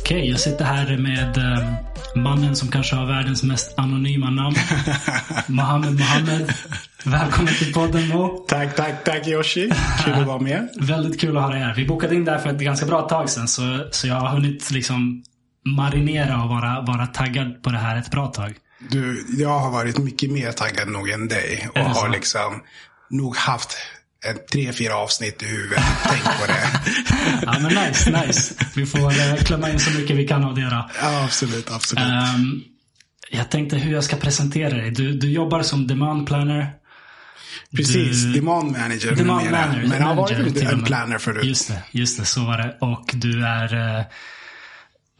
Okej, jag sitter här med eh, mannen som kanske har världens mest anonyma namn. Mohammed Mohammed. Välkommen till podden Mo. Tack, tack, tack Yoshi. Kul att vara med. Väldigt kul att ha dig här. Vi bokade in det här för ett ganska bra tag sedan. Så, så jag har hunnit liksom marinera och vara, vara taggad på det här ett bra tag. Du, jag har varit mycket mer taggad nog än dig. Och har så? liksom nog haft en, tre, fyra avsnitt i huvudet. Tänk på det. Ja men nice, nice. Vi får eh, klämma in så mycket vi kan av det då. Ja, absolut, absolut. Ehm, jag tänkte hur jag ska presentera dig. Du, du jobbar som demand planner. Precis, du- demand manager Demand manager. Men jag har varit en planner förut. Just det, just det. Så var det. Och du är...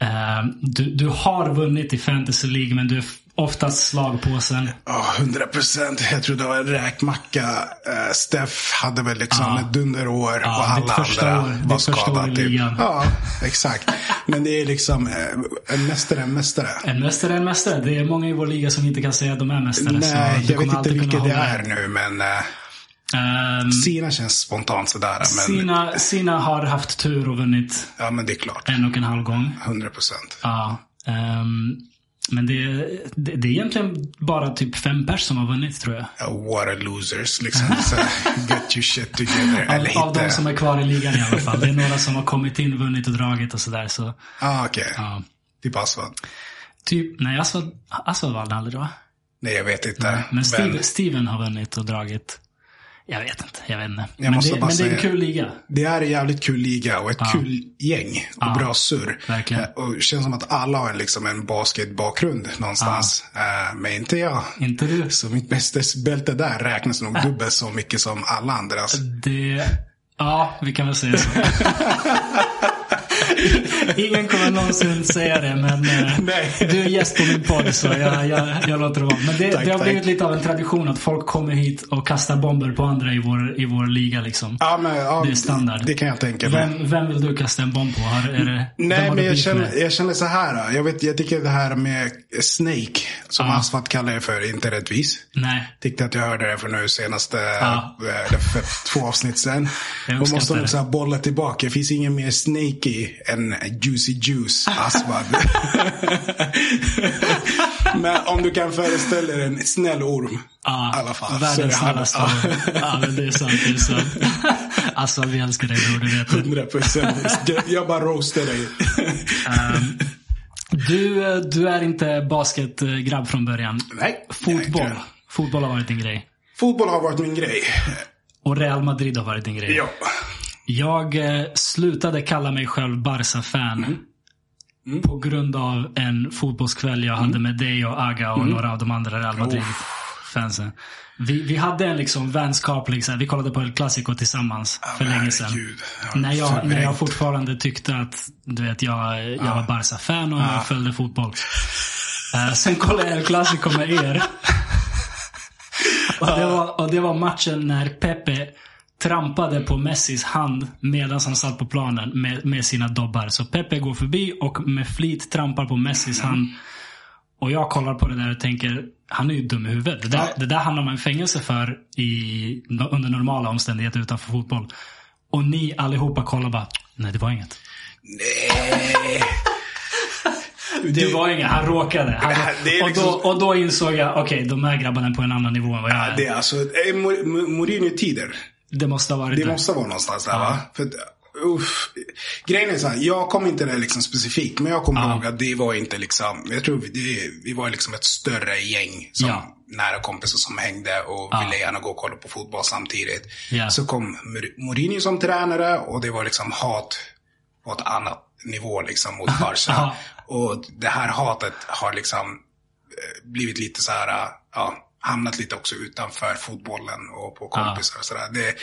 eh, eh, du, du har vunnit i Fantasy League, men du är oftast slagpåsen. Ja, 100 procent. Jag tror det var en räkmacka. Uh, Steff hade väl liksom Ja. ett dunderår Ja, och alla andra år- var skadade. Typ. Ja, exakt. Men det är liksom eh, en mästare, en mästare. En mästare är en mästare. Det är många i vår liga som inte kan säga att de är mästare. Nej, jag vet inte kunna det är nu, men uh, Ehm, Sina känns spontant sådär. Men, Sina, Sina har haft tur och vunnit ja, men det är klart. en och en halv gång. 100 procent. Ja. ehm, men det, det, det är egentligen bara typ fem pers som har vunnit tror jag. What a losers, liksom. Så, get your shit together. Av, Eller av de som är kvar i ligan i alla fall. Det är några som har kommit in, vunnit och dragit och sådär. Så, Ah, okej. ja. Typ Aswad. Typ, nej Aswad, Aswad vann aldrig va? Nej, jag vet inte. Men Steve, Steven har vunnit och dragit. Jag vet inte, jag vet inte. Men, måste det, men det är en kul liga. Det är en jävligt kul liga och ett kul gäng. Och bra surr. verkligen. Eh, Och det känns som att alla har liksom en basketbakgrund någonstans. Eh, Men inte jag. Inte du? Så mitt mästersbälte där räknas nog dubbelt så mycket som alla andras. Det... Ja, vi kan väl säga så. Ingen kommer någonsin säga det, men eh, Nej. du är gäst på min podd så jag, jag, jag låter det vara. Men det, Tack, det har tack. blivit lite av en tradition att folk kommer hit och kastar bomber på andra i vår, i vår liga. Liksom. Ja, men, ja, Det är standard. Det kan jag tänka mig. Vem, vem vill du kasta en bomb på? Har, är det, Nej, men jag känner, med? jag känner så här. Jag, vet, jag tycker det här med Snake, som Ja. Asfalt kallar det för, inte rättvis. Nej. Tyckte att jag hörde det för nu senaste, Ja. eh, för två avsnitt sen. Och måste så här bolla tillbaka. Det finns ingen mer snaky än Juicy Juice Aswad. Men om du kan föreställa dig en snäll orm. Ja, I alla fall. Världens snällaste. Ja, men det är sant. Det är sant. Alltså, vi älskar dig bror, du vet det. 100 procent. Jag bara roastar dig. Ehm, Du, du är inte basketgrabb från början. Nej. Fotboll. inte. Fotboll har varit din grej. Fotboll har varit min grej. Och Real Madrid har varit din grej. Ja. Jag eh, slutade kalla mig själv Barca-fan. Mm. På grund av en fotbollskväll jag hade med dig och Aga och några av de andra Real Madrid-fansen. Vi, vi hade en liksom vänskaplig, så här, vi kollade på El Clasico tillsammans för länge sedan. herregud. Ja, När jag, när jag fortfarande tyckte att du vet, jag, jag var Barca-fan och jag följde fotboll. Eh, sen kollade jag El Clasico med er. och, det var, och det var matchen när Pepe trampade på Messis hand medan han satt på planen med, med sina dobbar. Så Pepe går förbi och med flit trampar på Messis hand. Och jag kollar på det där och tänker, han är ju dum i huvudet. Det där, det där hamnar man i fängelse för i, under normala omständigheter utanför fotboll. Och ni allihopa kollar bara, nej det var inget. Nej. Det var inget, han råkade. Han, Det är och, liksom- då, och då insåg jag, okej de här grabbarna är på en annan nivå än vad jag är. Det är alltså eh, Mourinho-tider. Det måste ha varit Det det. måste vara någonstans där va? För, uff. Grejen är så här, jag kommer inte det liksom specifikt. Men jag kommer Ja. ihåg att det var inte liksom, jag tror det, vi var liksom ett större gäng. Som Ja. nära kompisar som hängde och Ja. ville gärna gå och kolla på fotboll samtidigt. Ja. Så kom Mourinho som tränare och det var liksom hat på ett annat nivå liksom mot Barca. Ja. Och det här hatet har liksom eh, blivit lite så här, eh, ja, hamnat lite också utanför fotbollen och på kompisar och sådär. Det, eh,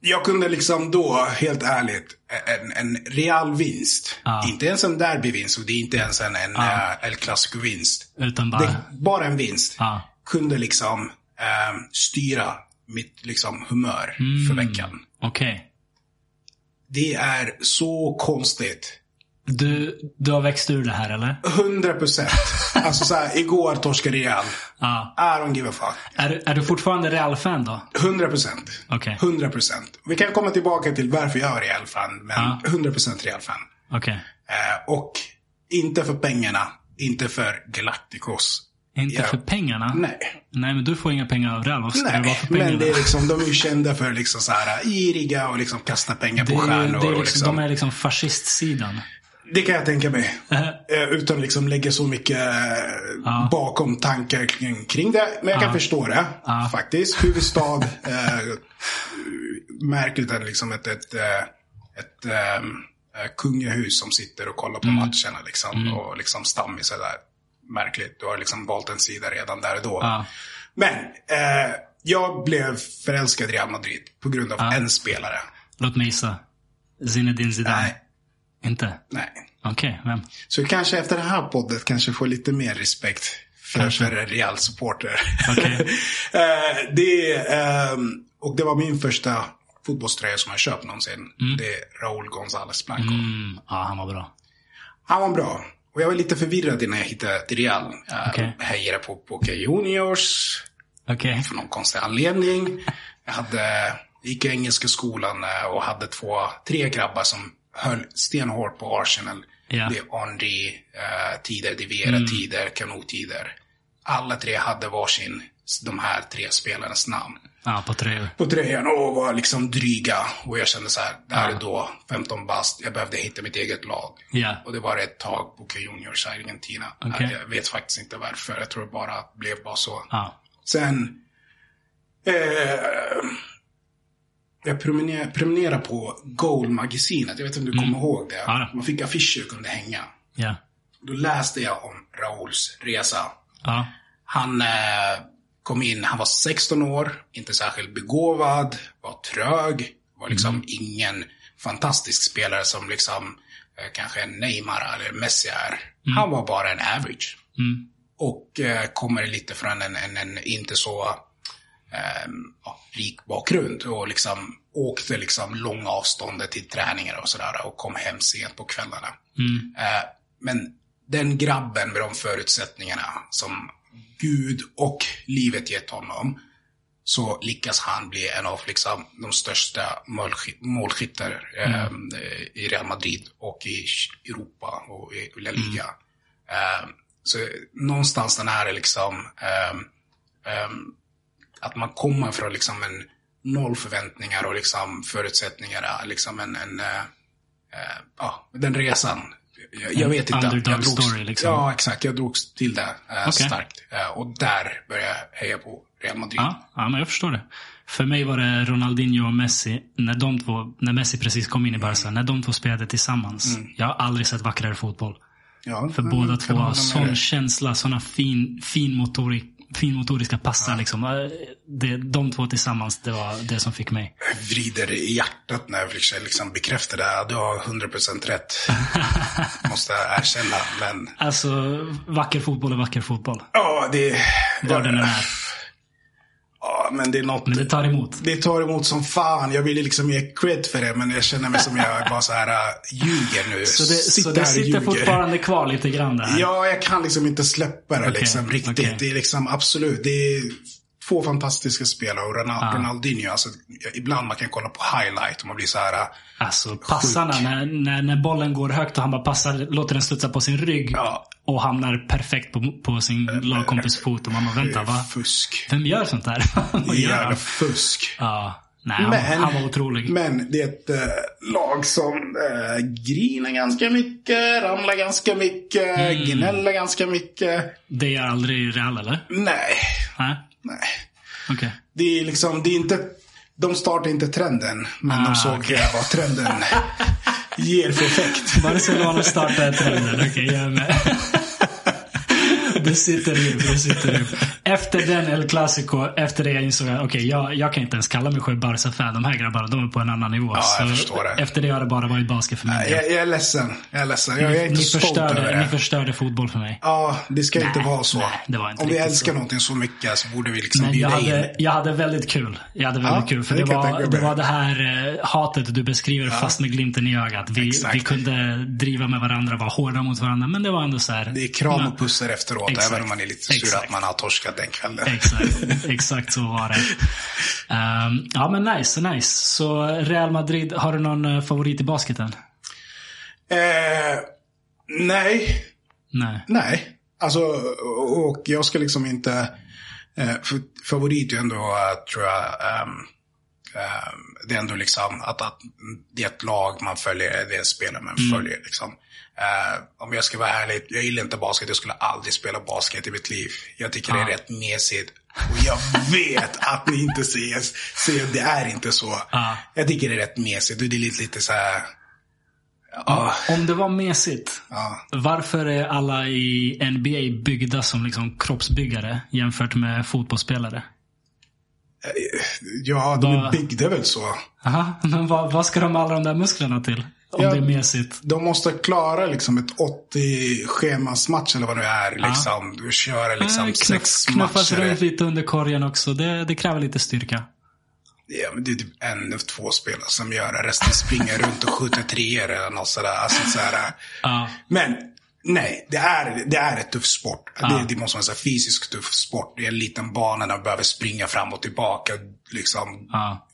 jag kunde liksom då, helt ärligt, en, en real vinst. Ja. Inte ens en derbyvinst och det är inte ens en, en Ja. eh, El Clasico-vinst. Utan bara, Det, bara en vinst ja. kunde liksom eh, styra mitt liksom, humör för Mm. veckan. Okej. Det är så konstigt Du, du har växt ur det här eller? 100 procent. Alltså så här, igår torskade Real. Ja. I don't give a fuck. Är, du- är du fortfarande Real-fan då? 100 procent. Okej. 100 procent. Vi kan komma tillbaka till varför jag är Real-fan. Men Ja. 100 procent Real-fan. Okej. Eh, och inte för pengarna. Inte för Galacticos. Inte Ja. för pengarna? Nej. Nej, men du får inga pengar av Real. Varför ska det vara Nej, för pengarna? men det är liksom, de är ju kända för liksom så här iriga och liksom kasta pengar Det på är, stjärnor. det är och liksom, liksom, De är liksom fascistsidan. Det kan jag tänka mig. Eh, Utan liksom lägga så mycket eh, Ja. bakom tankar kring, kring det. Men jag kan Ja. förstå det. Ja. Faktiskt. Huvudstad. eh, märkligt att liksom ett, ett, ett ehm, eh, kungahus som sitter och kollar på Mm. matcherna. Liksom, Och liksom stammisar där. Märkligt. Du har liksom valt en sida redan där och då. Ja. Men eh, jag blev förälskad i Real Madrid på grund av en spelare. Låt mig gissa. Zinedine Zidane? Nej. Inte? Nej. Okej, vem? Så kanske efter det här podden kanske får lite mer respekt för, Kanske. för en Real-supporter. Okej. Eh, det, ehm, och det var min första fotbollströja som jag köpt någonsin. Det är Raúl González Blanco. Mm, ja, han var bra. Han var bra. Och jag var lite förvirrad innan jag hittade till Real. Jag Okej. hejade på Boca Juniors Okej. för någon konstig anledning. Jag hade, gick i engelska skolan eh, och hade två, tre grabbar som höll stenhårt på Arsenal. Ja. Det är Henry-tider, det är Vera-tider, Kanot-tider. Alla tre hade varsin, de här tre spelarnas namn Ja, på tröjor. på tröjan och var liksom dryga. Och jag kände så här, det här är då 15 bast, jag behövde hitta mitt eget lag. Ja. Och det var ett tag Boca Juniors i Argentina. Okej. Jag vet faktiskt inte varför, jag tror det bara blev bara så. Ja. Sen... Eh, jag prenumererar, prenumererar på Goal-magasinet. Jag vet inte om du kommer ihåg det. Ja. Man fick affischer och kunde hänga. Ja. Då läste jag om Rauls resa. Ja. Han eh, kom in, han var 16 år, inte särskilt begåvad, var trög, var liksom ingen fantastisk spelare som liksom eh, kanske Neymar eller Messi är. Han var bara en average. Mm. Och eh, kommer lite från en, en, en inte så eh, ja, rik bakgrund. Och liksom åkte liksom långa avstånd till träningar och sådär. Och kom hem sent på kvällarna. Mm. Eh, men den grabben med de förutsättningarna som Gud och livet gett honom. Så lyckas han bli en av liksom, de största målsky- målskyttar eh, i Real Madrid och i Europa och i La Liga. Eh, så någonstans den här är liksom ehm, att man kommer från liksom en noll förväntningar och liksom förutsättningar, liksom en, en eh, eh, ja, den resan. Jag, jag vet inte. underdog jag drogs, story, liksom. Ja, exakt. Jag drogs till det eh, Okej. starkt. Och där började jag heja på Real Madrid. Ja, ja, men jag förstår det. För mig var det Ronaldinho och Messi, när de två, när Messi precis kom in i Barca, när de två spelade tillsammans. Jag har aldrig sett vackrare fotboll. Ja, För mm, båda två har sån känsla, såna fin, fin, motori, fin motoriska passar liksom. Eh, Det, de två tillsammans, det var det som fick mig. vrider i hjärtat när jag försöker liksom bekräfta det. Du har 100% rätt. Måste jag erkänna. Men Alltså, vacker fotboll är vacker fotboll. ja, det... Var den än är. Ja, men det är något... Men det tar emot. Det tar emot som fan. Jag ville liksom ge cred för det, men jag känner mig som jag bara så här äh, ljuger nu. Så det, så här det sitter fortfarande kvar lite grann där. Ja, jag kan liksom inte släppa det Okej, liksom riktigt. okej. Det är liksom absolut, det är två fantastiska spelare. Och. Ronaldinho, alltså, ibland man kan kolla på highlight och man blir så här, äh, Alltså passarna, när, när, när bollen går högt och han bara passar, låter den studsa på sin rygg. ja, Och hamnar perfekt på, på sin lagkompis fot. Och man bara, vänta va? fusk. Vem gör sånt där? Gör Jävla fusk. Ja. Nej, han, Men- han var otrolig. Men det är ett äh, lag som äh, grinar ganska mycket, ramlar ganska mycket, Mm. gnäller ganska mycket. Det är aldrig Real eller? Nej, Nej? nej. Okej. Det är liksom, det är inte, de startar inte trenden, men Ah, de såg okej. vad trenden ger för effekt. Barcelona startade trenden. Okej, jag är med. Det sitter djupt. Det sitter djupt. Efter den El Clasico, efter det jag insåg att okej, jag, jag kan inte ens kalla mig själv Barca-fan. De här grabbarna, de är på en annan nivå. Ja, jag förstår det. Efter det har det bara varit basket för del. Jag, jag är ledsen. Jag är ledsen. Jag, jag är inte ni, stolt förstörde, över ni det. förstörde fotboll för mig. Ja, det ska inte Nej, vara så. nej, det var inte Om vi älskar så. någonting så mycket så borde vi liksom Men jag bjuda in. jag hade väldigt kul. Jag hade väldigt Ja, kul. För det det, jag var, det mig. var det här eh, hatet du beskriver fast med glimten i ögat. Vi, vi kunde driva med varandra, vara hårda mot varandra. Men det var ändå så här. Det är kram och pussar efteråt, Exakt. även om man är lite sur Exakt. att man har torskat den kvällen. Exakt, exakt så var det. Ehm, ja men nice, nice. Så Real Madrid, har du någon eh, favorit i basketen? Eh, nej, Nej. nej. Alltså, och jag ska liksom inte... Eh, favorit är ändå, eh, tror jag, ehm, ehm, det är ändå liksom att, att det är ett lag man följer, det är en spelare man Mm. följer. Liksom. Eh, om jag ska vara ärlig, jag gillar inte basket, jag skulle aldrig spela basket i mitt liv. Jag tycker det är Ah. rätt mesigt. Och jag vet att ni inte ser, ser det är inte så. Ah. Jag tycker det är rätt mesigt det är lite, lite så här... Ja, Om det var mesigt, varför är alla i NBA byggda som liksom kroppsbyggare jämfört med fotbollsspelare? ja, de är byggda väl så. Aha, men vad, vad ska de alla de där musklerna till? Om Ja. det är mesigt. De måste klara liksom ett 80 schemasmatch eller vad det är. Liksom. Du kör liksom Eh, sex knuffas matcher. runt lite under korgen också. Det, det kräver lite styrka. Ja, men det är typ en av två spelare som gör det. Resten springer runt och skjuter treor eller något sådär. Alltså, sådär. Ja. Men nej, det är, det är ett tuff sport. Ja. Det, det måste vara en fysisk tuff sport. Det är en liten bana där man behöver springa fram och tillbaka. Liksom, Ja.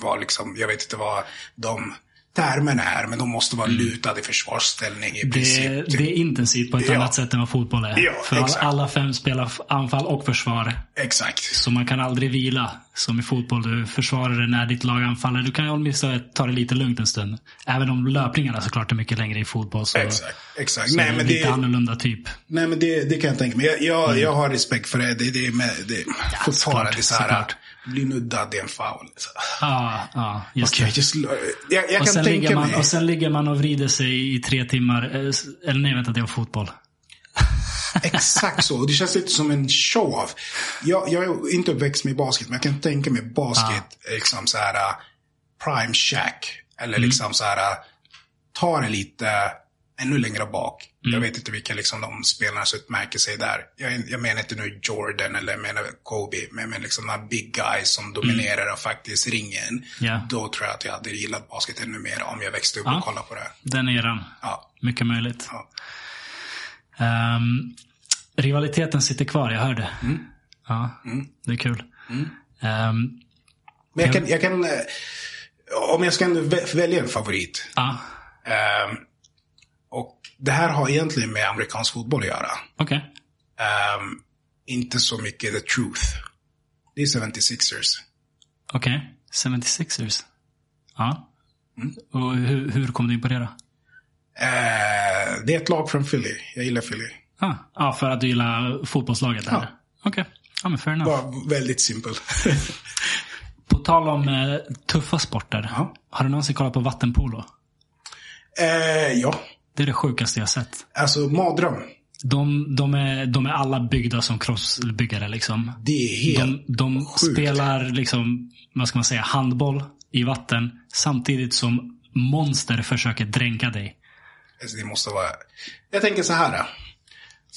var liksom, jag vet inte vad de termerna är, men de måste vara lutade i försvarsställning i Mm. Det, princip. det är intensivt på ett Ja. annat sätt än vad fotboll är. Ja, För exakt. alla fem spelar anfall och försvar. Exakt. Så man kan aldrig vila. Som i fotboll, du försvarar det när ditt lag anfaller. Du kan åtminstone ta det lite lugnt en stund. Även om löpningarna såklart är mycket längre i fotboll. Så, Exakt. Exakt. så Nej, det är men lite det, annorlunda typ. nej, men det, det kan jag tänka mig. Jag, jag, Mm. jag har respekt för det. Det, det, med, det fortfarande såklart, det är så här, såklart. Bli nuddad, det är en foul. Så, just Okej, det. just, jag, jag Och kan tänka man, mig. och sen ligger man och vrider sig i tre timmar. eh, Eller nej, vänta, det var fotboll. Exakt så. Det känns lite som en show-off. Jag, jag är inte uppväxt med basket, men jag kan tänka mig basket, liksom så här prime shack. Eller Mm. liksom så här, ta det lite ännu längre bak. Mm. Jag vet inte vilka liksom de spelarna som utmärker sig där. Jag, jag menar inte nu Jordan eller jag menar Kobe, men jag menar liksom här big guys som dominerar och faktiskt ringen. Mm. Ja. Då tror jag att jag hade gillat basket ännu mer om jag växte upp Ja. och kollade på det. Den eran. Ja. Mycket möjligt. Ja. Ehm, rivaliteten sitter kvar, jag hörde. Ja, det är kul. Ehm, Men jag kan, jag kan eh, om jag ska välja en favorit. ja, och det här har egentligen med amerikansk fotboll att göra. okej. Ehm, inte så mycket the truth. Det är 76ers. Okej. 76ers. Ja. Och hur, hur kom du in på det då? Eh, det är ett lag från Philly. Jag gillar Philly. Ah, ja, för att du gillar fotbollslaget? Ja. Okej. Ja, men fair enough. Var väldigt simpel. På tal om eh, tuffa sporter. Ja. Har du någonsin kollat på vattenpolo? eh, ja, Det är det sjukaste jag sett. alltså mardröm. De, de, är, de är alla byggda som crossbyggare liksom. Det är helt... De, de sjukt. spelar liksom, vad ska man säga, handboll i vatten. Samtidigt som monster försöker dränka dig. Alltså, det måste vara... Jag tänker så här.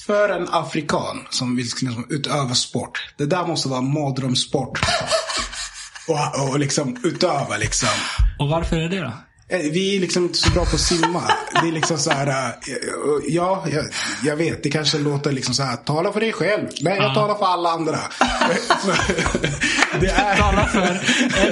För en afrikan som vill liksom utöva sport. Det där måste vara mardrömssport. och, och liksom utöva liksom. Och varför är det då? Eh, Vi är liksom inte så bra på att simma. Det är liksom så här, eh, ja, jag, jag vet, det kanske låter liksom så här, tala för dig själv. Nej, jag talar för alla andra. det är, Tala för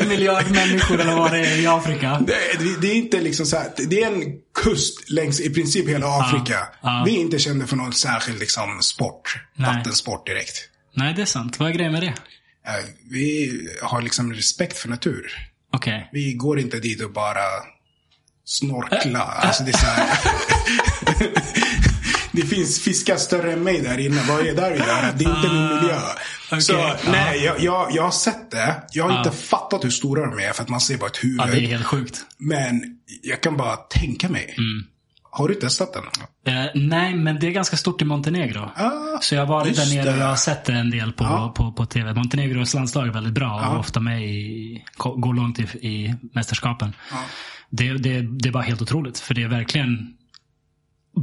en miljard människor eller vad det är i Afrika. det, det- är inte liksom så här, det är en kust längs i princip hela Afrika. ja. Vi är inte kända för någon särskild liksom sport, Nej. vattensport direkt. Nej, det är sant. Vad är grejen med det? Eh, Vi har liksom respekt för natur. Okej. Vi går inte dit och bara snorkla. Alltså det är så här. det finns fiskar större än mig där inne. Vad är där att göra? Det är inte min miljö. okej, Så ja. nej, jag, jag, jag har sett det. Jag har inte fattat hur stora de är för att man ser bara ett huvud. Ja, det är helt sjukt. Men jag kan bara tänka mig. Har du testat den? Eh, nej, men det är ganska stort i Montenegro. Ah, Så jag har varit där nere och jag har sett det en del på, Ja. på, på tv. Montenegros landslag är väldigt bra och Ja. ofta med i, går långt i, i mästerskapen. Det, det, det är bara helt otroligt. För det är verkligen...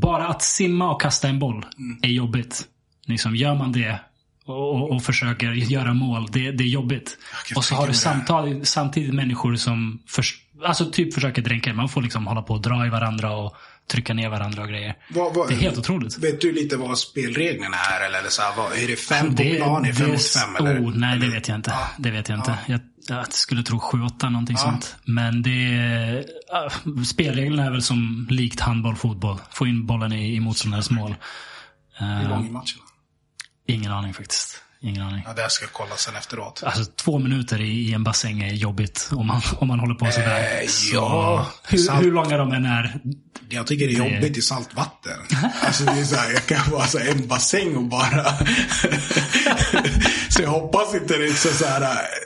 Bara att simma och kasta en boll Mm. är jobbigt. Liksom, gör man det och, och, försöker göra mål, det, det är jobbigt. Och så har du det. samtal, samtidigt människor som förs, alltså typ försöker dränka Man får liksom hålla på och dra i varandra och trycka ner varandra och grejer. Vad, vad, Det är helt otroligt. Vet du lite vad spelreglerna är? Eller, eller så här, vad, är det fem på plan? Är det fem mot fem? Eller? Oh, nej, det eller- vet jag inte. Ja. Det vet jag inte. Jag, jag skulle tro 7-8 någonting Ja. sånt. Men det är, äh, spelreglerna är väl som likt handboll, fotboll. Få in bollen i, i motståndarens mål. Hur lång är matchen? ingen aning faktiskt. Ingen aning. Ja, det här ska jag kolla sen efteråt. Alltså två minuter i, i en bassäng är jobbigt om man, om man håller på sådär. Eh, Så, ja, hur, sant. hur långa de än är. Jag tycker det är Det- jobbigt i saltvatten. Alltså det är så här, jag kan vara så en bassäng och bara... så jag hoppas inte det är så så här...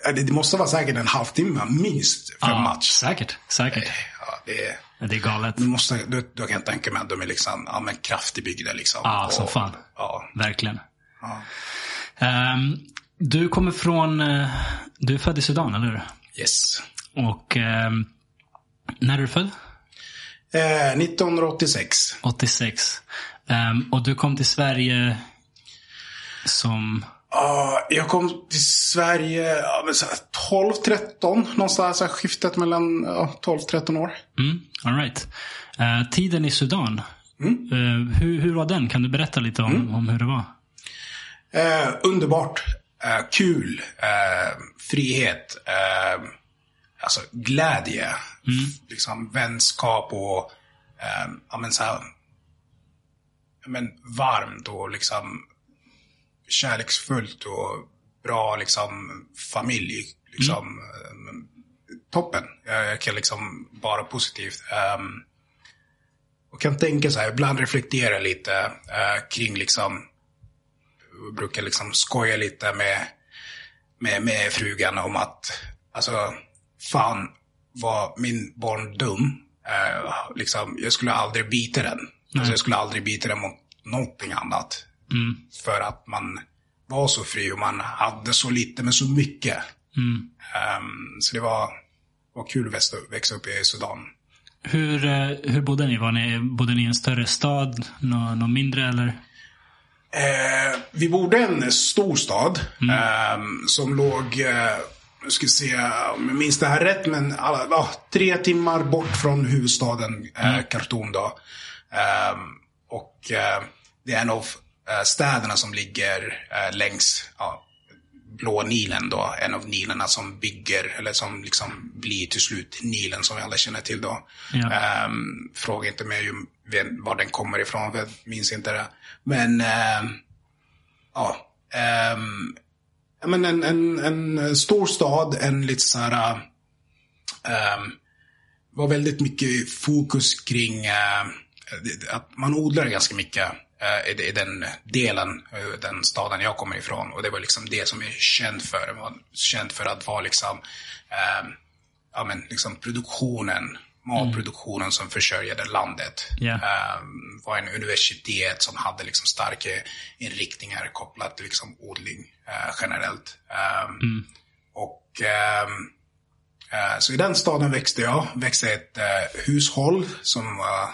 äh, Det måste vara säkert en halvtimme minst för Ja, match. säkert. Säkert. Ja, det är... Det är galet. Du måste, du, du kan tänka mig att de är liksom, ja men kraftigbyggda liksom. Ja, som Och- fan. Ja. Verkligen. ja. Ehm, du kommer från... eh, du är född i Sudan, eller hur? Yes. Och ehm, när är du född? Eh, 1986. 86. Ehm, och du kom till Sverige som... Ja, jag kom till Sverige ja, men så här 12, 13 någonstans. Här, skiftet mellan ja, 12, 13 år. Mm, all right. Eh, tiden i Sudan. Eh, hur, hur var den? Kan du berätta lite om, om hur det var? Eh, underbart. Eh, kul. Eh, frihet. Eh, alltså glädje. Liksom vänskap och eh, ja, men så här, ja, men varmt och liksom kärleksfullt och bra liksom familj. Liksom, eh, toppen. Jag, kan liksom bara positivt. Um, och kan tänka så här, ibland reflektera lite eh, kring liksom brukar liksom skoja lite med, med, med frugan om att, alltså, fan var min barndom. Eh, liksom, jag skulle aldrig byta den. Alltså, jag skulle aldrig byta den mot någonting annat. Mm. För att man var så fri och man hade så lite men så mycket. Mm. Ehm, så det var, var kul att växa, upp i Sudan. Hur, eh, hur bodde ni? Var ni? Bodde ni i en större stad? Nå, någon mindre eller? Eh, vi bodde i en stor stad eh, som låg, eh, jag ska se om jag minns det här rätt, men alla, ja, tre timmar bort från huvudstaden eh, Khartoum. Då. Eh, och eh, det är en av eh, städerna som ligger eh, längs ja, Blå Nilen då, en av Nilerna som bygger, eller som liksom blir till slut Nilen som vi alla känner till då. Ja. Ehm, fråga inte mig var den kommer ifrån, jag minns inte det. Men, ehm, ja. ja, men en, en, en stor stad, en lite så här, ehm, var väldigt mycket fokus kring det- att man odlar ganska mycket i, i den delen, eh, den staden jag kommer ifrån. Och det var liksom det som är känd för. Det var känd för att vara liksom, eh, ja men liksom produktionen, matproduktionen som försörjde landet. Ja. Eh, var en universitet som hade liksom starka inriktningar kopplat till liksom odling eh, generellt. Eh, Och ehm, Eh, Så i den staden växte jag. Växte ett eh, hushåll som var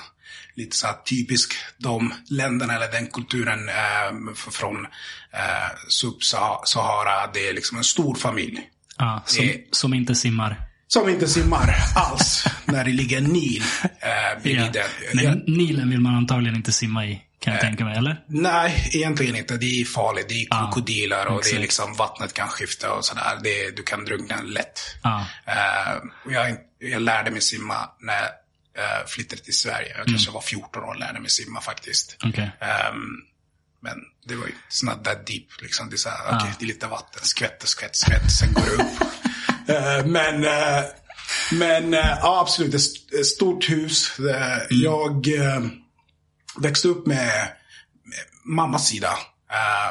lite så här typisk de länderna eller den kulturen eh, från eh, Sub-Sahara. Det är liksom en stor familj. Ja, som, Det- som inte simmar. Som inte simmar alls när det ligger en Nil eh, den. Men Nilen vill man antagligen inte simma i, kan jag tänka mig. Eller? Nej, egentligen inte. Det är farligt. Det är krokodiler och det är liksom vattnet kan skifta och sådär. Det, du kan drunkna lätt. Ja. Eh, jag, jag lärde mig simma när eh, flyttade till Sverige. Jag kanske var 14 år och lärde mig simma faktiskt. Okej. Ehm, men det var ju it's not that deep. Liksom. Det, är så här, okej, det är lite vatten, skvätt, skvätt, skvätt, sen går det upp. Eh, men eh, men ja, absolut, ett st- ett stort hus. Eh, Jag växte upp med, med mammas sida.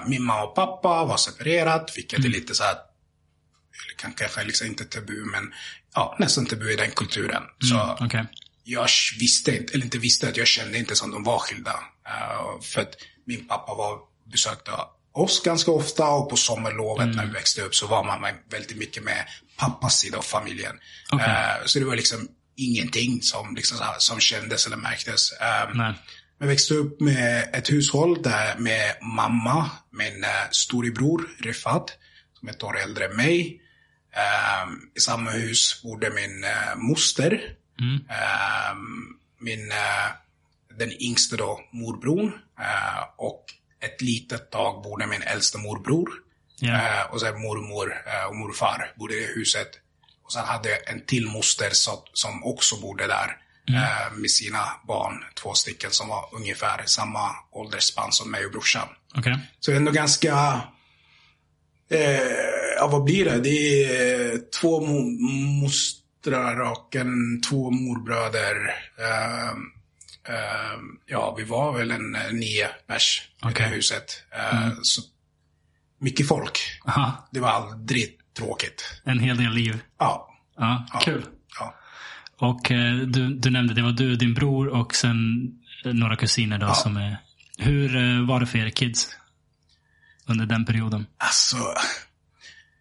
Min mamma och pappa var separerat, vilket är lite så här kanske liksom inte tabu, men ja, nästan tabu i den kulturen. Så Okej. Jag visste inte, eller inte visste, att jag kände inte som de var skilda. Uh, för att min pappa var, besökte oss ganska ofta och på sommarlovet mm. när vi växte upp så var man väldigt mycket med pappas sida av familjen. Okay. Uh, så det var liksom ingenting som, liksom, som kändes eller märktes. Um, jag växte upp med ett hushåll där med mamma, min uh, storebror Rifat, som är ett år äldre än mig. Um, I samma hus bodde min uh, moster. Mm. Um, min, uh, den yngste då, morbror. Uh, och ett litet tag bodde min äldsta morbror. Yeah. och sen mormor och morfar bodde i huset. Och sen hade jag en till moster som också bodde där. Mm. med sina barn, två stycken som var ungefär samma åldersspann som mig och brorsan. Okay. Så det är ändå ganska Eh, ja, vad blir det? Det är två mo mostrar och en, två morbröder. Eh, eh, ja, vi var väl en nio pers okay. i det huset. Eh, mm. så mycket folk. Aha. Det var aldrig tråkigt. En hel del liv. Ja. Ja, kul. Ja. Och eh, du, du nämnde, det var du, din bror och sen några kusiner då ja. som är... Hur eh, var det för er kids? under den perioden? Alltså,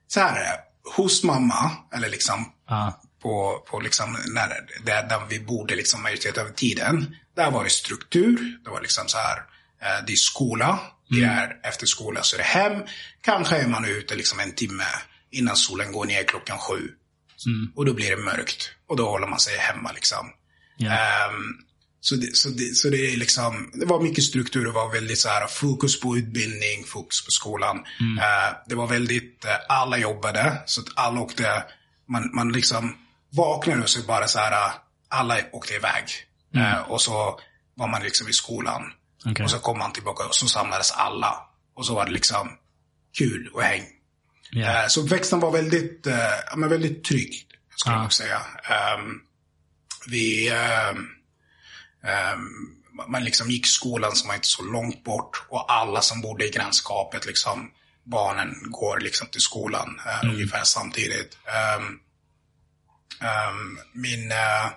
så här är det. Hos mamma, eller liksom ah. På, på liksom, när, där, där vi bodde liksom majoriteten av tiden. Där var det struktur. Det var liksom så här, eh, det är skola. Mm. Det är efter skola så är det hem. Kanske är man ute liksom en timme innan solen går ner klockan sju. Mm. Och då blir det mörkt. Och då håller man sig hemma liksom. Yeah. Um, så det, så, det, så det är liksom, det var mycket struktur, det var väldigt så här fokus på utbildning, fokus på skolan. Mm. Uh, det var väldigt, uh, alla jobbade, så att alla åkte, man, man liksom vaknade och så bara så här, alla åkte iväg. Mm. Uh, och så var man liksom i skolan. Okay. Och så kom man tillbaka och så samlades alla. Och så var det liksom kul och häng. Yeah. så växten var väldigt, men väldigt trygg, skulle ah. jag säga. Um, vi, um, Um, man liksom gick skolan som var inte så långt bort och alla som bodde i grannskapet, liksom, barnen går liksom till skolan uh, mm. ungefär samtidigt. Um, um, min uh,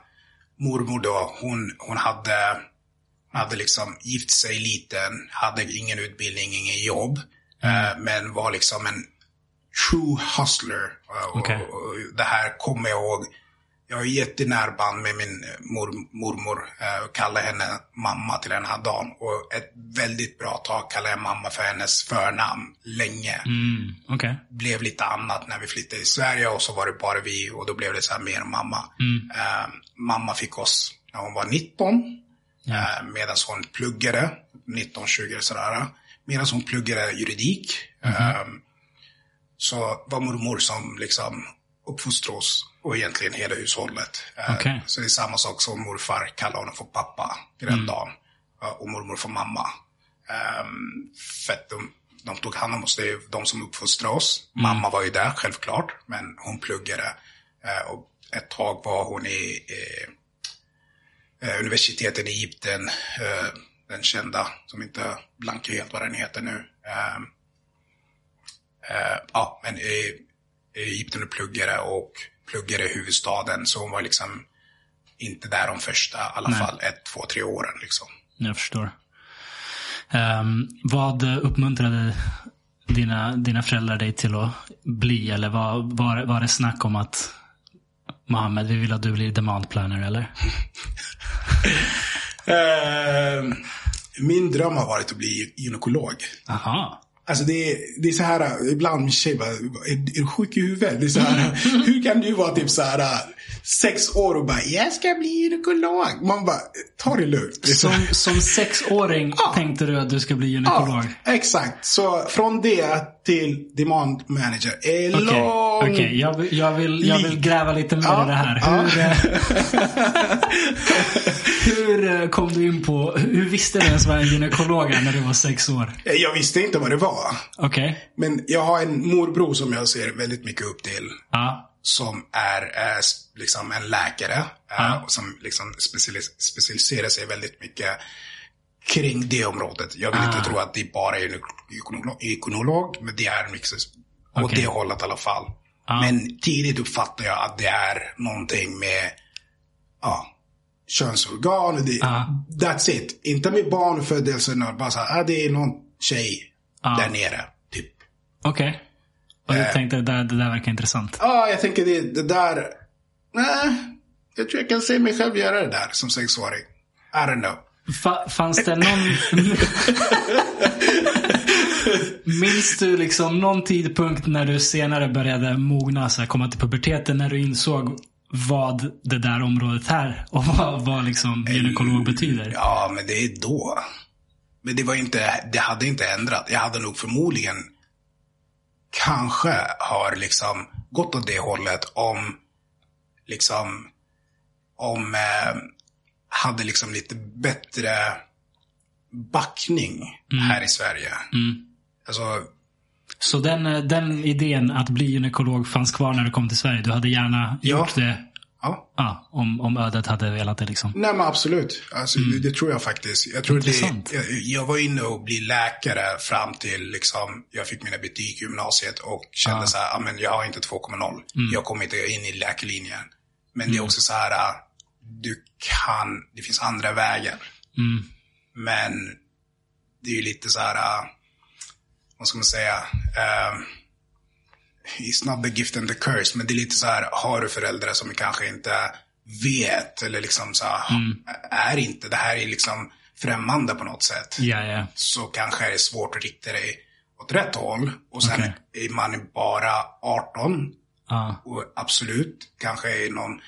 mormor då, hon, hon hade, hade liksom gift sig liten, hade ingen utbildning, ingen jobb. Mm. Uh, men var liksom en true hustler. Okay. Och, och, det här kommer jag ihåg jag har jättenära band med min eh, mor, mormor. Jag eh, kallar henne mamma till den här dagen. Och ett väldigt bra tag kallade jag mamma för hennes förnamn länge. Mm, okay. Blev lite annat när vi flyttade till Sverige och så var det bara vi och då blev det så här mer mamma. Mm. Uh, mamma fick oss när hon var 19. Ja. Uh, Medan hon pluggade, 19-20 sådär. Medan hon pluggade juridik. Mm -hmm. uh, så var mormor som liksom uppfostrade oss och egentligen hela hushållet. Eh, okay. Så det är samma sak som morfar kallar honom för pappa i den mm. dagen. Eh, och mormor för mamma. Um, för att de, de tog hand om oss. Det är de som uppfostrade oss. Mm. Mamma var ju där självklart, men hon pluggade. Uh, och ett tag var hon i uh, universitetet i Egypten. Den kända, som inte blankar helt vad den heter nu. Ehm, ja, men i Egypten och pluggade och pluggade i huvudstaden. Så hon var liksom inte där de första, i alla Nej. fall ett, två, tre åren. Liksom. Jag förstår. Um, vad uppmuntrade dina, dina föräldrar dig till att bli? Eller var, var, var det snack om att Mohammed, vi vill att du blir demand planner eller? uh, min dröm har varit att bli gynekolog. Aha. Alltså det är, det är så här, ibland min tjej bara, är, är du sjuk i huvudet? Det är så här, hur kan du vara typ så här sex år och bara, jag ska bli gynekolog. Man bara, ta det lugnt. Det som, som sexåring ja. tänkte du att du ska bli gynekolog? Ja, exakt. Så från det till demand manager är okay. Okej, okay. jag, jag, vill, jag vill gräva lite mer ja. i det här. Hur, eh, hur eh, kom du in på, hur visste du ens vad en gynekolog är när du var sex år? Jag visste inte vad det var. Okej. Okay. Men jag har en morbror som jag ser väldigt mycket upp till. Ja som är eh, liksom en läkare. Mm. som liksom specialis specialiserar sig väldigt mycket kring det området. Jag vill mm. inte tro att det bara är ekonolog, men det är mycket åt okay. det hållet i alla fall. Mm. Men tidigt uppfattar jag att det är någonting med ja, könsorgan. Och det, Ja. That's it. Inte med barnfödelsen. Bara så här, ah, det är någon tjej Ja. där nere. Typ. Okej. Och du Eh. tänkte det där, det där verkar intressant. Ja, jag tänker det, det där. Nej, jag tror jag kan se mig själv göra det där som sexåring. I don't know. Fa- fanns det någon... Minns du liksom någon tidpunkt när du senare började mogna, så här, komma till puberteten, när du insåg vad det där området är och vad, vad liksom gynekolog betyder? Ja, men det är då. Men det var inte, det hade inte ändrat. Jag hade nog förmodligen kanske har liksom gått åt det hållet om liksom om eh, hade liksom lite bättre backning här i Sverige. Alltså, Så den, eh, den idén att bli gynekolog fanns kvar när du kom till Sverige? Du hade gärna Ja. gjort det ja. ja, om, om ödet hade velat det liksom? Nej men absolut. Alltså, det, det tror jag faktiskt. Jag, tror Intressant. det, jag, jag var inne och blev läkare fram till liksom, jag fick mina betyg i gymnasiet och kände Ah. så här, "Ja, men jag har inte 2,0. Jag kommer inte in i läkarlinjen. Men det är också så här, äh, du kan, det finns andra vägar. Mm. Men det är ju lite så här, vad ska man säga, uh, it's not the gift and the curse, men det är lite så här, har du föräldrar som kanske inte vet eller liksom så här, är inte, det här är liksom främmande på något sätt. Ja, ja. Så kanske är det svårt att rikta dig åt rätt håll. Och sen Okej. är man bara 18 ja. och absolut, kanske är någon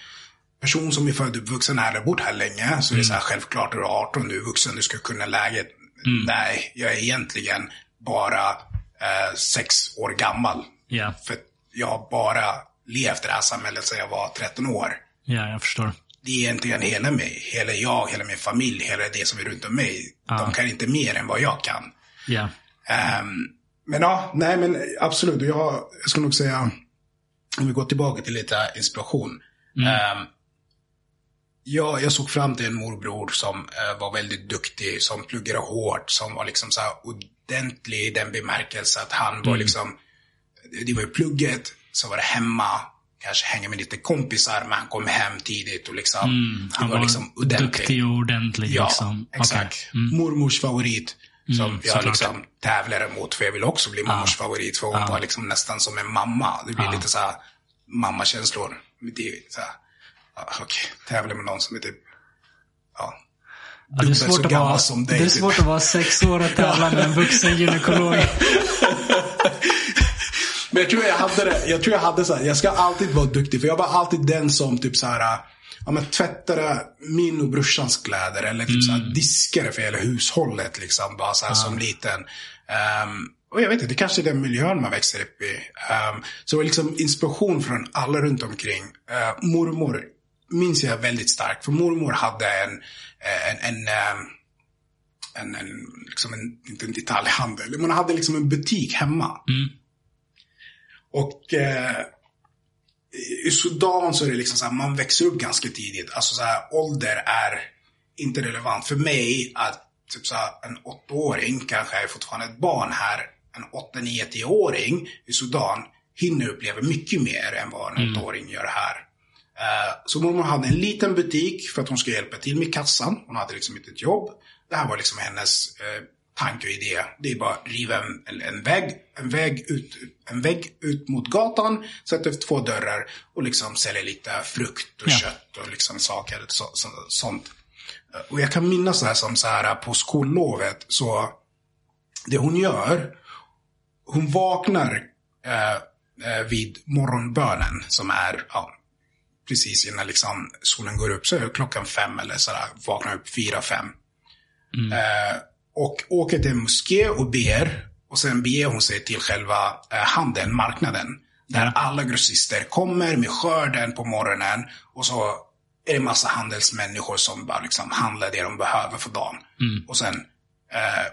person som är född och uppvuxen här eller bott här länge. Så det är så här, självklart är du 18, du är vuxen, du ska kunna läget. Nej, jag är egentligen bara eh, sex år gammal. Ja, För jag har bara levt i det här samhället sedan jag var 13 år. ja, jag förstår. Det är egentligen hela mig, hela jag, hela min familj, hela det som är runt om mig. De kan inte mer än vad jag kan. Ja. Ehm, men ja, nej men absolut. Jag, jag skulle nog säga, om vi går tillbaka till lite inspiration. Ehm, jag, jag såg fram till en morbror som eh, var väldigt duktig, som pluggade hårt, som var liksom så här ordentlig i den bemärkelse att han var liksom, det var ju plugget, så var det hemma, kanske hänga med lite kompisar, men han kom hem tidigt och liksom, Han det var, liksom ordentlig. duktig och ordentlig Ja, liksom. Exakt. Mormors favorit. Som jag såklart. liksom tävlade mot. För jag ville också bli mormors favorit. För hon var liksom nästan som en mamma. Det blir lite så här mammakänslor. Det är så här, okej, tävla med någon som är typ, ja. Ja, det, är svårt att vara, dig, det är typ. svårt att vara sex år och tävla med en vuxen gynekolog. Men jag tror jag hade det. Jag tror jag hade så här, jag ska alltid vara duktig. För jag var alltid den som typ så här, ja men tvättade min och brorsans kläder. Eller typ så här diskade för hela hushållet liksom. Bara så här som liten. Ehm, och jag vet inte, det kanske är den miljön man växer upp i. Ehm, så det var liksom inspiration från alla runt omkring. Uh, mormor minns jag väldigt starkt. För mormor hade en, en, en ehm, en, en, liksom en, inte en detaljhandel, men hon hade liksom en butik hemma. Och eh, i Sudan så är det liksom så här, man växer upp ganska tidigt. Alltså så här, ålder är inte relevant. För mig att typ så här, en åttaåring kanske är fortfarande ett barn här. En åtta, nio, tioåring i Sudan hinner uppleva mycket mer än vad en åttaåring gör här. Eh, Så mormor hade en liten butik för att hon skulle hjälpa till med kassan. Hon hade liksom inte ett jobb. Det här var liksom hennes eh, tanke och idé. Det är bara att riva en, en, vägg, en, vägg ut, en vägg ut mot gatan, sätta upp två dörrar och liksom sälja lite frukt och Ja. kött och liksom saker. Så, så, sånt. Och jag kan minnas det här som så här på skollovet. Så det hon gör, hon vaknar eh, vid morgonbönen som är ja, precis innan liksom solen går upp. Så är klockan fem eller sådär, vaknar upp fyra, fem. Eh, och åker till en moské och ber. Och sen beger hon sig till själva eh, handeln, marknaden. Där alla grossister kommer med skörden på morgonen. Och så är det massa handelsmänniskor som bara liksom handlar det de behöver för dagen. Och sen eh,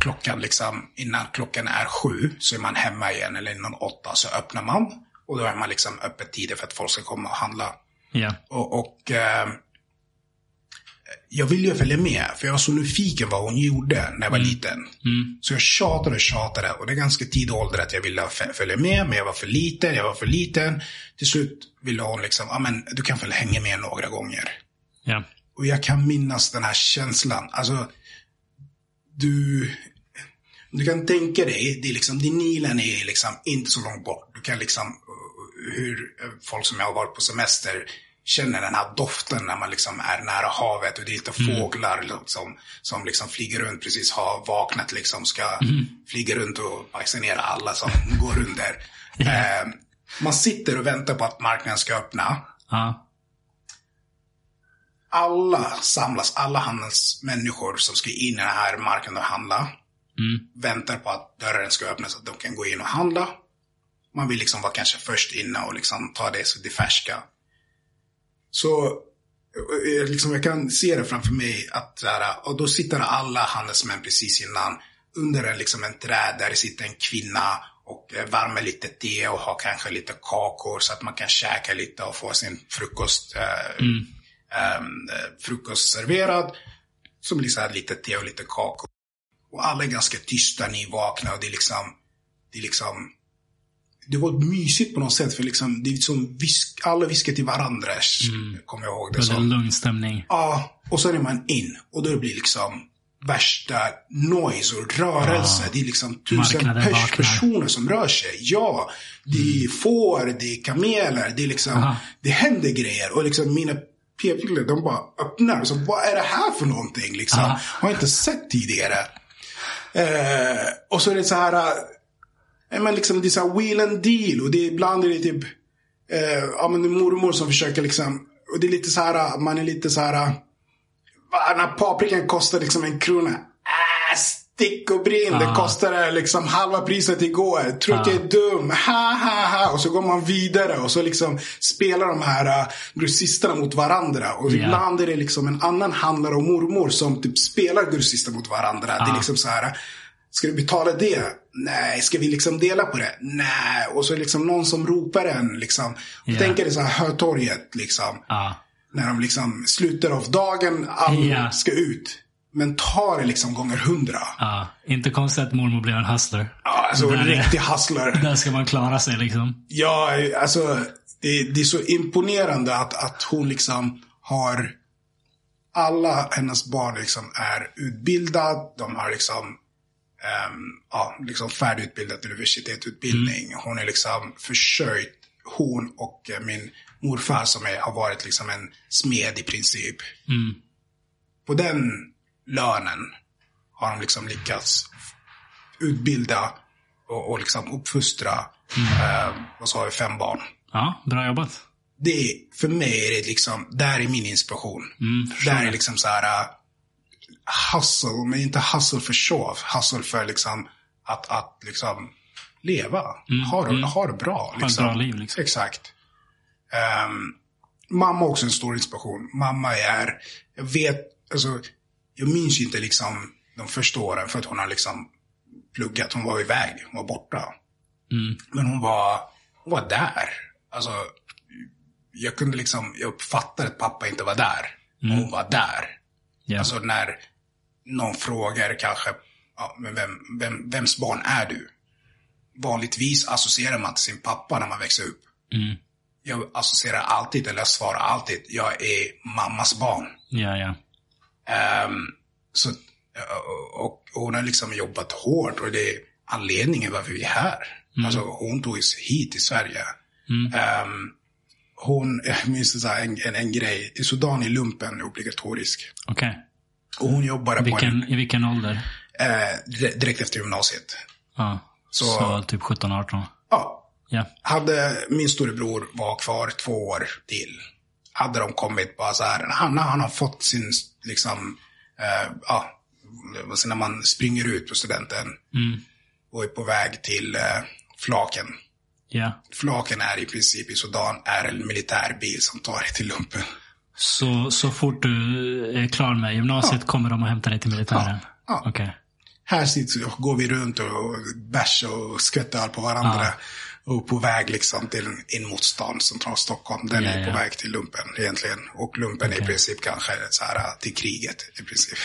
klockan liksom, innan klockan är sju så är man hemma igen. Eller innan åtta så öppnar man. Och då är man liksom öppet tider för att folk ska komma och handla. Ja. Och, och eh, jag ville ju följa med, för jag var så nyfiken vad hon gjorde när jag var liten. Så jag tjatade och tjatade och det är ganska tidig ålder att jag ville följa med, men jag var för liten, jag var för liten. Till slut ville hon liksom, ja men du kan väl hänga med några gånger. Ja. och jag kan minnas den här känslan. Alltså, du, du kan tänka dig, det är liksom, det Nilen är liksom inte så långt bort. Du kan liksom, uh, hur folk som jag har varit på semester känner den här doften när man liksom är nära havet och det är lite fåglar liksom, som liksom flyger runt, precis har vaknat liksom, ska flyga runt och vaccinera alla som går under. Eh, man sitter och väntar på att marknaden ska öppna. Ja. Alla samlas, alla handelsmänniskor som ska in i den här marknaden och handla. Väntar på att dörren ska öppnas så att de kan gå in och handla. Man vill liksom vara kanske först inne och liksom ta det, så det färska. Så eh, liksom, jag kan se det framför mig att här, och då sitter alla handelsmän precis innan under en, liksom, en träd där det sitter en kvinna och eh, värmer lite te och har kanske lite kakor så att man kan käka lite och få sin frukost, eh, ehm, eh, frukost serverad. Som blir så här lite te och lite kakor. Och alla är ganska tysta, nyvakna och det är liksom, det är liksom det var mysigt på något sätt för liksom, det är som visk, alla viskar till varandra. Kommer jag ihåg det som. lugn stämning. Ja, och så är man in och då blir det liksom värsta noise och rörelse. Det är liksom tusen pers vaknar. personer som rör sig. Ja, det är får, det är kameler, det är liksom, Aha. det händer grejer. Och liksom mina p-piller, de bara öppnar. Så vad är det här för någonting liksom? Aha. Har inte sett tidigare. Eh, och så är det så här, men liksom det är så här wheel and deal. Och det, ibland är det typ, eh, ja men det är mormor som försöker liksom, och det är lite så här, man är lite så här, Va, när paprikan kostar liksom en krona. Äh, stick och brinn. Det kostade liksom halva priset igår. Tror att jag är dum. Ha, ha, ha. Och så går man vidare och så liksom spelar de här uh, grossisterna mot varandra. Och Ja. ibland är det liksom en annan handlare och mormor som typ spelar grossister mot varandra. Det är liksom så här. Ska du betala det? Nej. Ska vi liksom dela på det? Nej. Och så är det liksom någon som ropar en liksom. Ja. Tänk er det så här Hötorget liksom. Ja. När de liksom slutar av dagen, all Ja. ska ut. Men tar det liksom gånger hundra. ja. Inte konstigt att mormor blev en hustler. Ja, alltså en riktig hustler. Där ska man klara sig liksom. Ja, alltså det, det är så imponerande att, att hon liksom har alla hennes barn liksom är utbildad. De har liksom, ehm, ja, liksom färdigutbildat universitetsutbildning. Hon är liksom försörjt, hon och eh, min morfar som är, har varit liksom en smed i princip. På den lönen har de liksom lyckats utbilda och, och liksom uppfostra, eh, vad sa vi, fem barn. Ja, bra jobbat. Det är, för mig är det liksom, där är min inspiration. där är liksom så här hustle, men inte hustle för show Hustle för liksom att, att liksom leva. ha, det, ha det bra. Liksom. bra liv, liksom. Exakt. Ehm, mamma också en stor inspiration. Mamma är, jag vet, alltså, jag minns inte liksom de första åren för att hon har liksom pluggat. Hon var iväg, hon var borta. Men hon var, hon var där. Alltså, jag kunde liksom, jag uppfattade att pappa inte var där. Men hon var där. Ja. Alltså när någon frågar kanske, ja, men vem, vem, vems barn är du? Vanligtvis associerar man till sin pappa när man växer upp. Jag associerar alltid, eller svarar alltid, jag är mammas barn. ja, ja. Ehm, så, och, och hon har liksom jobbat hårt och det är anledningen varför vi är här. Alltså hon tog oss hit till Sverige. Ehm, hon, jag minns en, en, en grej, i Sudan är lumpen obligatorisk. Okej. Och hon jobbade på Vilken, en, I vilken ålder? eh, dire- direkt efter gymnasiet. Ja. Så- Så, typ 17-18. Ja, Ja. hade min storebror var kvar två år till. Hade de kommit bara så här, han, han har fått sin, liksom, eh, ja, säger när man springer ut på studenten. Och är på väg till eh, Flaken. Ja. Flaken är i princip i Sudan, är en militärbil som tar dig till lumpen. Så, så fort du är klar med gymnasiet kommer de och hämtar dig till militären? Ja. Okej. Här sitter, går vi runt och bärs och skvätter på varandra. Och på väg liksom till in mot stan, central Stockholm. Den Ja, är på ja. väg till lumpen egentligen. Och lumpen är i princip kanske så här till kriget i princip.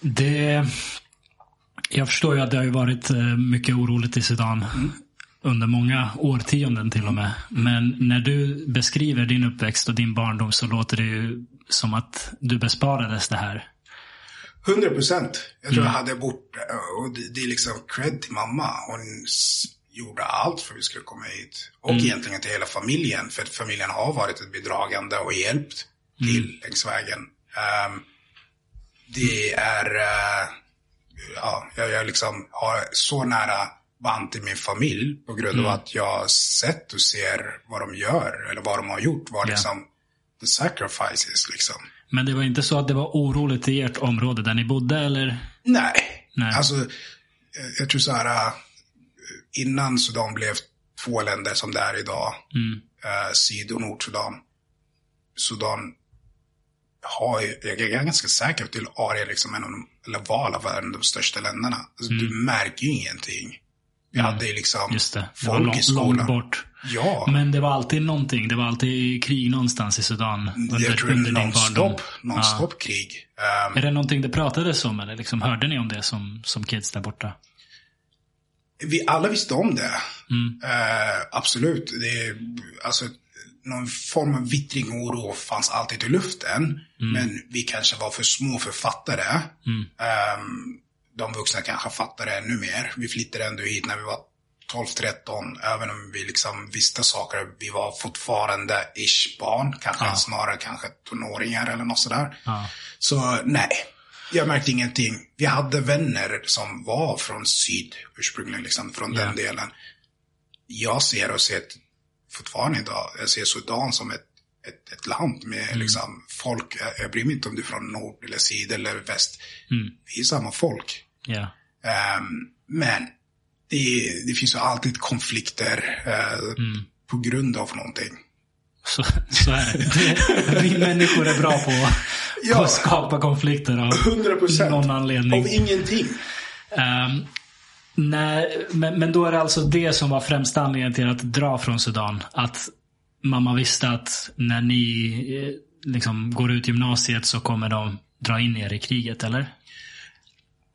Det... Jag förstår ju att det har varit eh, mycket oroligt i Sudan. Under många årtionden till och med. Men när du beskriver din uppväxt och din barndom så låter det ju som att du besparades det här. 100 procent. Jag tror mm. jag hade bort, och det, det, är liksom cred till mamma. Hon gjorde allt för att vi skulle komma hit. Och mm. egentligen till hela familjen. För att familjen har varit ett bidragande och hjälpt till mm. längs vägen. Um, det är, uh, ja, jag, jag liksom har så nära band till min familj på grund mm. av att jag har sett och ser vad de gör eller vad de har gjort. Vad yeah. liksom the sacrifices liksom. Men det var inte så att det var oroligt i ert område där ni bodde eller? Nej. Nej. Alltså, jag tror så här. Äh, innan Sudan blev två länder som det är idag. Mm. Eh, Syd och Nordsudan. Sudan har ju, jag är ganska säker på att Aria liksom en av de, eller var av de största länderna. Alltså, mm. Du märker ju ingenting. Vi hade ju liksom Just det. det folk lång, i skolan. Långt bort. Ja. Men det var alltid någonting. Det var alltid krig någonstans i Sudan. Under, jag tror under nonstop, nonstop ja. krig. Um, är det någonting det pratades om eller liksom, hörde ni om det som, som kids där borta? Vi alla visste om det. Mm. Uh, absolut. Det, alltså, någon form av vittring och oro fanns alltid i luften. Mm. Men vi kanske var för små författare. Mm. Um, de vuxna kanske fattade ännu mer. Vi flyttade ändå hit när vi var 12-13, även om vi liksom visste saker. Vi var fortfarande ish barn, kanske ja. snarare kanske tonåringar eller något sådär. Ja. Så nej, jag märkte ingenting. Vi hade vänner som var från syd ursprungligen, liksom, från ja. den delen. Jag ser och ser fortfarande idag, jag ser Sudan som ett, ett, ett land med mm. liksom, folk. Jag, jag bryr mig inte om du är från nord eller syd eller väst. Mm. Vi är samma folk. Yeah. Um, men det, det, finns ju alltid konflikter uh, mm. på grund av någonting. Så, så är det. Vi människor är bra på, ja, att skapa konflikter av 100%, någon anledning. Av ingenting. Um, nej, men, men då är det alltså det som var främsta anledningen till att dra från Sudan. Att mamma visste att när ni eh, liksom går ut gymnasiet så kommer de dra in er i kriget, eller?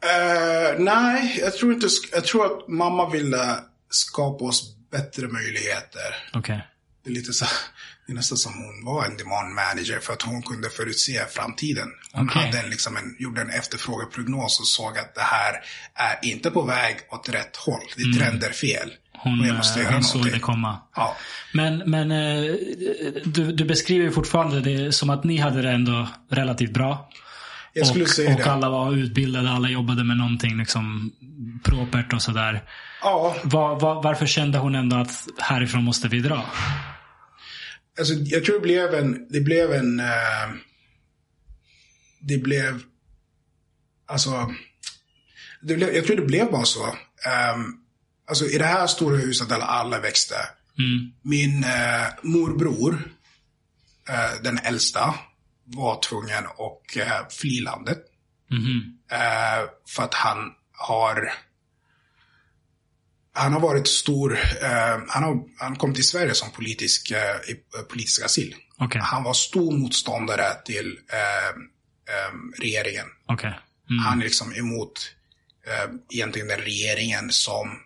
Uh, nej, jag tror inte. Jag tror att mamma ville skapa oss bättre möjligheter. Okej. Okay. Det är lite så. Det är nästan som hon var en demand manager för att hon kunde förutse framtiden. Hon okay. hade en, liksom en, gjorde en efterfrågeprognos och såg att det här är inte på väg åt rätt håll. Det mm. trender fel. Hon, göra hon såg det komma. Ja. Men, men eh, du, du beskriver fortfarande det som att ni hade det ändå relativt bra. Jag skulle och, säga och det. alla var utbildade, alla jobbade med någonting liksom propert och sådär. Ja. Var, var, varför kände hon ändå att härifrån måste vi dra? Alltså, jag tror det blev en, det blev en, uh, det blev, alltså, det blev, jag tror det blev bara så. Um, alltså i det här stora huset där alla växte. Mm. Min uh, morbror, uh, den äldsta, var tvungen att uh, fly landet. Mm. Uh, för att han har han har varit stor, uh, han, har, han kom till Sverige som politisk, uh, politisk asyl. Okay. Han var stor motståndare till regeringen. Okay. Mm. Han är liksom emot uh, egentligen den regeringen som,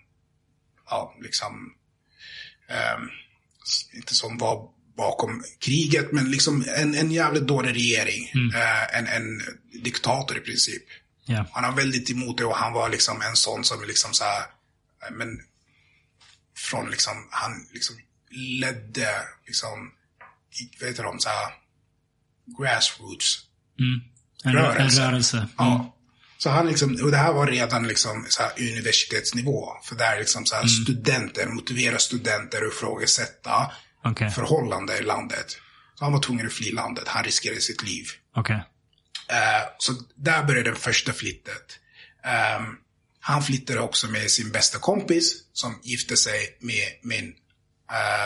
ja, liksom, um, inte som var bakom kriget, men liksom en, en jävligt dålig regering. Mm. Uh, en, en diktator i princip. Yeah. Han har väldigt emot det och han var liksom en sån som liksom så här, men från liksom, han liksom ledde liksom, vad heter de, så här, grassroots. Mm. En rörelse. En rörelse. Mm. Ja. Så han liksom, och det här var redan liksom så här universitetsnivå. För där är liksom så här mm. studenter, motivera studenter och ifrågasätta okay. förhållanden i landet. Så han var tvungen att fly landet. Han riskerade sitt liv. Okay. Uh, så där började det första flyttet. Um, han flyttade också med sin bästa kompis som gifte sig med min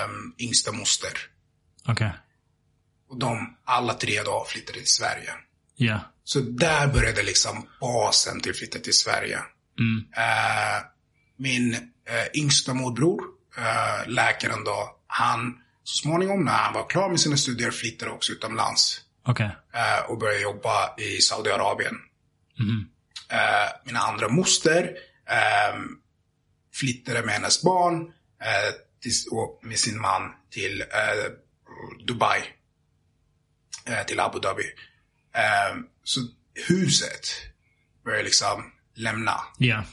um, yngsta moster. Okay. Och de, alla tre då, flyttade till Sverige. Ja. Yeah. Så där började liksom basen till flytta till Sverige. Mm. Uh, min uh, yngsta morbror, uh, läkaren då, han så småningom när han var klar med sina studier flyttade också utomlands. Okay. Uh, och började jobba i Saudiarabien. Mm. Uh, min andra moster flyttade med hennes barn eh, och med sin man till eh, Dubai. Eh, till Abu Dhabi. Eh, så huset började liksom lämna. Ja.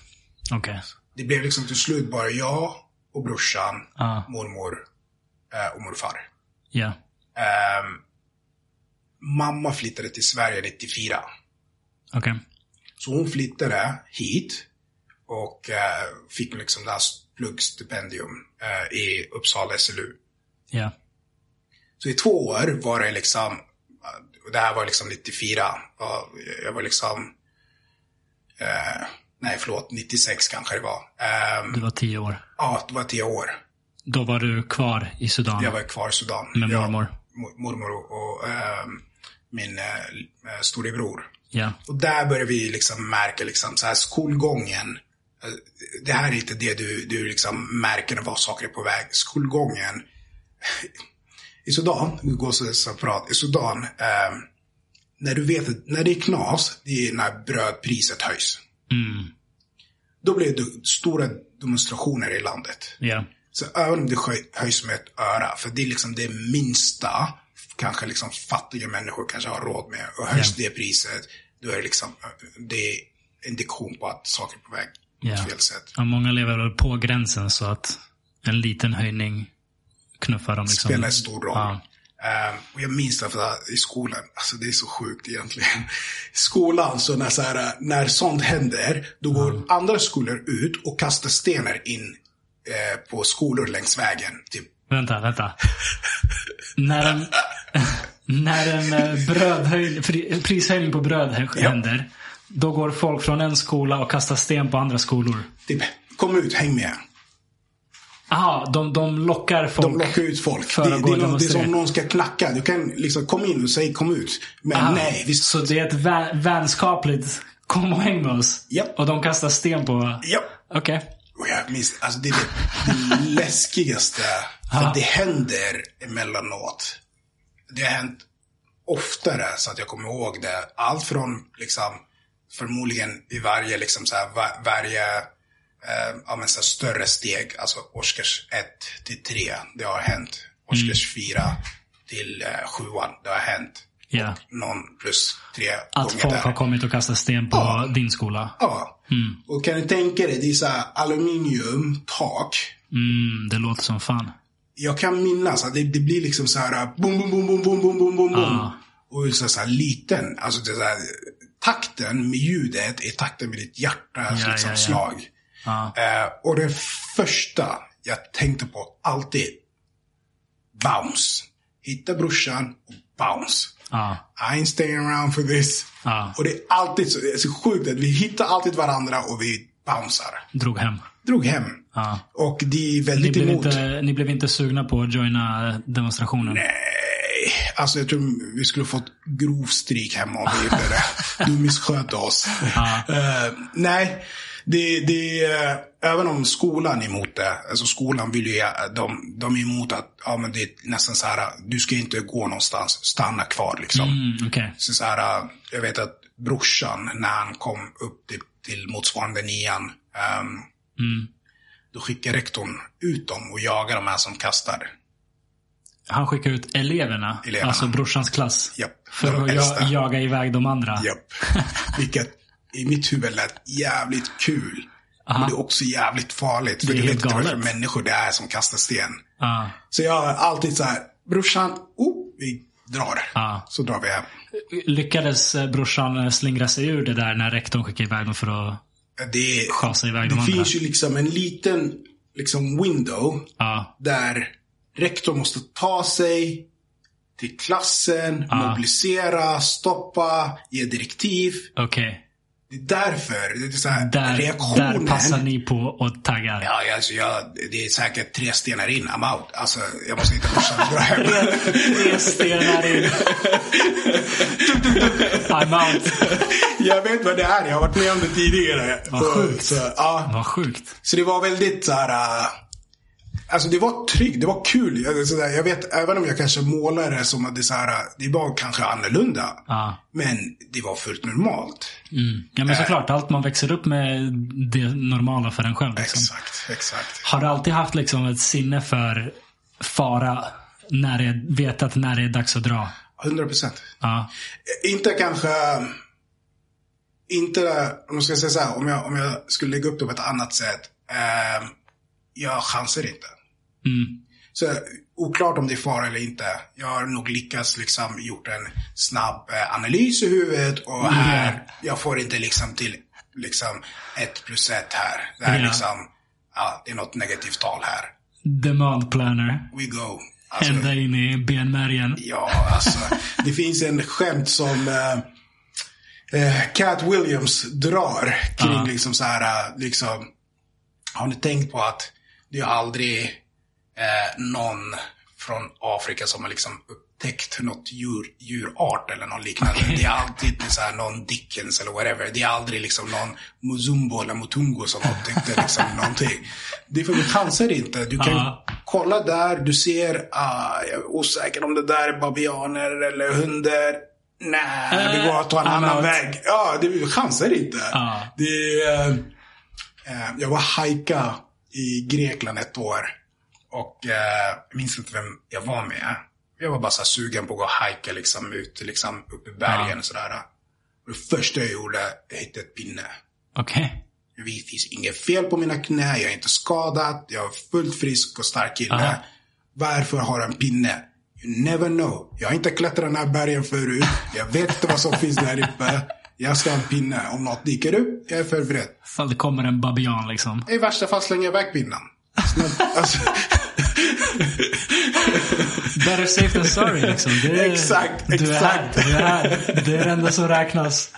Okej. Det blev liksom till slut bara jag och brorsan, Ja. mormor eh, och morfar. Ja. Ehm, mamma flyttade till Sverige 94. Okej. Så hon flyttade hit och eh, fick liksom det här pluggstipendium eh, i Uppsala SLU. Ja. Så i två år var det liksom, det här var liksom 94, och jag var liksom, eh, nej förlåt, 96 kanske det var. Ehm, Du var tio år. ja, det var tio år. Då var du kvar i Sudan. Jag var kvar i Sudan. Med mormor. mo- mormor och, ehm, min eh, eh, storebror. Ja. Och där börjar vi liksom märka liksom så här skolgången. eh, Det här är inte det du, du liksom märker när var saker är på väg. Skolgången. I Sudan, vi går så separat. I Sudan, eh, när du vet att när det är knas, det är när brödpriset höjs. Mm. Då blir det stora demonstrationer i landet. Ja. Så även om det höj- höjs med ett öra, för det är liksom det minsta kanske liksom fattiga människor kanske har råd med. Och höjs det priset, då är det liksom, det är indikation på att saker är på väg Ja. åt fel sätt. ja. Många lever på gränsen så att en liten höjning knuffar dem liksom. Spelar en stor roll. Ja. Ehm, och jag minns det för i skolan, alltså det är så sjukt egentligen. I skolan, så när, så här, när sånt händer, då går andra skolor ut och kastar stenar in eh, på skolor längs vägen. Typ Vänta, vänta. när en, när en eh, brödhöj, pri, prishöjning på bröd hä- Ja. händer, då går folk från en skola och kastar sten på andra skolor. Typ, kom ut, häng med. Aha, de, de lockar folk. De lockar ut folk. Det, det, någon, det är som om någon ska knacka. Du kan liksom kom in och säga kom ut. Men Aha, nej, visst. Så det är ett vä vänskapligt kom och häng med oss. Ja. Och de kastar sten på... Ja. Okej. Och jag minns, alltså det är det, det läskigaste. För det händer emellanåt. Det har hänt oftare så att jag kommer ihåg det. Allt från liksom, förmodligen i varje, liksom så här, va- varje eh, ja, men så större steg, alltså årskurs 1 till 3, det har hänt. Årskurs 4 mm. till eh, det har hänt. Yeah. Någon plus tre Att folk där. har kommit och kastat sten på ja. din skola? Ja. Mm. Och kan du tänka dig, det är så aluminiumtak. Mm, det låter som fan. Jag kan minnas att det, det blir liksom så här boom, boom, boom, boom, boom, boom, boom, boom. Ah. Och så, så här liten, alltså det så här, takten med ljudet är takten med ditt hjärta, ja, liksom, ja, ja. slag. Ja. Eh, och det första jag tänkte på alltid, bounce. Hitta brorsan och bounce. Ja. I ain't staying around for this. Ja. Och det är alltid så, det är så sjukt att vi hittar alltid varandra och vi bouncear. Drog hem. Drog hem. Ja. Och de är Ni väldigt blev, emot. inte, ni blev inte sugna på att joina demonstrationen? Nej, alltså jag tror vi skulle fått grov stryk hemma om vi gjorde det. Du misskötte oss. Eh, nej, det, det är, även om skolan är emot det. Alltså skolan vill ju, de, de är emot att, ja men det är nästan så här, du ska inte gå någonstans, stanna kvar liksom. Mm, Okej. Så, så här, jag vet att brorsan, när han kom upp till, till motsvarande nian, ehm, Mm. då skickade rektorn ut dem och jagade de här som kastar. Han skickar ut eleverna, Eleverna. alltså brorsans klass. Japp, För att äldsta. ja, jaga iväg de andra. Japp. Vilket i mitt huvud lät jävligt kul. Men det är också jävligt farligt. För Det du vet inte vad för människor det är som kastar sten. Ja. Så jag har alltid så här, brorsan, oh, vi drar. Ja. Så drar vi hem. Lyckades eh, brorsan eh, slingra sig ur det där när rektorn skickade iväg dem för att... Det, Schasa iväg det de andra. finns ju liksom en liten liksom window Ja. där rektorn måste ta sig till klassen, mobilisera, stoppa, ge direktiv. Okej. Det är därför, det är så här, Där, reaktionen. där passar ni på och taggar. Ja, alltså jag, det är säkert tre stenar in, I'm out. Alltså, jag måste hitta brorsan och dra hem. Tre stenar in. I'm out. jag vet vad det är, jag har varit med om det tidigare. Vad sjukt. Så, ja. Vad sjukt. så det var väldigt så här. äh, Alltså det var tryggt, det var kul. Jag, jag vet, även om jag kanske målar det som att det så här, äh, det var kanske annorlunda. Ja. Men det var fullt normalt. Mm. Ja men såklart, allt man växer upp med det normala för en själv. Liksom. Exakt, exakt. Har du alltid haft liksom ett sinne för fara? När det, vetat när det är dags att dra? 100 procent. Ja. Inte kanske... Inte, om jag ska säga så här, om jag, om jag skulle lägga upp det på ett annat sätt. Eh, jag chansar inte. Mm. Så oklart om det är fara eller inte. Jag har nog lyckats liksom gjort en snabb eh, analys i huvudet och här, jag får inte liksom till liksom ett plus ett här. Det här är Ja. liksom, ja, det är något negativt tal här. Demand planner. We go. Alltså, Ända in i benmärgen. Ja, alltså. Det finns en skämt som eh, eh, Cat Williams drar kring Ja. liksom så här, eh, liksom. Har ni tänkt på att det är aldrig eh, någon från Afrika som har liksom upptäckt något djur, djurart eller något liknande. Det är alltid så här någon Dickens eller whatever. Det är aldrig liksom någon Muzumbo eller Mutungo som upptäckte liksom någonting. Det är för vi chansar inte. Du kan Ja. kolla där, du ser, ah, jag är osäker om det där är babianer eller hundar. Nej, vi går att ta en Eh, annan väg. Ja, det, vi chansar inte. Det är, eh, jag var hajka i Grekland ett år. Och eh, jag minns inte vem jag var med. Jag var bara så sugen på att gå och hajka liksom ut liksom, upp i bergen Ja. och sådär. Och det första jag gjorde, jag hittade ett pinne. Okej. Det finns inget fel på mina knä, jag är inte skadad, jag är fullt frisk och stark kille. Aha. Varför har jag en pinne? You never know. Jag har inte klättrat den här bergen förut. Jag vet inte vad som finns där uppe. Jag ska ha en pinne. Om något dyker upp, jag är förberedd. Fall det kommer en babian liksom. I värsta fall slänger jag iväg pinnen. Alltså, Better safe than sorry liksom. Det är, Exakt, du är exakt. Här, du är här. Det är det enda som räknas.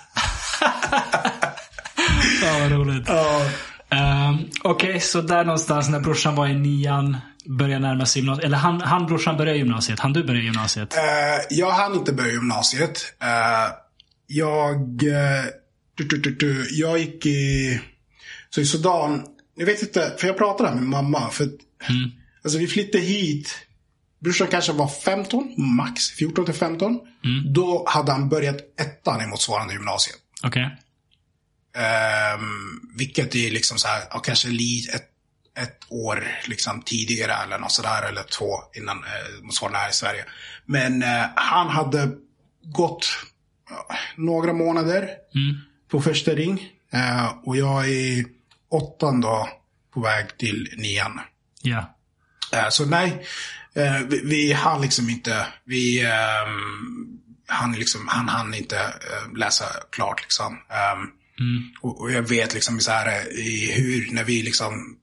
Fan vad roligt. ja. Um, Okej, så där någonstans när brorsan var i nian, började närma sig gymnasiet. Eller han, han brorsan började gymnasiet. Han du började gymnasiet. Eh, jag hann inte börja gymnasiet. Eh, jag, du, du, du, du, jag gick i, så i Sudan, jag vet inte, för jag pratade här med mamma. För att, alltså vi flyttade hit, brorsan kanske var 15, max 14 till 15. Då hade han börjat ettan i motsvarande gymnasiet. Okej. Um, vilket är liksom så här, kanske li, ett, ett år liksom tidigare eller något sådär, eller två innan eh, motsvarande här i Sverige. Men eh, han hade gått några månader på första ring. Eh, och jag är åttan då på väg till nian. Ja. Eh, Så nej, eh, vi, vi hann liksom inte, vi um, han liksom, han hann inte eh, läsa klart liksom. Ehm, och, och jag vet liksom så här, i hur, när vi liksom,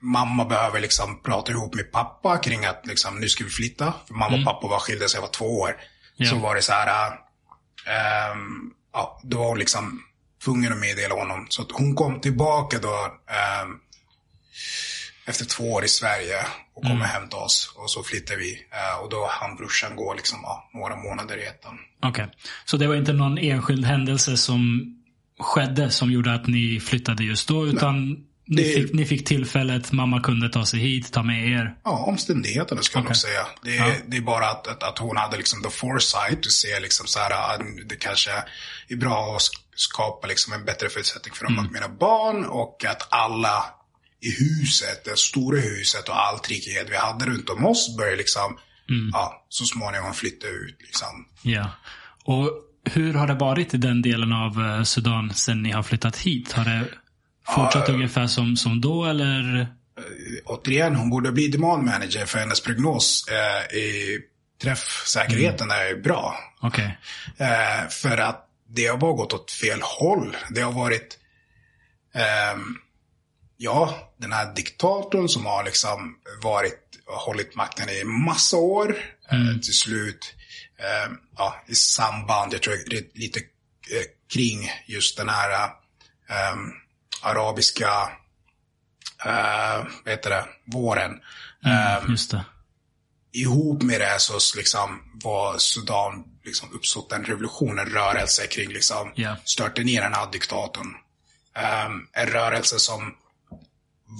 mamma behöver liksom prata ihop med pappa kring att liksom, nu ska vi flytta. För mamma och pappa var skilda så jag var två år. Ja. Så var det så här, ehm, ja, då var hon liksom tvungen att meddela honom. Så hon kom tillbaka då, ehm, efter två år i Sverige och kommer hem till oss. Och så flyttar vi. Eh, och då han brorsan går liksom ja, några månader i ettan. Okej. Så det var inte någon enskild händelse som skedde som gjorde att ni flyttade just då, utan ni, Det- fick, ni fick tillfället, mamma kunde ta sig hit, ta med er. Ja, omständigheterna skulle jag Okej. nog säga. Det, är- det är bara att, att, att hon hade liksom the foresight att se liksom så här, ah, det kanske är bra att skapa liksom en bättre förutsättning för dem och mina barn och att alla i huset, det stora huset och all trygghet vi hade runt om oss började liksom, ja, så småningom flytta ut liksom. Ja. Och hur har det varit i den delen av eh, Sudan sen ni har flyttat hit? Har det fortsatt ungefär som, som då eller? återigen, hon borde bli demand manager för hennes prognos eh, i träffsäkerheten är bra. Okej. Eh, för att det har bara gått åt fel håll. Det har varit, ehm, ja, den här diktatorn som har liksom varit, hållit makten i massa år. Eh, till slut, eh, ja, i samband, jag tror lite eh, kring just den här eh, arabiska, eh, vad heter det, våren. Mm, just det. ihop med det så liksom var Sudan liksom uppstått en revolution, en rörelse kring liksom Ja. störta ner den här diktatorn. Ehm, en rörelse som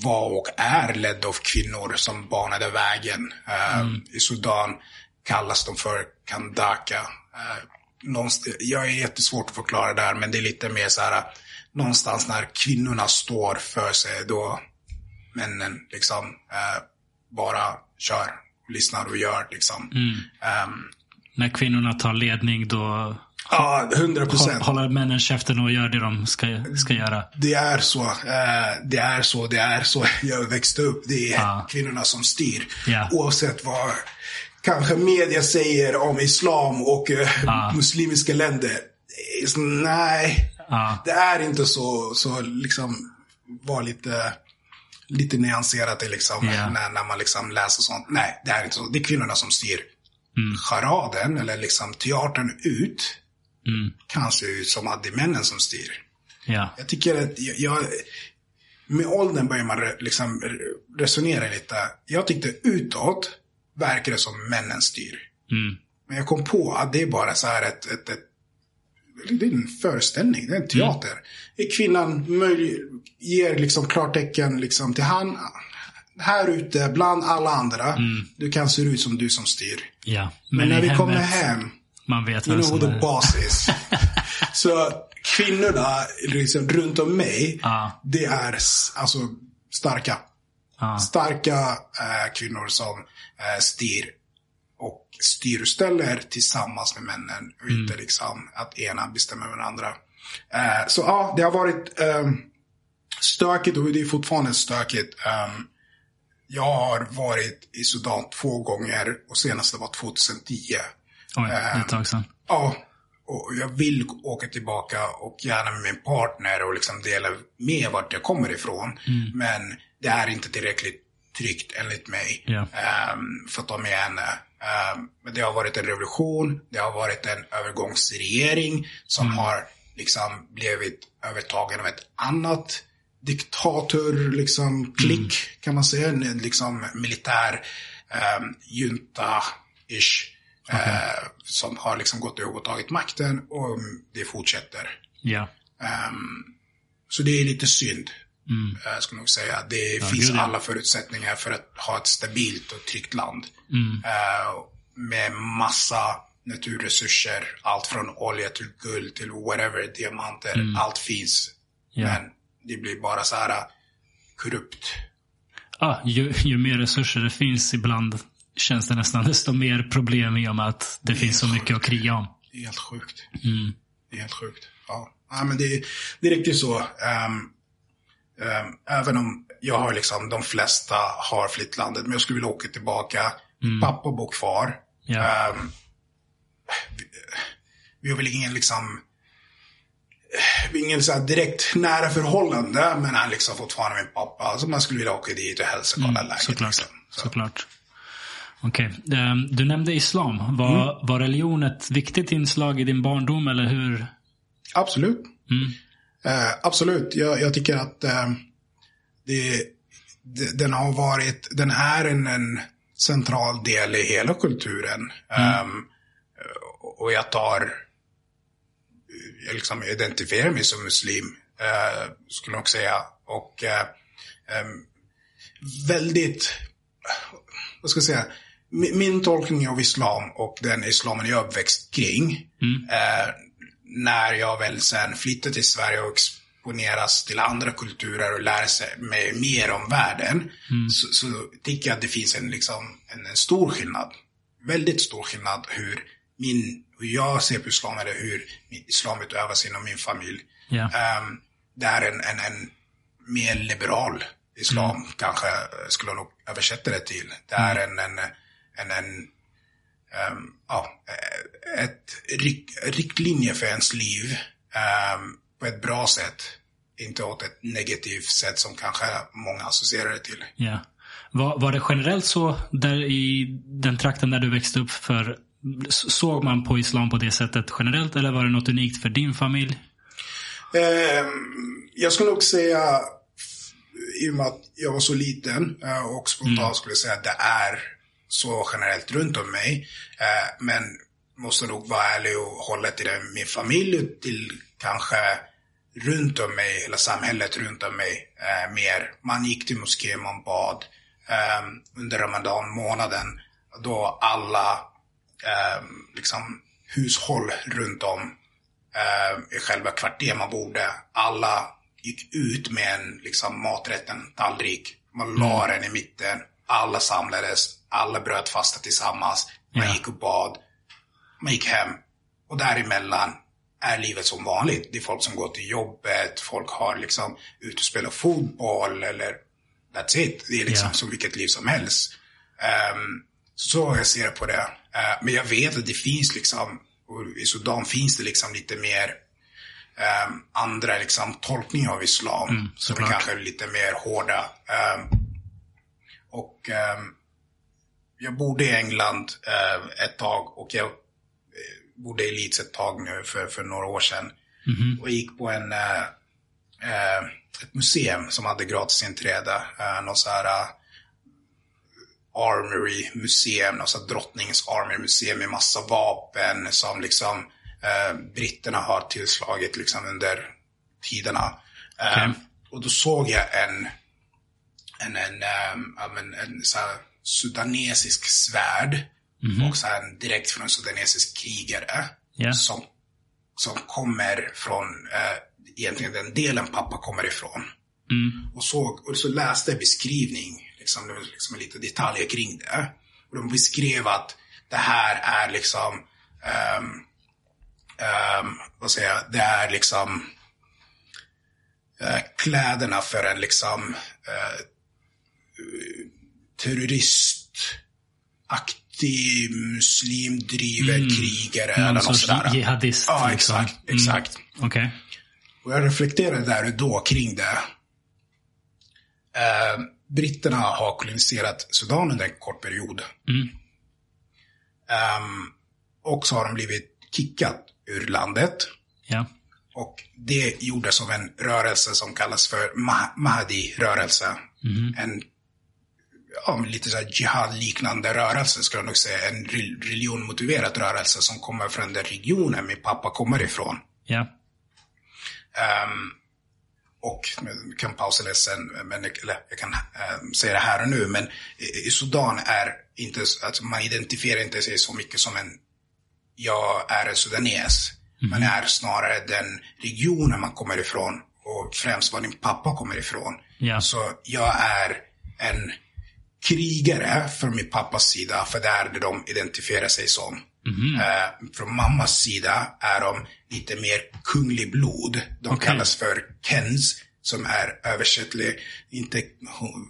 var och är ledd av kvinnor som banade vägen. Ehm, I Sudan kallas de för Kandaka. Uh, någonstans, jag är jättesvårt att förklara där, men det är lite mer så här, någonstans när kvinnorna står för sig, då männen liksom eh, bara kör, lyssnar och gör liksom. Um, När kvinnorna tar ledning då ja, hundra hå- procent. håller männen käften och gör det de ska, ska göra. Det är så. Eh, det är så. Det är så jag växte upp. Det är Ja. kvinnorna som styr. Ja. Oavsett vad kanske media säger om islam och eh, Ja. muslimiska länder. Nej, det är inte så. Så liksom var lite, lite nyanserat liksom, Ja. när, när man liksom läser sånt. Nej, det är inte så. Det är kvinnorna som styr. Mm. Charaden, eller liksom teatern ut, Mm. kan se ut som att det är männen som styr. Ja. Jag tycker att jag, jag med åldern börjar man re, liksom re- resonera lite. Jag tyckte utåt verkar det som männen styr. Mm. Men jag kom på att det är bara så här ett, ett, ett det är en föreställning, det är en teater. Är Kvinnan möjlig, ger liksom klartecken liksom till han. Här ute, bland alla andra, du kan se ut som du som styr. Ja. Men, när i vi kommer hem, Man vet You know who the boss is. så kvinnorna liksom, runt om mig, Ja. det är alltså starka. Ja. Starka eh, kvinnor som eh, styr och styr och ställer tillsammans med männen. Och Mm. inte liksom att ena bestämmer över den andra. Eh, så ja, det har varit eh, stökigt och det är fortfarande stökigt. Eh, jag har varit i Sudan två gånger och senaste var 2010. Oj, det är ett tag sedan. Ja, och jag vill åka tillbaka och gärna med min partner och liksom dela med vart jag kommer ifrån. Men det är inte tillräckligt tryggt enligt mig ehm, för att ta med henne. Ehm, men det har varit en revolution, det har varit en övergångsregering som har liksom blivit övertagen av ett annat diktator, liksom klick kan man säga, en liksom militär um, junta-ish. eh, som har liksom gått över och tagit makten och det fortsätter. Ja. Ehm, så det är lite synd. Mm. Jag skulle nog säga. Det finns ja. alla förutsättningar för att ha ett stabilt och tryggt land. Mm. Eh, med massa naturresurser. Allt från olja till guld till whatever, diamanter. Allt finns. Mm. Ja. Men det blir bara så här uh, korrupt. Ah, ju, ju mer resurser det finns ibland känns det nästan desto mer problem i och med att det finns så mycket att kriga om. Det är helt sjukt. Mm. Det är helt sjukt. Ja, ja men det, det är riktigt så. Ehm, ehm, även om jag har liksom, de flesta har flytt landet, men jag skulle vilja åka tillbaka. Pappa bor kvar. Ja. Ehm, vi, vi har väl ingen liksom, ingen så här direkt nära förhållande, men han liksom fortfarande min pappa. Så man skulle vilja åka dit och hälsa och kolla läget. Såklart. Liksom. Så. Såklart. Okej. Ehm, Du nämnde islam. Var, Mm. var religion ett viktigt inslag i din barndom eller hur? Absolut. Mm. Eh, absolut. Jag, jag tycker att eh, det, det, den har varit, den är en, en central del i hela kulturen. Ehm, och jag tar, jag liksom identifierar mig som muslim, eh, skulle jag nog säga. Och eh, ehm, väldigt, vad ska jag säga, min, min tolkning av islam och den islamen jag är uppväxt kring, eh, när jag väl sen flyttade till Sverige och exponeras till andra kulturer och lär sig mer om världen, så, så tycker jag att det finns en, liksom, en, en stor skillnad. Väldigt stor skillnad hur, min, hur jag ser på islam eller hur islam utövas inom min familj. Ja. Ehm, det är en, en, en mer liberal islam, kanske eh, skulle jag nog översätta det till. Det är en, en, en, en ehm, ja, eh, ett rik, riktlinje för ens liv ehm, på ett bra sätt. Inte åt ett negativt sätt som kanske många associerar det till. Ja. Var, var det generellt så där i den trakten där du växte upp? För Såg man på islam på det sättet generellt eller var det något unikt för din familj? Ehm, jag skulle nog säga, i och med att jag var så liten eh, och spontant skulle jag säga att det är så generellt runt om mig. Eh, men måste nog vara ärlig och hålla till det, min familj till kanske runt om mig, eller samhället runt om mig eh, mer. Man gick till moskén, man bad eh, under ramadan månaden då alla eh, liksom hushåll runt om eh, i själva kvarteret man bodde. Alla gick ut med en liksom, maträtten tallrik. Man la den i mitten. Alla samlades. Alla bröt fasta tillsammans. Man Ja. gick och bad. Man gick hem. Och däremellan är livet som vanligt. Det är folk som går till jobbet. Folk har liksom ute och spelar fotboll eller that's it. Det är liksom Ja. som vilket liv som helst. Ehm, så jag ser på det. Eh, men jag vet att det finns liksom, i Sudan finns det liksom lite mer ehm, andra liksom tolkningar av islam. som är Mm, kanske är lite mer hårda. Ehm, och ehm, jag bodde i England eh, ett tag och jag eh, bodde i Leeds ett tag nu för, för några år sedan. Och gick på en, eh, eh, ett museum som hade gratis inträde. Eh, någon så här eh, Armory museum, alltså drottningens Armory museum med massa vapen som liksom eh, britterna har tillslagit liksom under tiderna. Eh, Okej. Och då såg jag en, en, en, ehm, ja, men en så sudanesisk svärd och så här en direkt från en sudanesisk krigare Ja. som, som kommer från eh, egentligen den delen pappa kommer ifrån. Och, såg, och så läste jag beskrivning, liksom, det var liksom lite detaljer kring det. Och de beskrev att det här är liksom, ehm, ehm, vad säger jag, det är liksom eh, kläderna för en liksom eh, terroristaktig muslimdriven krigare Någon eller något sådär. jihadist. Ja, liksom. exakt, exakt. Okej. Och jag reflekterade där och då kring det. Eh, britterna har koloniserat Sudan under en kort period. Mm. Ehm, och så har de blivit kickat ur landet. Ja. Och det gjordes av en rörelse som kallas för Ma- Mahdi-rörelse. En ja, lite så jihad-liknande rörelse skulle jag nog säga. En re- religionmotiverad rörelse som kommer från den regionen min pappa kommer ifrån. Ja. Ehm, och kan pausa det sen, men, eller jag kan ehm, säga det här och nu, men i, i Sudan är inte, alltså man identifierar inte sig så mycket som en, jag är en sudanes. Man är snarare den regionen man kommer ifrån och främst var din pappa kommer ifrån. Ja. Så jag är en krigare från min pappas sida, för det är det de identifierar sig som. Eh, från mammas sida är de lite mer kunglig blod. De Okej. kallas för Kens, som är översättlig, inte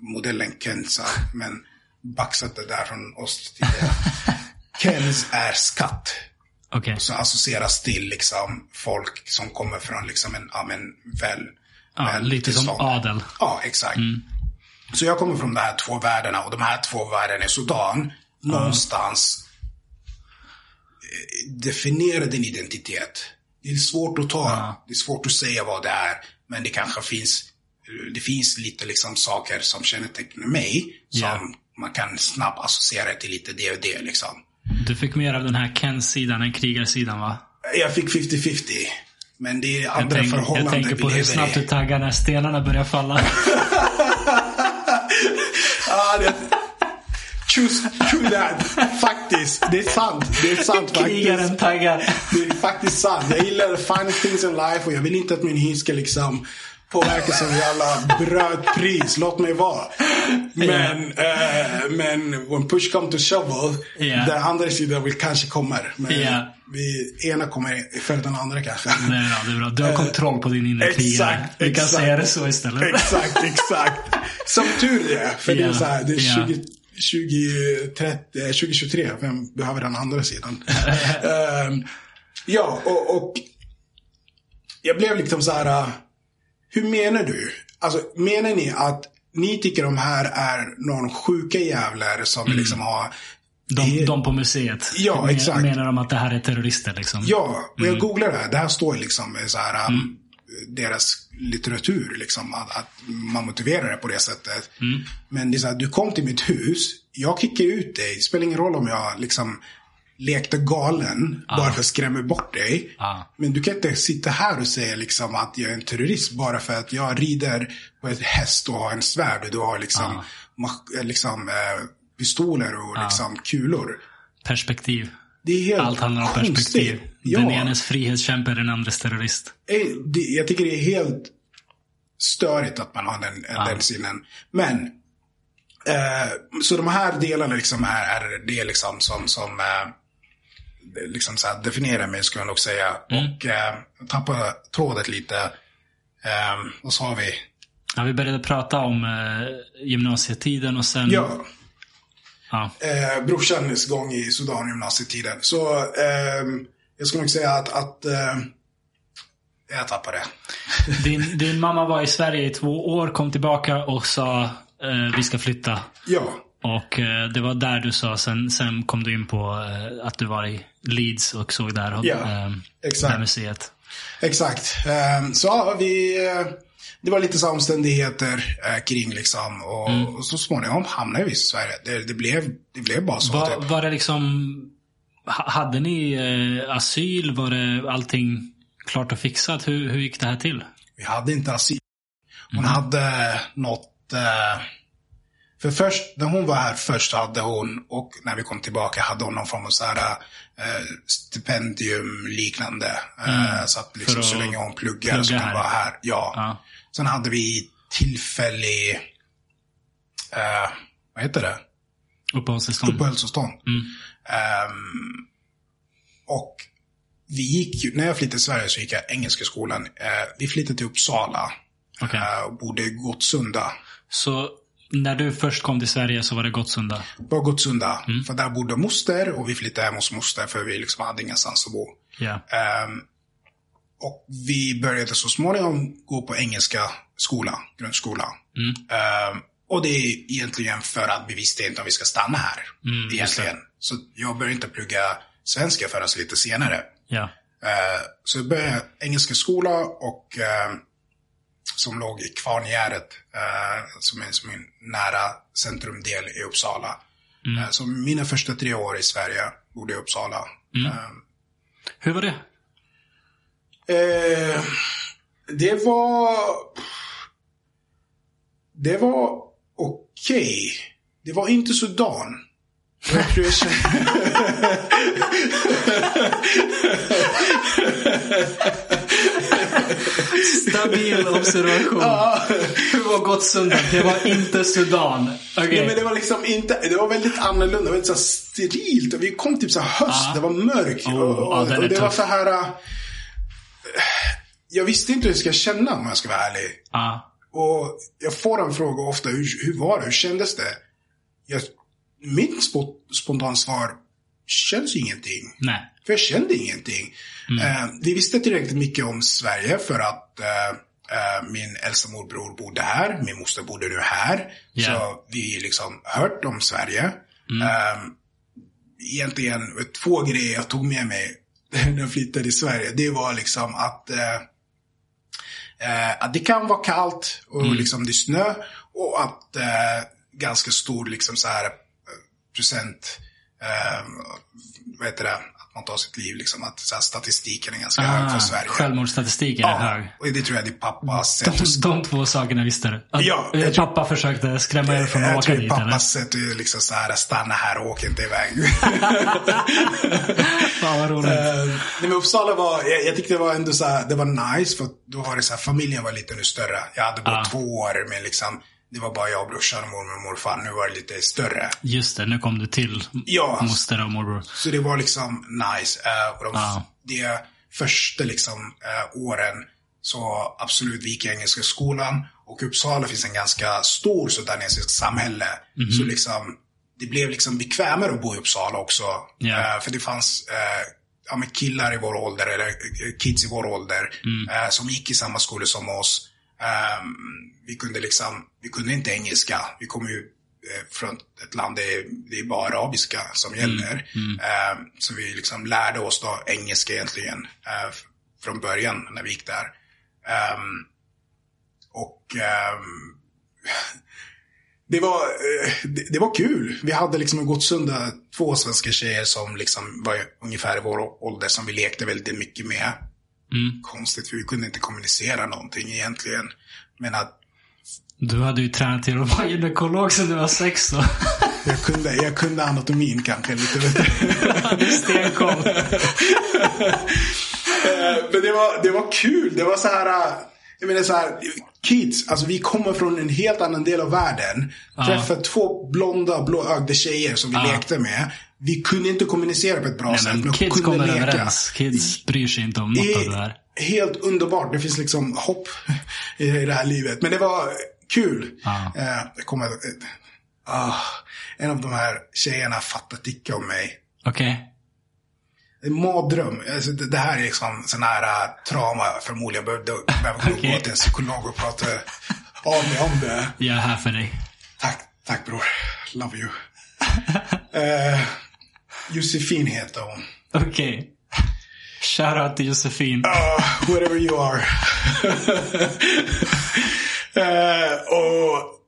modellen Kensa, men baxat det där från oss tidigare. Kens är skatt. Okej. Så associeras till liksom folk som kommer från liksom en, ja men väl, Ja, väl lite som tillstånd. adel. Ja, exakt. Så jag kommer från de här två världarna och de här två världarna i Sudan, någonstans eh, definiera din identitet. Det är svårt att ta, det är svårt att säga vad det är, men det kanske finns, det finns lite liksom saker som kännetecknar mig, som Ja. man kan snabbt associera till lite det och det liksom. Du fick mer av den här Ken-sidan än krigarsidan va? Jag fick 50-50. Men det är Jag, andra jag förhållanden tänker på hur snabbt du taggar när stenarna börjar falla. Ja, det... True that. Faktiskt. Det är sant. Det är sant faktiskt. Krigaren taggar. Det är faktiskt sant. Jag gillar the fine things in life och jag vill inte att min hy ska liksom påverkas av jävla brödpris. Låt mig vara. Men, eh, men when push come to shovel, Ja. den andra sidan vill kanske kommer. Men Ja. vi, ena kommer före den andra kanske. Är bra, det är bra. Du har kontroll på din inre krigare. Exakt, Vi kan exakt. säga det så istället. Exakt, exakt. Som tur är. För det är så här, det är ja. 20, 20, 30, eh, 2023. Vem behöver den andra sidan? Ehm, ja, och, och jag blev liksom så här. uh, Hur menar du? Alltså, menar ni att ni tycker de här är någon sjuka jävlar som liksom har De, de på museet. Ja, Men- exakt. Menar de att det här är terrorister liksom? Ja, och jag googlade det här. Det här står liksom så här, um, deras litteratur, liksom, att, att man motiverar det på det sättet. Men det är så här, du kom till mitt hus, jag kickar ut dig. Det spelar ingen roll om jag liksom lekte galen bara för att skrämma bort dig. Ja. Men du kan inte sitta här och säga liksom att jag är en terrorist bara för att jag rider på ett häst och har en svärd och du har liksom, ma- liksom eh, pistoler och liksom kulor. Perspektiv. Det är helt Allt handlar om konstigt. perspektiv. Ja. Den enes frihetskämpe den andres terrorist. Eh, Jag tycker det är helt störigt att man har den, den sinnen. Men, eh, så de här delarna liksom är, är det liksom som, som eh, liksom så här definierar mig skulle jag nog säga. Och eh, jag tappade trådet lite. Eh, så har vi, Ja, vi började prata om eh, gymnasietiden och sen... ja, Ja. eh, brorsans gång i Sudan gymnasietiden. Så eh, jag skulle nog säga att, att eh, jag tappade. Din, din mamma var i Sverige i två år, kom tillbaka och sa eh, vi ska flytta. Ja, Och eh, det var där du sa, sen, sen kom du in på eh, att du var i Leeds och såg där, Ja, eh, exakt. det museet. Exakt. Ehm, Så vi, eh, det var lite så omständigheter eh, kring liksom. Och, Mm. och så småningom hamnade vi i Sverige. Det, det, blev, det blev bara så. Var, typ. var det liksom, ha- hade ni eh, asyl? Var det allting klart och fixat? Hur, hur gick det här till? Vi hade inte asyl. Hon Mm. hade något... Eh, för först, när hon var här först hade hon, och när vi kom tillbaka hade hon någon form av så här, eh, stipendium liknande. Eh, så att liksom, Mm. Så länge hon pluggar så kan hon vara här. Ja. Ja. Sen hade vi tillfällig, eh, vad heter det? Uppehållstillstånd? Uppehållstillstånd. Mm. Ehm, och vi gick ju, när jag flyttade till Sverige så gick jag engelska skolan. Eh, vi flyttade till Uppsala. Okej. eh, och bodde i Gottsunda. Så när du först kom till Sverige så var det Gottsunda? Var Gottsunda. Mm. För där bodde moster och vi flyttade hem hos moster för vi liksom hade ingenstans att bo. Ja. Ehm, och vi började så småningom gå på engelska skola, grundskola. Mm. Ehm, och det är egentligen för att vi visste inte om vi ska stanna här. Mm, egentligen. Så jag började inte plugga svenska förrän lite senare. Ja. Eh, så jag började engelska skola och eh, som låg i Kvarngärdet, som är som en nära centrumdel i Uppsala. Eh, så mina första tre år i Sverige bodde i Uppsala. Eh, Hur var det? Eh, det var... Det var okej. Det var inte Sudan. Jag tror jag kände- Stabil observation. Hur var Gottsunda? Det var inte Sudan. Okej. Nej, men det var liksom inte, det var väldigt annorlunda, det var väldigt så sterilt. Vi kom typ så höst, Ja. det var mörkt. Oh, och, ja, och, är och det var tuff. så här... jag visste inte hur jag ska känna om jag ska vara ärlig. Ja. Och jag får en fråga ofta, hur, hur var det? Hur kändes det? Jag, mitt spo- spontana svar, känns ingenting. Nej. För jag kände ingenting. Eh, vi visste tillräckligt mycket om Sverige för att eh, eh, min äldsta morbror bodde här, min moster bodde nu här. Ja. Så vi liksom hört om Sverige. Eh, egentligen två grejer jag tog med mig när jag flyttade till Sverige. Det var liksom att eh, eh, att det kan vara kallt och liksom det är snö och att eh, ganska stor liksom så här procent, eh, vad heter det, man tar sitt liv liksom, att så här, statistiken är ganska hög för Ah, Sverige. självmordsstatistiken är Ja, hög. och det tror jag din pappa har sett. De, de två sakerna visste du? Ja, eh, jag tror- pappa försökte skrämma er från att Jag åka dit pappa eller? sett det liksom så här, stanna här och åk inte iväg. Fan vad roligt. Eh, nej, men Uppsala var, jag, jag tyckte det var ändå så här, det var nice för då var det så här, familjen var lite nu större. Jag hade bott Ah. två år men liksom, det var bara jag och brorsan och mormor och morfar. Nu var det lite större. Just det, nu kom du till Ja. moster och morbror. Så det var liksom nice. Uh, och de, Ah. Det första liksom eh, åren så absolut vi gick i engelska skolan. Och Uppsala finns en ganska stor sudanesiskt samhälle. Mhm. Så liksom, det blev liksom bekvämare att bo i Uppsala också. Ja. Eh, för det fanns eh, ja, killar i vår ålder, eller kids i vår ålder, Mm. som gick i samma skola som oss. Ehm, vi kunde liksom, vi kunde inte engelska. Vi kom ju eh, från ett land där det är bara arabiska som gäller. Ehm, så vi liksom lärde oss då engelska egentligen eh, från början när vi gick där. Ehm, och det var, eh, det, det var kul. Vi hade liksom en Gottsunda, två svenska tjejer som liksom var ungefär i vår ålder som vi lekte väldigt mycket med. Mm. Konstigt, för vi kunde inte kommunicera någonting egentligen. Men att, Du hade ju tränat till att vara gynekolog sedan du var sex så. Jag kunde, jag kunde anatomin kanske lite. Stenkoll. Eh, Men det var, det var kul. Det var så här. eh, Jag menar så här. Kids, alltså vi kommer från en helt annan del av världen. Träffade två blonda, blåögda tjejer som vi lekte med. Vi kunde inte kommunicera på ett bra Nej, sätt. men kids kunde kommer leka. överens. Kids bryr sig inte om Det något av det här. är helt underbart. Det finns liksom hopp i det här livet. Men det var kul. Ja. Eh, ah, en av de här tjejerna fattat icke om mig. Okej. En mardröm. Alltså, det, här är liksom sån här uh, trauma förmodligen. Jag behövde, behövde Okej. gå till en psykolog och prata av mig om det. Jag är här för dig. Tack, tack bror. Love you. uh, Josefin heter hon. Okej. Shoutout till Josefin. Uh, whatever you are. Eh, och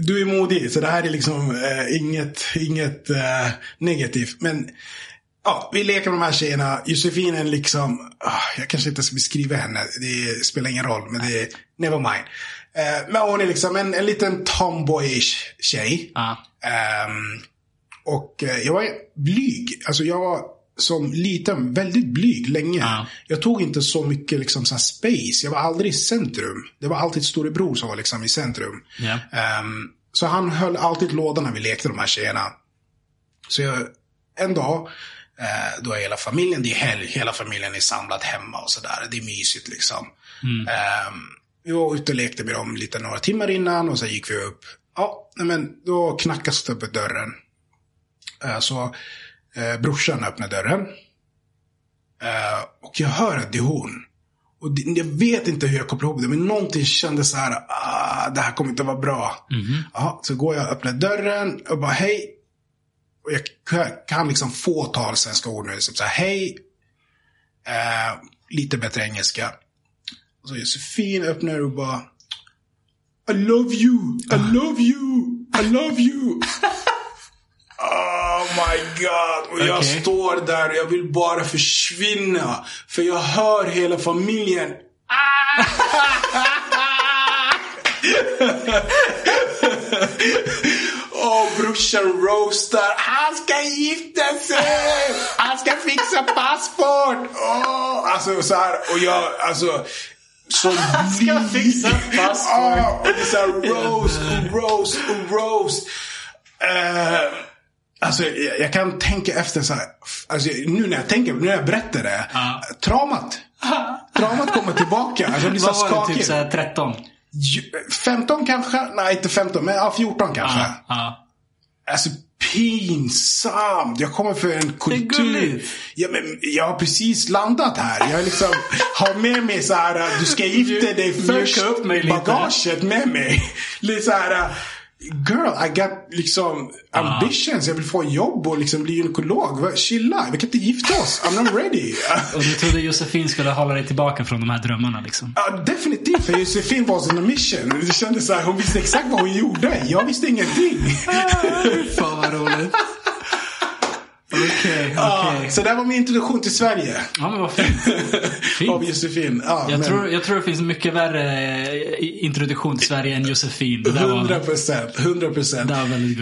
du är modig, så det här är liksom eh, inget, inget eh, negativt. Men ja, vi leker med de här tjejerna. Josefin är liksom, ah, jag kanske inte ska beskriva henne, det spelar ingen roll, men det är never mind. Men hon är liksom en, en liten tomboyish tjej. Ja. Och eh, jag var blyg. Alltså jag var som liten väldigt blyg länge. Ja. Jag tog inte så mycket liksom så space. Jag var aldrig i centrum. Det var alltid storebror som var liksom i centrum. Ja. Ehm, så han höll alltid lådan när vi lekte de här tjejerna. Så jag, en dag, eh, då är hela familjen, det är helg, hela familjen är samlad hemma och sådär. Det är mysigt liksom. Ehm, vi var ute och lekte med dem lite några timmar innan och sen gick vi upp. Ja, men då knackas det på dörren. Eh, så eh, brorsan öppnar dörren. Eh, och jag hör att det är hon. Och det, jag vet inte hur jag kopplar ihop det, men någonting kändes så här, ah, det här kommer inte vara bra. Ja, så går jag och öppnar dörren och bara hej. Och jag kan- liksom fåtal svenska ord nu. Så så här, hej. Eh, lite bättre engelska. Och så Josefin öppnar och bara I love you, I love you, I love you. Oh my god. Och jag Okej. står där och jag vill bara försvinna. För jag hör hela familjen. Och brorsan roastar. Han ska gifta sig! Han ska fixa passport! Åh, alltså så här, och jag, alltså. Som Han ska fixa passport. Ja, och det är så här roast roast roast. Eh, alltså jag, jag kan tänka efter så här. Alltså, nu när jag tänker, nu när jag berättar det. Ja. Traumat. Traumat kommer tillbaka. Alltså, jag blir så Vad var det? skakig. Typ såhär 13? Ju- 15 kanske? Nej, inte 15, men ja, 14 kanske. Ja. ja. Alltså pinsamt. Jag kommer för en kultur. Ja, men jag har precis landat här. Jag liksom har med mig så här. Du ska gifta dig Mjuka först. upp mig lite. Bagaget med mig. Lite så här. Girl, I got liksom ambitions. Jag vill få jobb och liksom bli gynekolog. Chilla, vi kan inte gifta oss. I'm not ready. Och du trodde Josefin skulle hålla dig tillbaka från de här drömmarna liksom? Ja, definitivt. För Josefin was on a mission. Det kändes så här, hon visste exakt vad hon gjorde. Jag visste ingenting. Fan vad roligt. Okej, Ja, okej. så det var min introduktion till Sverige. Ja men vad fint. Av. Josefin. Ja, Jag men tror, jag tror det finns mycket värre eh, introduktion till Sverige än Josefin. Det där 100 var, procent. 100 procent.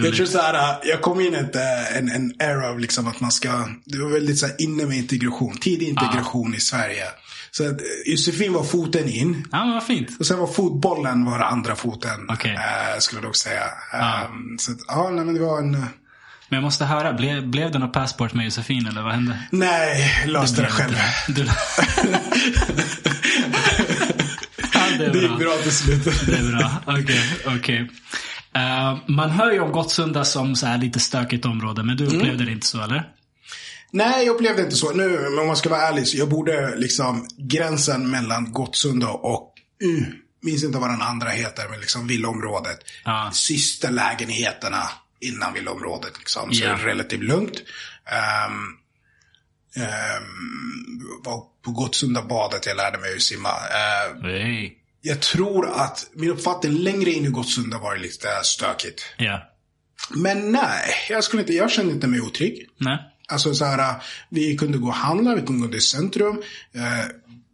Jag tror så här, jag kom in i eh, en, en era av liksom att man ska, det var väldigt så här inne med integration. Tidig integration i Sverige. Så att eh, Josefin var foten in. ja men vad fint. Och sen var fotbollen var andra foten. Eh, skulle jag dock säga. Ja. Ehm, så att, ja, nej, men det var en... Men jag måste höra, blev, blev det något passport med Josefin eller vad hände? Nej, löste det själv. Du... ja, det Det gick bra. till slut. Det är bra. Okej, okej. Eh, man hör ju om Gottsunda som så här lite stökigt område, men du Mm. upplevde det inte så eller? Nej, jag upplevde inte så. Nu, men om man ska vara ärlig, så jag borde liksom gränsen mellan Gottsunda och, mm, minns inte vad den andra heter, men liksom villaområdet. Ja. Sista lägenheterna innan villaområdet liksom. Så är det relativt lugnt. Um, um, var på Gottsunda badet, jag lärde mig att simma. Uh, Nej. jag tror att min uppfattning längre in i Gottsunda var det lite stökigt. Ja. Men nej, jag skulle inte, jag kände inte mig otrygg. Nej. Alltså så här, vi kunde gå och handla, vi kunde gå till centrum. Eh,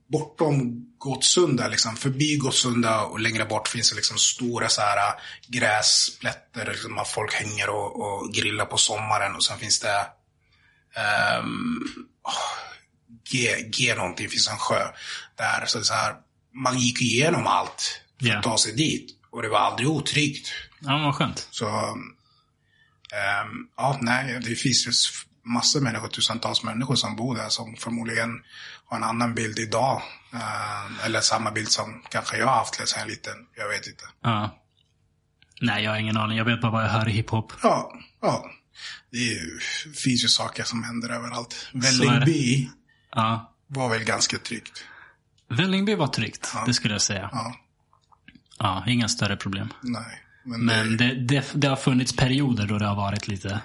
bortom Gottsunda, liksom förbi Gottsunda och längre bort finns det liksom stora så här gräsplätter, liksom, där folk hänger och, och grillar på sommaren och sen finns det um, G, G någonting, finns en sjö där. Så så här, man gick igenom allt för Ja. att ta sig dit och det var aldrig otryggt. Ja, vad skönt. Så, ehm, ja, nej, det finns ju massor av människor, tusentals människor som bor där som förmodligen har en annan bild idag. Eh, eller samma bild som kanske jag har haft sedan jag liten. Jag vet inte. Ja. Nej, jag har ingen aning. Jag vet bara vad jag hör i hiphop. Ja, ja. Det ju, finns ju saker som händer överallt. Vällingby Ja. var väl ganska tryggt. Vällingby var tryggt, det skulle jag säga. Ja, Ja, inga större problem. nej. Men, Men det, det, det, det har funnits perioder då det har varit lite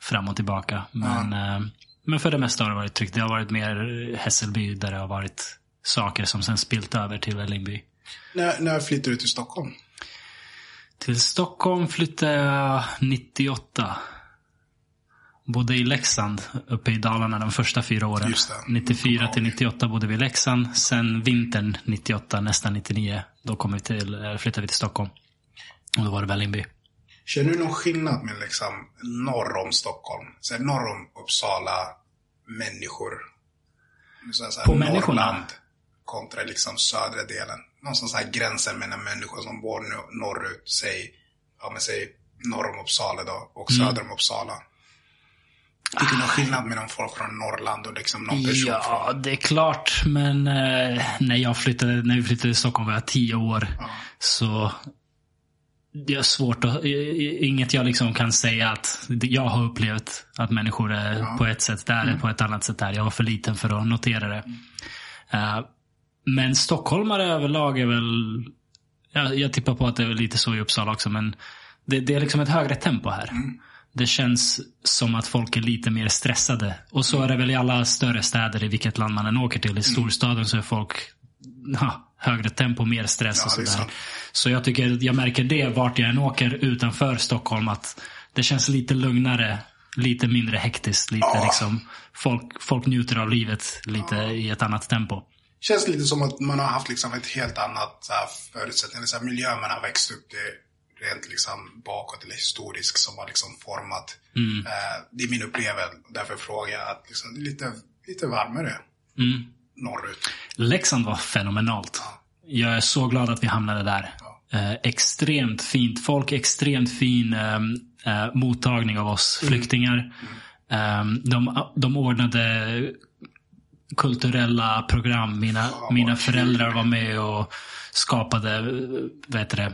fram och tillbaka. Men, eh, men för det mesta har det varit tryggt. Det har varit mer Hässelby där det har varit saker som sen spilt över till Vällingby. när, när flyttade du till Stockholm? Till Stockholm flyttade jag 98. Bodde i Leksand uppe i Dalarna de första fyra åren. Just det. 94 till 98 bodde vi i Leksand. Sen vintern 98, nästan 99, då kom vi till, eh, flyttade vi till Stockholm. Och då var det Vällingby. Känner du någon skillnad med liksom norr om Stockholm? Så här, norr om Uppsala, människor? Så här, så här, På människorna? Norrland kontra liksom södra delen. Någonstans här gränsen mellan människor som bor nor- norrut, säg, ja men säg norr om Uppsala då, och Mm. söder om Uppsala. Tycker du någon skillnad mellan folk från Norrland och liksom någon person Ja, från... det är klart. Men eh, när, jag flyttade, när vi flyttade till Stockholm var jag tio år. Ja. Så det är svårt att, inget jag liksom kan säga att jag har upplevt att människor är på ett sätt där, Mm. på ett annat sätt där. Jag var för liten för att notera det. Eh, men stockholmare överlag är väl, jag, jag tippar på att det är lite så i Uppsala också, men det, det är liksom ett högre tempo här. Mm. Det känns som att folk är lite mer stressade. Och så är det väl i alla större städer i vilket land man än åker Mm. till. I storstaden så är folk ja, högre tempo, mer stress och Ja, är sådär. sant. Så jag tycker, jag märker det vart jag än åker utanför Stockholm att det känns lite lugnare, lite mindre hektiskt. Lite Ja. liksom, folk, folk njuter av livet lite i ett annat tempo. Känns lite som att man har haft liksom ett helt annat så här, förutsättning, så här, miljö man har växt upp i rent liksom bakåt eller historiskt som har liksom format. Mm. Eh, det är min upplevelse. Därför frågar jag att liksom, lite, lite varmare Mm. Norrut. Leksand var fenomenalt. Jag är så glad att vi hamnade där. Eh, extremt fint folk, extremt fin eh, eh, mottagning av oss flyktingar. Eh, de, de ordnade kulturella program. Mina, vad mina föräldrar var med och skapade eh, vad heter det,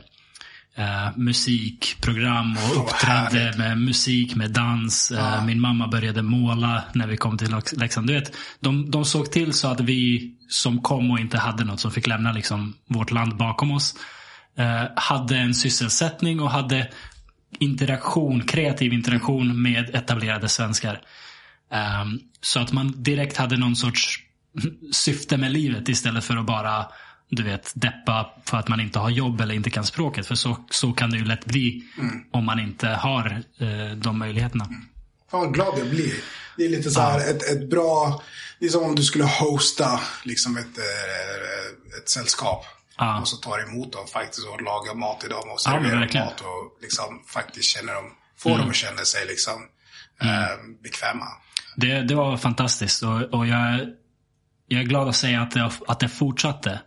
eh, musikprogram och vad uppträdde härligt. med musik, med dans. Eh, Min mamma började måla när vi kom till Leksand. Du vet, de, de såg till så att vi som kom och inte hade något, som fick lämna liksom vårt land bakom oss, eh, hade en sysselsättning och hade interaktion, kreativ interaktion med etablerade svenskar. Ehm, så att man direkt hade någon sorts syfte med livet istället för att bara du vet, deppa för att man inte har jobb eller inte kan språket. För så, så kan det ju lätt bli om man inte har eh, de möjligheterna. Fan vad glad jag blir. Det är lite så här ett, ett bra, det är som om du skulle hosta liksom ett, eh, ett sällskap. Ja. Och så tar emot dem faktiskt och lagar mat till dem och Ja, serverar verkligen. mat och liksom faktiskt känner dem, får dem att känna sig liksom eh, bekväma. Det, det var fantastiskt och, och jag, jag är glad att säga att det, att det fortsatte.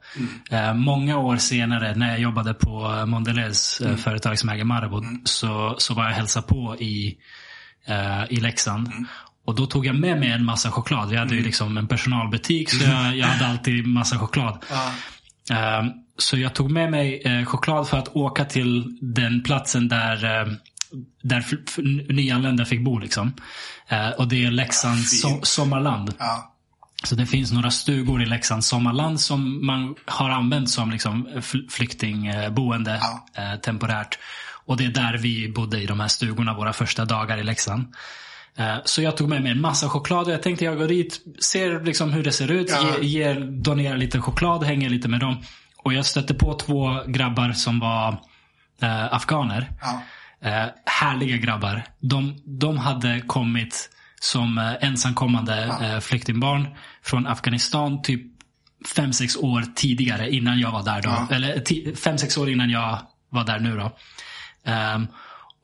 Eh, många år senare när jag jobbade på eh, Mondelez, eh, företag som äger Marabou, så, så var jag och hälsade på i, eh, i Leksand. Och då tog jag med mig en massa choklad. Vi hade ju liksom en personalbutik så jag, jag hade alltid massa choklad. Eh, Så jag tog med mig eh, choklad för att åka till den platsen där, där nyanlända fick bo. Liksom. Och det är Leksands fint. so- sommarland. Ja. Så det finns några stugor i Leksands sommarland som man har använt som liksom fl- flyktingboende Ja. eh, temporärt. Och det är där vi bodde i de här stugorna våra första dagar i Leksand. Eh, Så jag tog med mig en massa choklad och jag tänkte jag går dit, ser liksom hur det ser ut, Ja. ge, ger, donerar lite choklad, hänger lite med dem. Och jag stötte på två grabbar som var eh, afghaner. Ja. Eh, härliga grabbar. De, de hade kommit som eh, ensamkommande eh, flyktingbarn från Afghanistan typ fem, sex år tidigare innan jag var där då. Ja. Eller fem, sex år innan jag var där nu då. Ehm,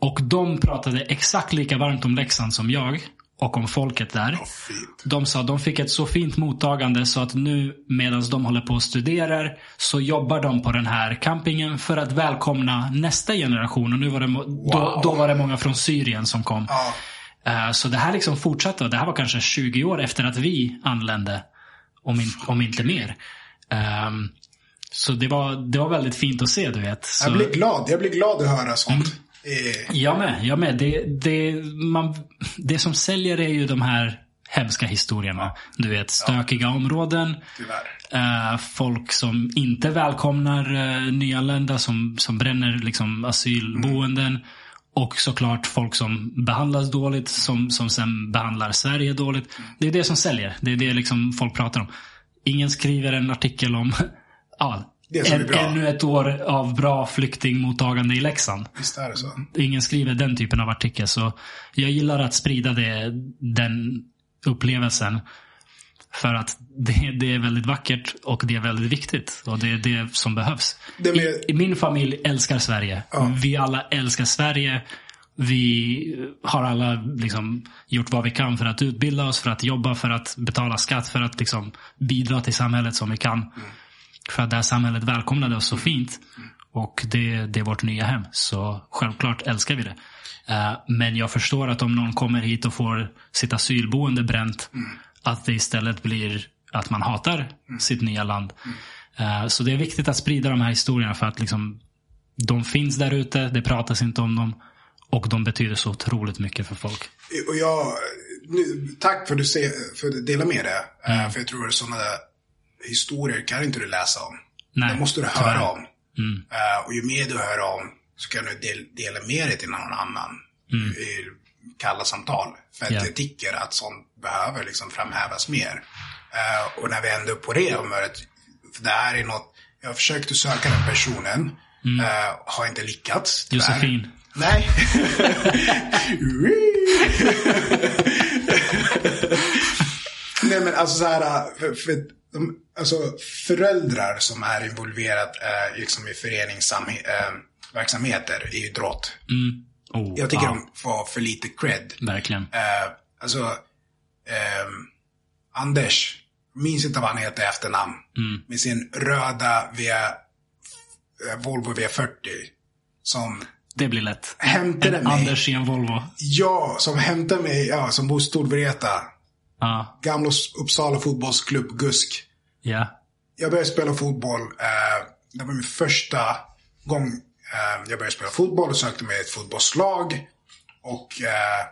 och de pratade exakt lika varmt om Leksand som jag. Och om folket där. Fint. De sa att de fick ett så fint mottagande så att nu medan de håller på och studerar så jobbar de på den här campingen för att välkomna nästa generation. Och nu var det, mo- då, Wow. då var det många från Syrien som kom. Ja, Eh, Så det här liksom fortsatte. och Det här var kanske 20 år efter att vi anlände. Om, in, om inte mer. Ehm, Så det var, det var väldigt fint att se, du vet. Så, jag blir glad. Jag blir glad att höra sånt. Eh, Jag med, jag med. Det, det, man, det som säljer är ju de här hemska historierna. Du vet, stökiga områden. tyvärr. eh, folk som inte välkomnar uh, nyanlända, som, som bränner liksom, asylboenden. Och såklart folk som behandlas dåligt, som, som sen behandlar Sverige dåligt. Det är det som säljer. Det är det liksom folk pratar om. Ingen skriver en artikel om ja, en, ännu ett år av bra flyktingmottagande i Leksand. Visst är det så. Ingen skriver den typen av artikel. Så jag gillar att sprida det, den upplevelsen. För att det, det är väldigt vackert och det är väldigt viktigt. Och det är det som behövs. Det med- I, I min familj älskar Sverige. Ja. Vi alla älskar Sverige. Vi har alla liksom gjort vad vi kan för att utbilda oss, för att jobba, för att betala skatt, för att liksom bidra till samhället som vi kan. För att det här samhället välkomnade oss så fint. Och det, det är vårt nya hem. Så självklart älskar vi det. Eh, men jag förstår att om någon kommer hit och får sitt asylboende bränt. Att det istället blir att man hatar sitt nya land. Eh, så det är viktigt att sprida de här historierna för att liksom, de finns där ute, det pratas inte om dem. Och de betyder så otroligt mycket för folk. Och jag, nu, tack för att du se- för att du delar med det. Eh, För jag tror att sådana där historier kan inte du läsa om. Nej, det måste du tyvärr. höra om. Mm. Eh, och ju mer du hör om så kan du del, dela med dig till någon annan. I kalla samtal. För att Mm. Ja. jag tycker att sånt behöver liksom framhävas mer. Eh, och när vi ändå är på det humöret. För det här är något, jag har försökt att söka den personen. eh, har inte lyckats. tyvärr. Mm. Josefin. Nej. Nej men alltså så här, för, för, de, alltså föräldrar som är involverat eh, liksom i föreningsverksamheter i idrott. Mm. Oh, Jag tycker ja, de får för lite cred. Verkligen. Eh, alltså, ehm, Anders, minns inte vad han heter i efternamn. Mm. Med sin röda v, eh, Volvo V40. Som Det blir lätt. hämtade En mig. Anders i en Volvo. Ja, som hämtade mig, ja, som bor i Storvreta. Ja. Gamla Uppsala fotbollsklubb, GUSK. Ja. Jag började spela fotboll. Eh, det var min första gång eh, jag började spela fotboll och sökte mig ett fotbollslag. Och eh,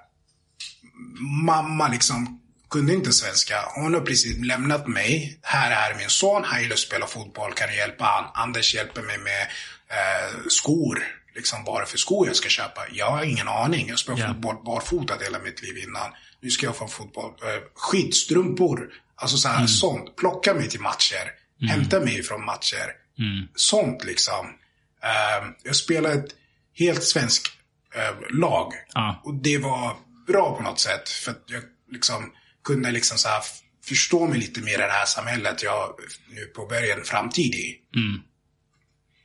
mamma liksom kunde inte svenska. Hon har precis lämnat mig. Här är min son, han gillar att spela fotboll, kan du hjälpa han? Anders hjälper mig med eh, skor. Liksom bara för skor jag ska köpa. Jag har ingen aning. Jag spelat Ja. fotboll barfota hela mitt liv innan. Nu ska jag få fotboll. Eh, skidstrumpor. Alltså så här, sånt. Plocka mig till matcher. Hämta mig från matcher. Sånt liksom. Eh, jag spelade ett helt svenskt eh, lag. Ja. Och det var bra på något sätt. För att jag liksom kunde liksom så här förstå mig lite mer i det här samhället jag nu påbörjar en framtid i.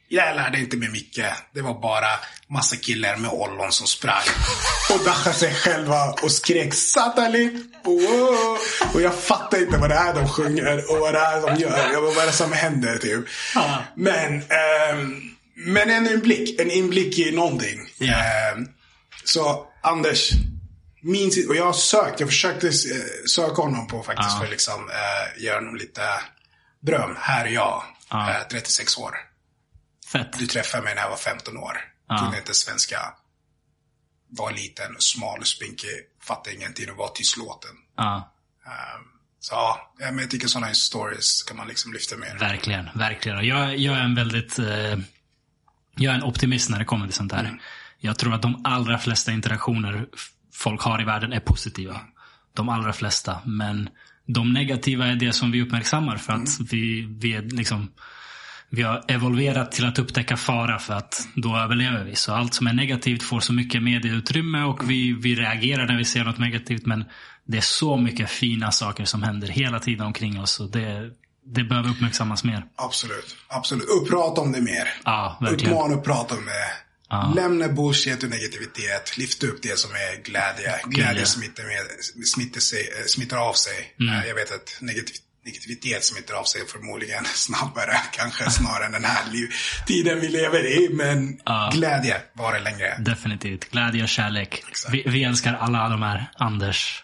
Jag lärde inte mig mycket. Det var bara massa killar med ollon som sprang och dansade sig själva och skrek Satali! Wow! Och jag fattar inte vad det är de sjunger och vad det är de gör. Jag bara, vad är det som händer typ? Men, ehm, men en inblick, en inblick i någonting. Ja. Ehm, så Anders, min, och jag har sökt, jag försökte eh, söka honom på faktiskt för att liksom, eh, göra honom lite beröm. Här är jag, Ja. eh, 36 år. Fett. Du träffade mig när jag var 15 år. Ja. Kunde inte svenska. Var liten, smal, spinkig, fattade ingenting och var tystlåten. Ja. Så ja, men jag tycker sådana stories kan man liksom lyfta med. Verkligen, verkligen. Och Jag, jag är en väldigt... Eh, jag är en optimist när det kommer till sånt här. Jag tror att de allra flesta interaktioner folk har i världen är positiva. De allra flesta. Men de negativa är det som vi uppmärksammar för att vi, vi är liksom... Vi har evolverat till att upptäcka fara för att då överlever vi. Så allt som är negativt får så mycket medieutrymme och vi, vi reagerar när vi ser något negativt. Men det är så mycket fina saker som händer hela tiden omkring oss. Och det, det behöver uppmärksammas mer. Absolut. Absolut. Och prata om det mer. Ja, verkligen. Uppmana och prata om det. Lämna bullshit och negativitet. Lyft upp det som är glädje. Glädje smittar, med, smittar, sig, eh, smittar av sig. Mm. Eh, Jag vet att negativ, negativitet smittar av sig förmodligen snabbare. Kanske snarare än den här liv, tiden vi lever i. Men glädje varar längre. Definitivt. Glädje och kärlek. Vi, vi älskar alla de här Anders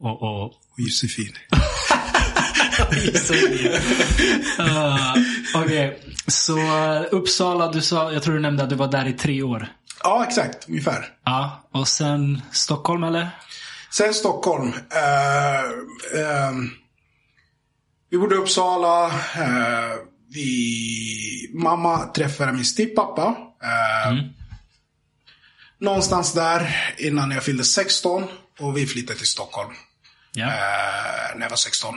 och, och Och Josefin. uh, Okej, så uh, Uppsala, du sa, jag tror du nämnde att du var där i tre år. Ja, exakt. Ungefär. Ja, och sen Stockholm eller? Sen Stockholm. Eh, eh, vi bodde i Uppsala. Eh, vi, mamma träffade min stippappa. Eh, Någonstans där innan jag fyllde 16. Och vi flyttade till Stockholm. Ja. När jag var 16.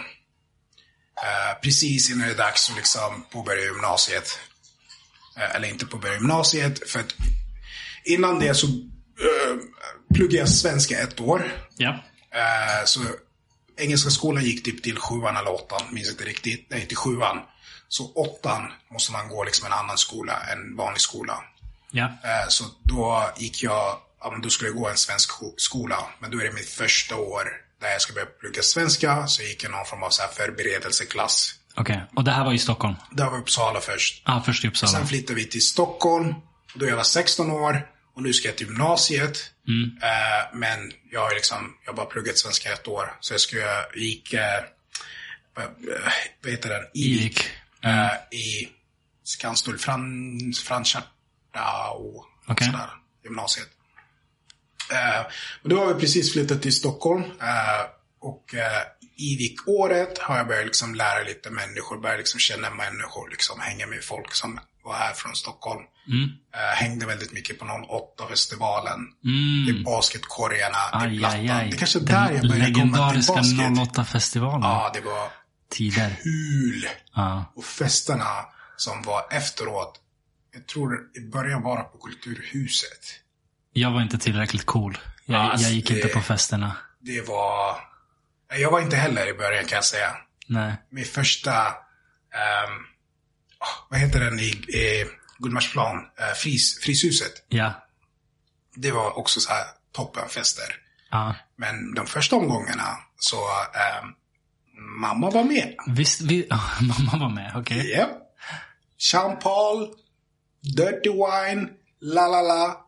Eh, precis innan det är dags att liksom påbörja gymnasiet. Eh, eller inte påbörja gymnasiet. För att innan det så eh, pluggade jag svenska ett år. Ja. Så engelska skolan gick typ till sjuan eller åttan, minns inte riktigt. Nej, till sjuan. Så åttan måste man gå liksom en annan skola, en vanlig skola. Ja. Så då gick jag, ja men då skulle jag gå en svensk sko- skola. Men då är det mitt första år där jag ska börja plugga svenska. Så gick jag någon form av så här förberedelseklass. Okej, och det här var i Stockholm? Där var Uppsala först. Ja, först i Uppsala. Sen flyttade vi till Stockholm. Då jag var 16 år. Och nu ska jag till gymnasiet. Eh, men jag har liksom, jag har bara pluggat svenska ett år. Så jag ska, gick, eh, vad, eh, heter den? Ivik. Eh, I Skanstull, Fran. Okej. Sådär, gymnasiet. Eh, men då har vi precis flyttat till Stockholm. Eh, och eh, Ivik-året har jag börjat liksom lära lite människor, börjat liksom känna människor, liksom hänga med folk som var här från Stockholm. Eh, hängde väldigt mycket på 08-festivalen. Det är basketkorgarna, det är Aj, plattan. aj, aj. Det är kanske är Den där jag började komma till legendariska basket. 08-festivalen. Ja, det var Tider. kul. Ja. Och festerna som var efteråt, jag tror i början var på Kulturhuset. Jag var inte tillräckligt cool. Jag, Ja, alltså, jag gick det- inte på festerna. Det var... Jag var inte heller i början kan jag säga. Nej. Min första... åh, vad heter den i, i Gullmarsplan? Uh, fris, Fryshuset. Ja. Det var också så här toppenfester. Ja. Men de första omgångarna så... ehm, mamma var med. Visst, vi, mamma var med, okej. Japp. Jean Paul, Dirty Wine, la la la.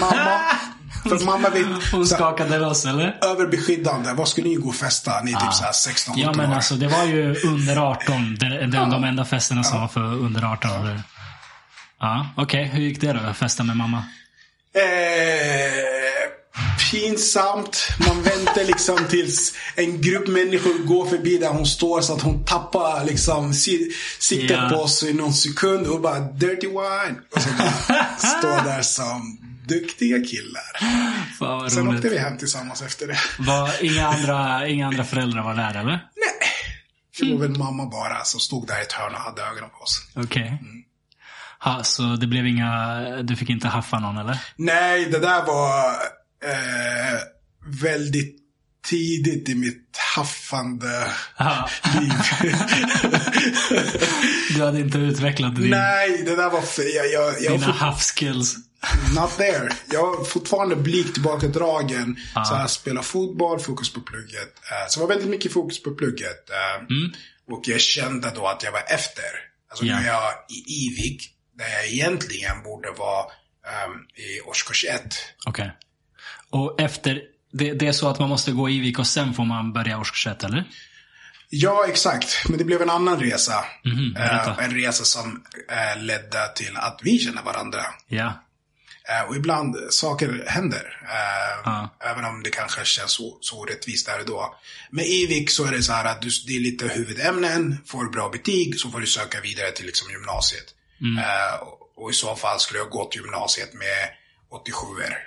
Mamma. För mamma vet, Hon skakade loss, eller? överbeskyddande. Vad skulle ni gå och festa? Ni är typ så här 16 Ja, 17 men år. alltså det var ju under 18. De, de, de enda festerna som var för under 18. Eller? Ja, okej. Hur gick det då? Festa med mamma? Eh, pinsamt. Man väntar liksom tills en grupp människor går förbi där hon står så att hon tappar liksom si- siktet Ja. på oss i någon sekund och bara dirty wine. Och så bara står där som duktiga killar. Fan vad Sen åkte vi hem tillsammans efter det. Var, inga, andra, inga andra föräldrar var där, eller? Nej. Det var väl mamma bara som stod där i ett hörn och hade ögonen på oss. Okej. Ha, så det blev inga... Du fick inte haffa någon, eller? Nej, det där var eh, väldigt tidigt i mitt haffande Ja. liv. Du hade inte utvecklat din, Nej, det där var... För, jag, jag, jag, dina haffskills. Not there. Jag var fortfarande blik tillbakadragen. Så här, spela fotboll, fokus på plugget. Eh, så det var väldigt mycket fokus på plugget. eh, Och jag kände då att jag var efter. Alltså Ja. när jag i Ivik, där jag egentligen borde vara ehm, i årskurs ett. Okej. Och efter... Det, det är så att man måste gå Ivik och sen får man börja årskurs ett, eller? Ja, exakt. Men det blev en annan resa. Berätta. Eh, en resa som ledde till att vi känner varandra. Ja. Eh, och ibland saker händer. Eh, Ja. Även om det kanske känns så, så orättvist där och då. Med Ivik så är det så här att du, det är lite huvudämnen. Får bra betyg så får du söka vidare till liksom gymnasiet. Eh, och, och i så fall skulle jag gå till gymnasiet med 87 er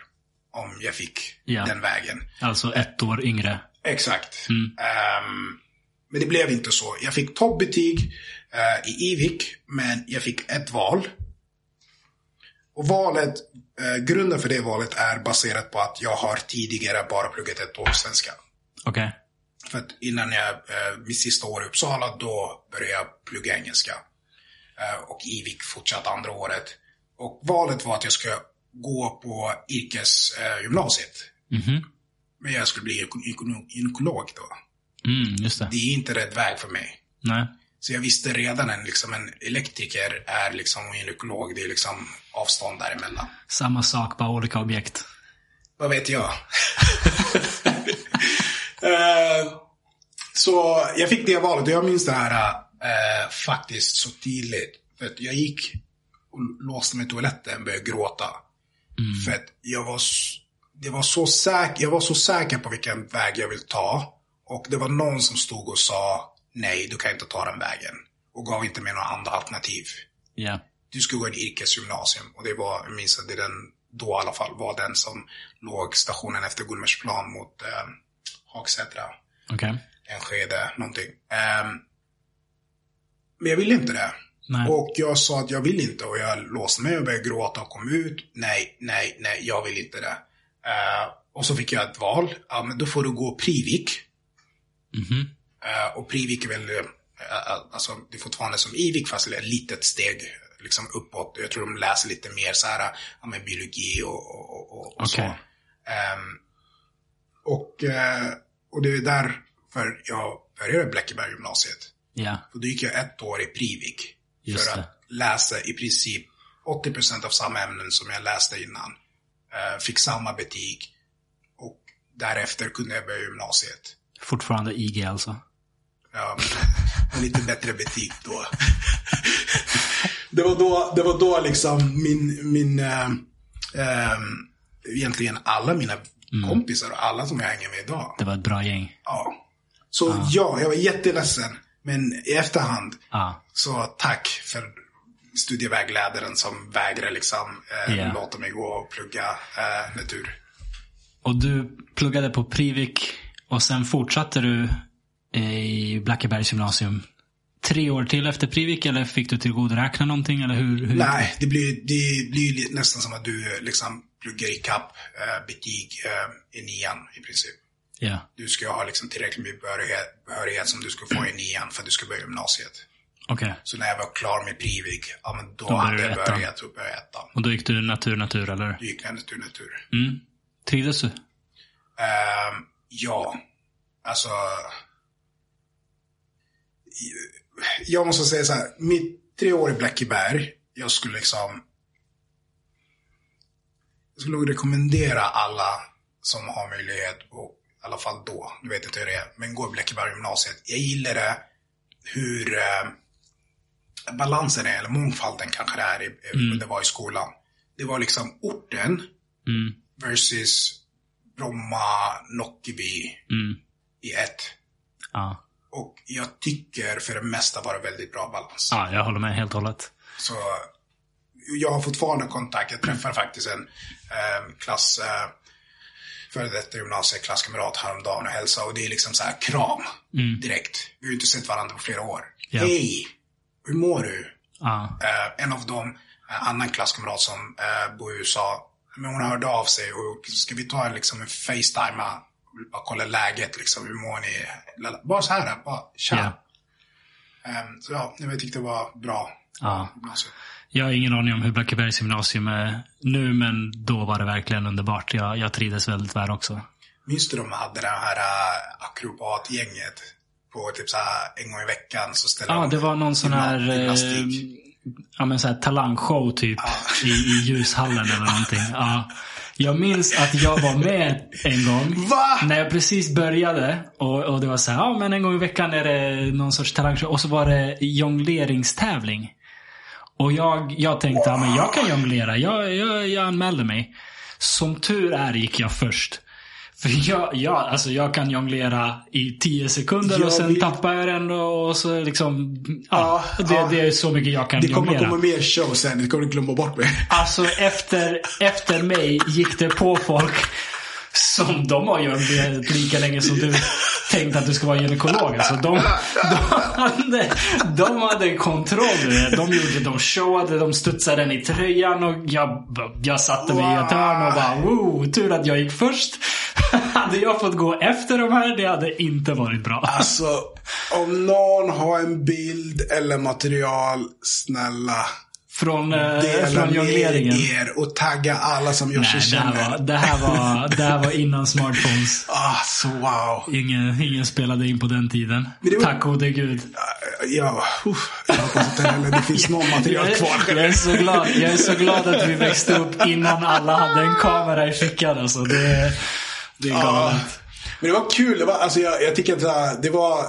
Om jag fick Ja. den vägen. Alltså ett år yngre. Exakt. Ehm, men det blev inte så. Jag fick toppbetyg eh, i Ivik, men jag fick ett val. Och valet, eh, grunden för det valet är baserat på att jag har tidigare bara pluggat ett år svenska. Okej. För att innan jag, eh, mitt sista år i Uppsala, då började jag plugga engelska. Eh, och Ivik fortsatte andra året. Och valet var att jag ska gå på yrkesgymnasiet. Mhm. Men jag skulle bli gynekolog då. Mm, just det. Det är inte rätt väg för mig. Nej. Så jag visste redan en, liksom, en elektriker är liksom en gynekolog. Det är liksom avstånd däremellan. Samma sak, bara olika objekt. Vad vet jag? Eh, så jag fick det valet och jag minns det här eh, faktiskt så tydligt. För att jag gick och låste mig i toaletten och började gråta. För att jag var, det var så säker, jag var så säker på vilken väg jag vill ta. Och det var någon som stod och sa nej, du kan inte ta den vägen. Och gav inte mig några andra alternativ. Ja. Du ska gå en yrkesgymnasium. Och det var, jag minns att det den, då i alla fall, var den som låg stationen efter Gullmarsplan mot eh, Hagsätra. Okej. Enskede, någonting. Ehm, men jag ville inte det. Nej. Och jag sa att jag vill inte och jag låste mig och började gråta och kom ut. Nej, nej, nej, jag vill inte det. Eh, och så fick jag ett val. Ja, men då får du gå Privik. Mhm. Eh, och Privik är väl, eh, alltså det är fortfarande som Ivik fast ett litet steg liksom uppåt. Jag tror de läser lite mer så här, ja, men biologi och, och, och, och så. Okej. Ehm, och, eh, och det är därför jag började Bleckeberg gymnasiet. Ja. Och då gick jag ett år i Privik. Just för det. att läsa i princip 80% av samma ämnen som jag läste innan. Eh, fick samma betyg. Och därefter kunde jag börja gymnasiet. Fortfarande IG alltså. Ja, men lite bättre betyg då. det, var då det var då liksom min, min äh, egentligen alla mina kompisar och alla som jag hänger med idag. Det var ett bra gäng. Ja. Så ja, jag var jätteledsen. Men i efterhand, Ja. så tack för studievägledaren som vägrar liksom eh, Ja. låta mig gå och plugga eh, natur. Och du pluggade på Privik och sen fortsatte du i Blackebergs gymnasium tre år till efter Privik eller fick du tillgodoräkna någonting eller hur? hur? Nej, det blir, det blir li- nästan som att du eh, liksom pluggar i kapp eh, betyg eh, i nian i princip. Ja, Du ska ha liksom tillräckligt med behörighet, behörighet som du ska få i nian för att du ska börja gymnasiet. okej. Så när jag var klar med Privik, ja men då, Då hade jag börjat och börjat ettan. Och då gick du natur, natur eller? Då gick jag natur, natur. Mm. Trivdes du? Ehm, ja, alltså. Jag måste säga så här, mitt tre år i Blackeberg, jag skulle liksom. Jag skulle nog rekommendera alla som har möjlighet, och i alla fall då, nu vet inte hur det är, men gå i Blackeberg gymnasiet. Jag gillade hur eh, balansen är, eller mångfalden kanske det är, i, i- det var i skolan. Det var liksom orten Mm. versus Bromma, Nockeby Mm. i ett. Ja. Och jag tycker för det mesta var det väldigt bra balans. ja, jag håller med helt och hållet. Så jag har fortfarande kontakt. Jag träffade faktiskt en eh, klass, eh, före detta gymnasieklasskamrat häromdagen och hälsade. Och det är liksom så här kram direkt. Vi har ju inte sett varandra på flera år. Ja. Hej! Hur mår du? Ja. Eh, en av dem, en annan klasskamrat som eh, bor i USA, men hon hörde av sig och ska vi ta en, liksom, en Facetime och bara kolla läget liksom, hur mår ni? Lala. Bara så här, bara tja. Ja. Ehm, så ja, jag tyckte det var bra. Ja. Jag har ingen aning om hur Blackebergs gymnasium är nu, men då var det verkligen underbart. Jag, jag trivdes väldigt väl också. Minns du de hade det här äh, akrobatgänget? På typ så en gång i veckan så ställde Ja, de det var någon sån här, eh, gymnastik. ja, men så här talangshow typ i, i ljushallen eller någonting. Ja. Jag minns att jag var med en gång. Va? När jag precis började. Och, och det var så här, ja men en gång i veckan är det någon sorts talangshow. Och så var det jongleringstävling. Och jag, jag tänkte, ja men jag kan jonglera. Jag, jag, jag anmälde mig. Som tur är gick jag först. För jag, jag, alltså jag kan jonglera i 10 sekunder Jag och sen vill- tappar jag den och så liksom... Ja, Ja, det, ja. det är så mycket jag kan Det kommer jonglera. komma mer show sen, du kommer glömma bort mig. Alltså efter, efter mig gick det på folk som de har gömt lika länge som du tänkte att du ska vara gynekolog. Alltså de, de, hade, de hade kontroll. De, gjorde, de showade, de studsade den i tröjan och jag, jag satte mig i ett hörn och bara wow, tur att jag gick först. hade jag fått gå efter de här, det hade inte varit bra. Alltså, om någon har en bild eller material, snälla. Från, eh, Dela från jongleringen. er och tagga alla som gör sig Nej, det här, känner. var, det, här var, det här var innan smartphones. Ah, så wow. Ingen, ingen spelade in på den tiden. Var- Tack gode gud. Ja, uff, jag hoppas heller det finns någon material Jag, kvar. är- jag, är så glad, jag är så glad att vi växte upp innan alla hade en kamera i fickan. Alltså. Det, är- det är Ja. galet. Men det var kul. Det var, alltså jag, jag tycker att det var,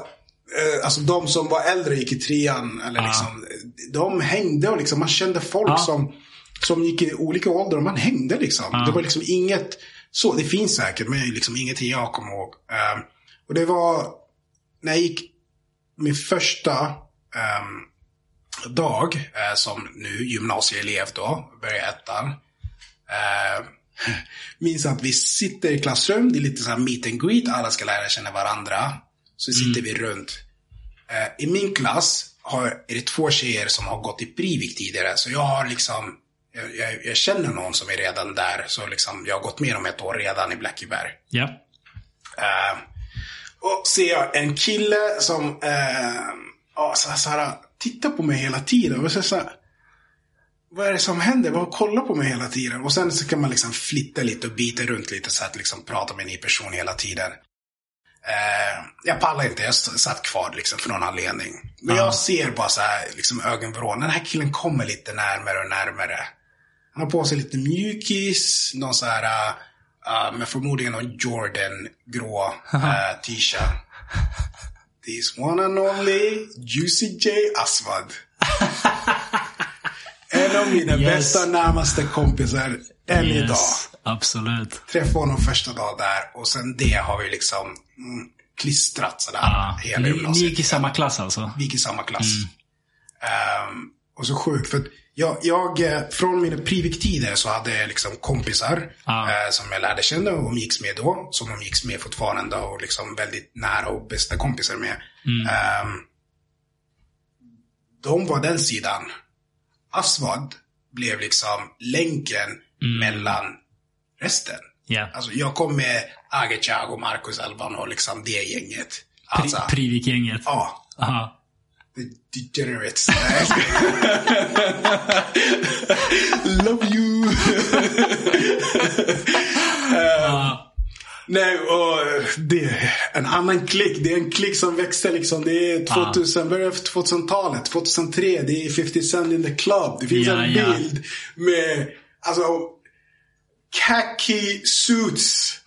alltså de som var äldre gick i trean, eller liksom, de hängde och liksom, man kände folk Ja. som, som gick i olika åldrar och man hängde liksom. Det var liksom inget, så, det finns säkert, men liksom ingenting jag kommer ihåg. Eh, och det var, när jag gick min första ehm, dag eh, som nu gymnasieelev då, började ettan. Eh, minns att vi sitter i klassrum, det är lite så här meet and greet, alla ska lära känna varandra. Så sitter vi runt. Eh, I min klass har, är det två tjejer som har gått i Privik tidigare, så jag har liksom jag, jag, jag känner någon som är redan där, så liksom, jag har gått med dem ett år redan i Blackeberg. Ja. Eh, och ser jag en kille som eh, ja, så, så här, tittar på mig hela tiden. Och så, så här, vad är det som händer? Vad kollar på mig hela tiden? Och sen så kan man liksom flitta lite och bita runt lite så att liksom prata med en ny person hela tiden. Eh, jag pallar inte, jag satt kvar liksom för någon anledning. Men jag ser bara så här, liksom ögonvrån. Den här killen kommer lite närmare och närmare. Han har på sig lite mjukis, någon så här, uh, men förmodligen någon Jordan-grå uh, t-shirt. This one and only Juicy J Aswad. en av mina Yes. bästa närmaste kompisar än idag. Absolut. Träffade honom första dag där och sen det har vi liksom mm, klistrat sådär Ja. hela Ni, ni gymnasiet. gick i samma klass alltså? Vi gick i samma klass. Ehm, och så sjukt, för att jag, jag eh, från mina Privik-tider så hade jag liksom kompisar Ja. eh, som jag lärde känna och umgicks med då. Som umgicks med fortfarande och liksom väldigt nära och bästa kompisar med. Ehm, de var den sidan. Aswad blev liksom länken mellan resten. Ja. Alltså jag kom med Age Thiago, Marcus Alban och liksom det gänget. Alltså, Pri- Privik-gänget. ja. Aha. The degenerates. Love you. Ja. Nej, och det är en annan klick. Det är en klick som växte liksom. Det är 2000, början av 2000-talet. 2003, det är 50 Cent in the club. Det finns Ja, en bild med, alltså, khaki suits.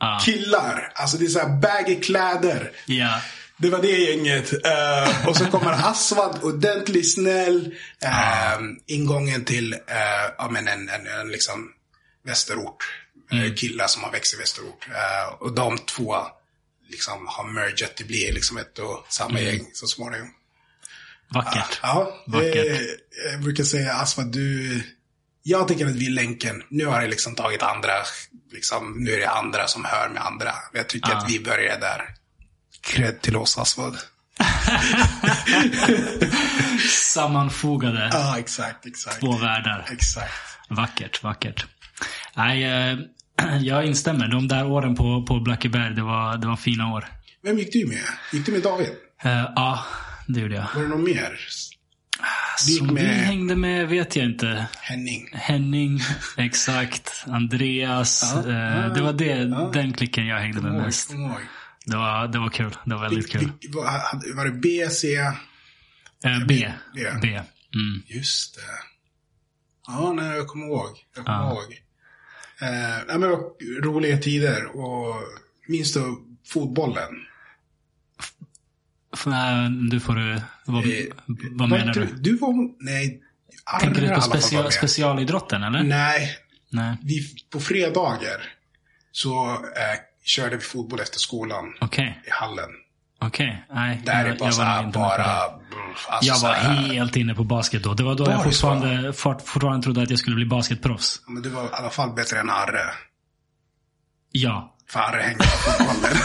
Ja. Killar. Alltså det är så här baggy kläder. Ja. Det var det gänget. Eh, och så kommer Aswad, ordentlig, snäll. Eh, ingången till uh, ja, men en, en, en liksom västerort. Mm. killar som har växt i västerort. Eh, och de två liksom har mergat. Det blir liksom ett och samma gäng så småningom. Vackert. Ja, det, Vackert. jag brukar säga Aswad, du... Jag tycker att vi länken. Nu har det liksom tagit andra, liksom, nu är det andra som hör med andra. Jag tycker att vi börjar där. Cred till oss Aswad. Sammanfogade Ja, exakt, exakt. två världar. Exakt. Vackert, vackert. Nej, eh, jag instämmer. De där åren på, på Blackeberg, det var, det var fina år. Vem gick du med? Gick du med David? Eh, ja, det gjorde jag. Var det någon mer? Som vi hängde med vet jag inte. Henning. Henning, exakt. Andreas. Ja, eh, det var det, ja. den klicken jag hängde med mest. ihåg. Det var, det var kul. Det var väldigt kul. Var, var det B, C? Eh, B. B. B. Mm. Just det. Ja, nej, jag kommer ihåg. Jag kommer Ja. ihåg. Eh, nej, men det var roliga tider och minns du fotbollen? Nej, Du får du... Vad, Eh, vad menar du? Du var, nej. Tänker du på med. specialidrotten eller? Nej, Nej. vi, på fredagar så eh, körde vi fotboll efter skolan Okej. i hallen. Okej. Nej. Där är jag, bara jag var bara... Alltså, Jag var helt inne på basket då. Det var då jag fortfarande, fort, fortfarande trodde att jag skulle bli basketproffs. Men du var i alla fall bättre än Arre. Ja. För Arre hänger på fotbollen.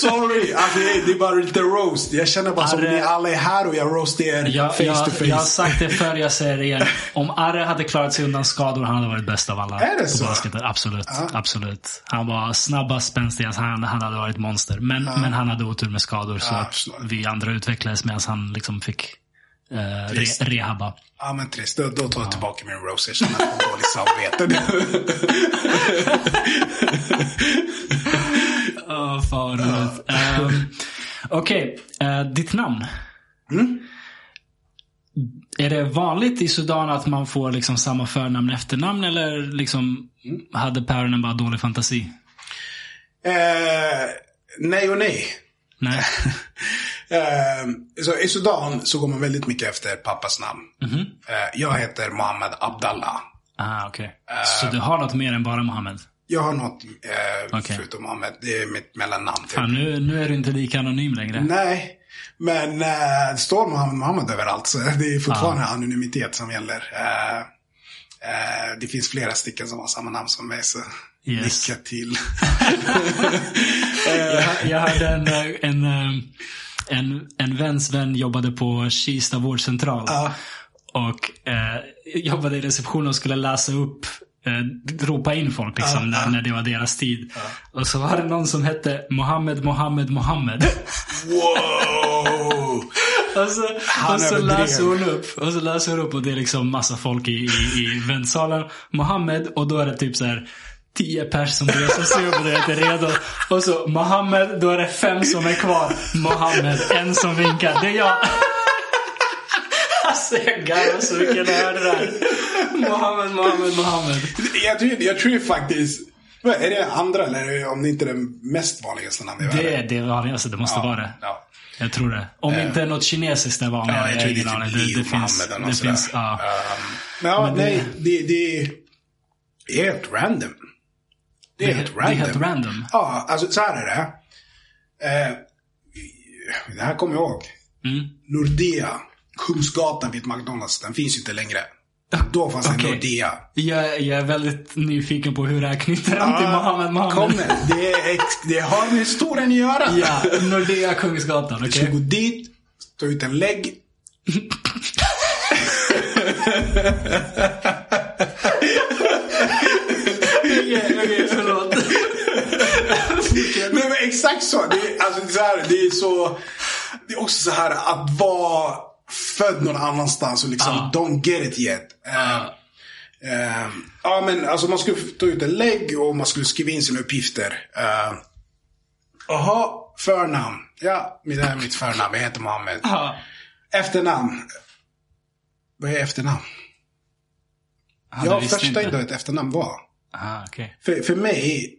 Sorry, alltså, det, är, det bara lite roast. Jag känner bara som Arre- ni alla är här och jag roastar er Jag, face jag, to face. jag har sagt det förr, jag säger det igen. Om Arre hade klarat sig undan skador, han hade varit bäst av alla. Är det så? Basketen. Absolut. absolut. Han var snabbast, spänstigast. Han, han hade varit monster. Men, men han hade otur med skador. Så Ja, att vi andra utvecklades medan han liksom fick eh, re, rehabba. Ja men trist, då, då tar jag tillbaka min roast. Jag känner att jag dåligt samvete nu. Oh, fan. Ehm, Okej, eh, ditt namn. Mm. Är det vanligt i Sudan att man får liksom samma förnamn och efternamn eller liksom Mm. hade päronen bara dålig fantasi? eh, nej och nej. Nej. Eh, så I Sudan så går man väldigt mycket efter pappas namn. Eh, jag heter Mohammed Abdallah. Ah, okej. Eh. Så du har något mer än bara Mohammed? Jag har något eh, Okej. förutom Mohammed. Det är mitt mellannamn. Typ. Fan, nu, nu är du inte lika anonym längre. Nej, men eh, det står Mohammed Mohammed överallt. Så det är fortfarande anonymitet som gäller. Eh, eh, det finns flera stycken som har samma namn som mig. Så Yes. lycka till. Jag, jag hade en, en, en, en väns vän jobbade på Kista vårdcentral. Ja. Och eh, jobbade i receptionen och skulle läsa upp, eh, ropa in folk liksom, när, när det var deras tid. Och så var det någon som hette Mohammed, Mohammed, Mohammed. wow! och så, Han och så överdrev. läser hon upp. Och så läser hon upp och det är liksom massa folk i, i, i väntsalen. Mohammed och då är det typ så här tio pers som reser sig upp och är redo. Och så Mohammed, då är det fem som är kvar. Mohammed, en som vinkar. Det är jag. Alltså jag garvar så mycket när jag hörde det här. Mohammed, Mohammed, Mohammed. Jag tror, jag tror faktiskt... Är det andra eller om det inte är det mest vanligaste namnet Det är det vanligaste, det måste vara det. Ja. Jag tror det. Om inte något kinesiskt är vanligare. Ja, jag tror det är typ det, Leo det finns. Det finns, ja. Um, ja, det- nej, det, det är helt random. Det är helt det är random. helt random. Ja, alltså så här är det. Eh, det här kommer jag ihåg. Mm. Nordea, Kungsgatan vid McDonalds, den finns ju inte längre. Då fanns det Okej. Nordea. Jag, jag är väldigt nyfiken på hur det här knyter an till Mohammed Mohammed. Kommer. Det, är ex, det har med historien att göra. Ja, Nordea Kungsgatan. Du ska gå dit, ta ut en lägg. Okej, okej, förlåt. Nej men exakt så. Det är, alltså, det är så här, det är så. Det är också så här att vara född någon annanstans och liksom Ja. don't get it yet. Eh, eh, ja men alltså man skulle ta ut en lägg och man skulle skriva in sina uppgifter. Eh, Jaha, förnamn. Ja, det här är mitt förnamn. Jag heter Mohammed. Ja. Efternamn. Vad är efternamn? Du jag första inte vad ett efternamn var. Ah, okej. För, för mig,